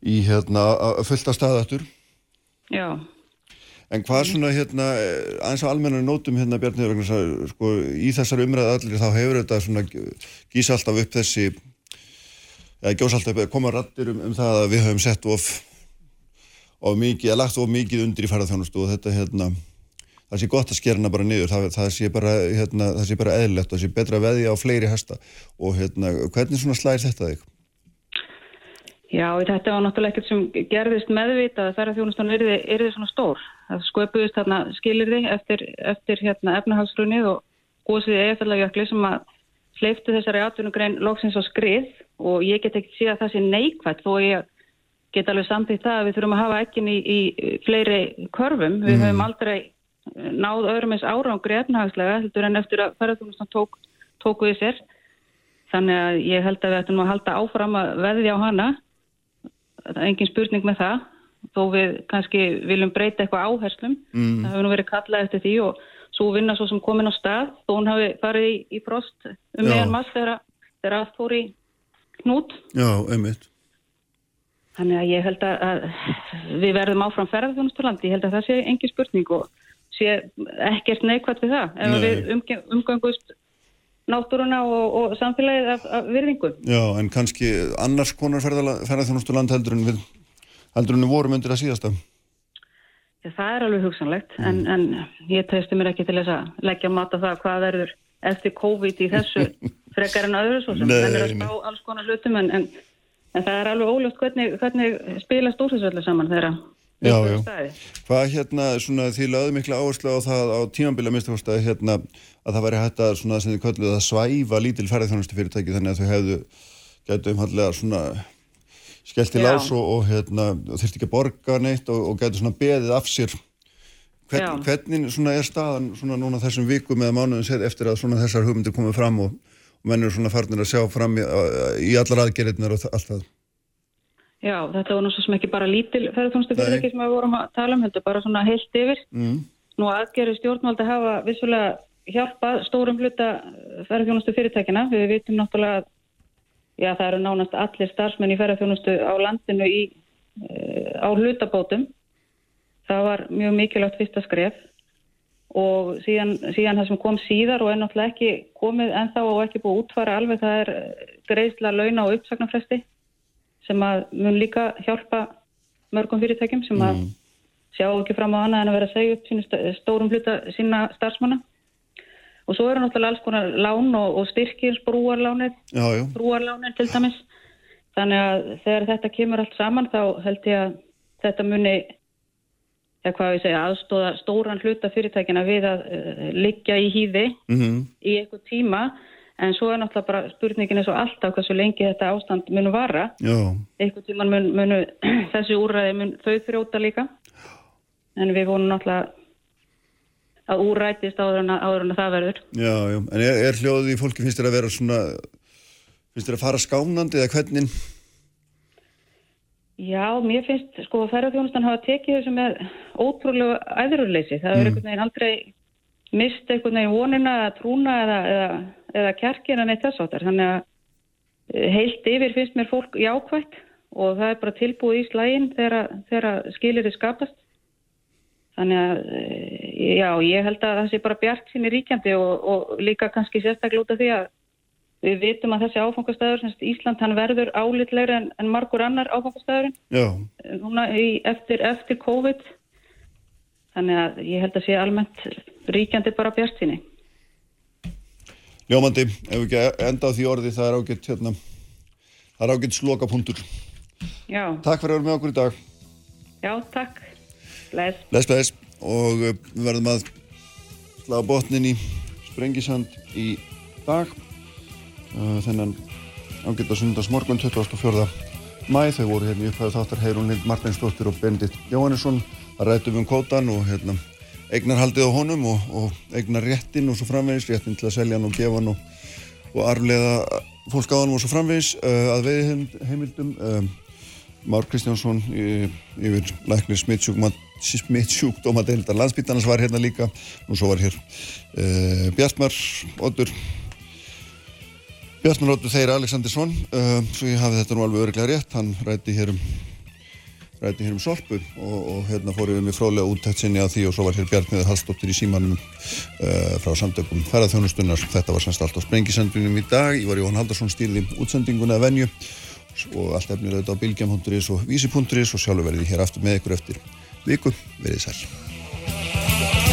í hérna að fullta staðættur Já, en hvað svona hérna aðeins á almennar nótum hérna Bjarni vegna þess að, sko, í þessar umræðu allir þá hefur þetta svona gís alltaf upp þessi eða gjós alltaf upp eða koma rattir um, um það að við höfum sett of of mikið, eða lagt of mikið undir í ferðarþjónustu og þetta hérna það sé gott að skera hana bara niður það, það sé bara, hérna, það sé bara eðlilegt og það sé betra að veðja á fleiri hesta og hérna, hvernig svona slæðir þetta þig? Já, þetta var náttúrulega ekkert sem gerðist meðvitað að ferðarþjónustan yrði, yrði svona stór. Það sköpuðist þarna skilirði eftir, eftir hérna efnahagsrunnið og, gósið eðallajökli sem að hleyftu þessari atvinnugrein loksins á skrið og ég get ekki síðan að það sé neikvægt þó ég get alveg samtitt það að við þurfum að hafa ekkin í, í fleiri körfum. Við höfum aldrei náð öðrum eins árangri efnahagslega heldur en eftir að ferðarþjónustan tók, tóku í sér. Þannig að ég held að við ættum að halda áfram að veðja á hana. Það er engin spurning með það. Þó við kannski viljum breyta eitthvað áherslum. Mm. Það hefur nú verið kallað eftir því og svo vinna svo sem komin á stað. Þó hún hafi farið í, í frost um meðan maður þegar, þegar allt fór í knút. Já, einmitt. Þannig að ég held að við verðum áfram ferðarþjónusturlandi. Ég held að það sé engin spurning og sé ekkert neikvægt við það. Ef Nei. við umgangust náttúruna og, og samfélagið af, af virðingu. Já, en kannski annars konar ferðarþjónusturland heldur en við, heldur en við vorum undir að síðasta. Já, það er alveg hugsanlegt, mm. en, en ég teisti mér ekki til þess að leggja mata það hvað verður eftir COVID í þessu frekar en öðru, svo sem það er að spá alls konar hlutum, en, en en það er alveg óljóft hvernig, hvernig spilast úrsæðsvöldu saman þeirra Já, já. Hvað hérna, svona, því laðu miklu áherslu á það á tímanbíla mistakostæði hérna að það væri hægt að, svona, sem þið kalluðu að svæfa lítil ferðarþjónustu fyrirtæki þannig að þau hefðu, getur umhallega svona skellt í lás og, og hérna, þurfti ekki að borga neitt og, og getur svona beðið af sér. Hvern, hvernig svona er staðan svona núna þessum vikum eða mánuðin eftir að svona þessar hugmyndir komið fram og og menn eru svona farnir að sjá fram í, í allar aðgerðinir og allt það. Já, þetta var svo sem ekki bara lítil ferðarþjónustu fyrirtæki sem við vorum að tala um, þetta bara svona heilt yfir. Mm. Nú aðgerði stjórnvaldi hafa vissulega hjálpað stórum hluta ferðarþjónustu fyrirtækina. Við vitum náttúrulega að já, það eru nánast allir starfsmenn í ferðarþjónustu á landinu í, eh, á hlutabótum. Það var mjög mikilvægt fyrsta skref og síðan, síðan það sem kom síðar og er náttúrulega ekki komið ennþá og ekki búið útfara alveg það er eh, greiðsla launa og uppsagnarfresti sem að mun líka hjálpa mörgum fyrirtækjum sem að mm. sjá ekki fram á hana en að vera að segja upp sínu stórum hluta sína starfsmanna. Og svo eru náttúrulega alls konar lán og, og styrkir brúarlánir brúarlánir til dæmis. Þannig að þegar þetta kemur allt saman þá held ég að þetta muni eða hvað við segja, aðstóða stóran hluta fyrirtækina við að uh, liggja í hýði mm -hmm. í eitthvað tíma. En svo er náttúrulega bara spurningin eins og alltaf hvað svo lengi þetta ástand munu vara. Eitthvað tíma mun, munu þessi úræði mun þau þrjóta líka. En við vonum náttúrulega að úrætist áður en að það verður. Já, já, en er, er hljóðið í fólki finnst þér að vera svona finnst þér að fara skánandi eða hvernig Já, mér finnst sko að ferðarþjónustan hafa tekið þessu með ótrúlega æðrurleysi. Það er mm. einhvern veginn aldrei mist einhvern veginn vonina eða trúna eða, eða, eða kjarkina neitt þess áttar. Þannig að eh, heilt yfir finnst mér fólk jákvægt og það er bara tilbúið í slægin þegar, skilir þið skapast. Þannig að eh, já, ég held að það sé bara bjart síni ríkjandi og, og líka kannski sérstaklega út af því að Við vitum að þessi áfangastæður, Ísland, hann verður álitlegur en, en margur annar áfangastæðurinn núna í, eftir, eftir COVID. Þannig að ég held að sé almennt ríkjandi bara bjart síni. Ljómandi, ef ekki enda á því orði, það er ágætt, hérna, það er ágætt slokapunktur. Já. Takk fyrir að vera með okkur í dag. Já, takk. Bless. Bless, bless. Og uh, við verðum að slá botnin í Sprengisand í dag. Uh, þennan ágæta sundagsmorgun 24. mæ þau voru hérna í upphæðu þáttar Heirun Lind Martinsdóttir og Bendit Jóhannesson. Að rætu um kótan og hérna eignar haldið á honum og, og eignar réttin og svo framvegis, réttin til að selja hann og gefa hann og, og arflega fólk á hann og svo framvegis. Uh, að veiði heimildum uh, Már Kristjánsson yfir læknir smittsjúkdómadeildar landsbyttarnas var hérna líka. Og svo var hér uh, Bjartmar Oddur Bjartmaróttu Þeir Aleksandinsson uh, svo ég hafi þetta nú alveg öruglega rétt hann rætti hér um rætti hér um sorpu og, og hérna fór ég með fróðlega úttækt sinni á því og svo var hér Bjartmiður Hallstóttir í símanum uh, frá samtökum ferðarþjónustunnar þetta var semst allt á sprengisendunum í dag ég var Jón Haldarsson stíli útsendinguna að venju og allt efnir auðvitað á bilgjam.is og vísi.is og sjálfur verði hér aftur með ykkur eftir viku, verið sæl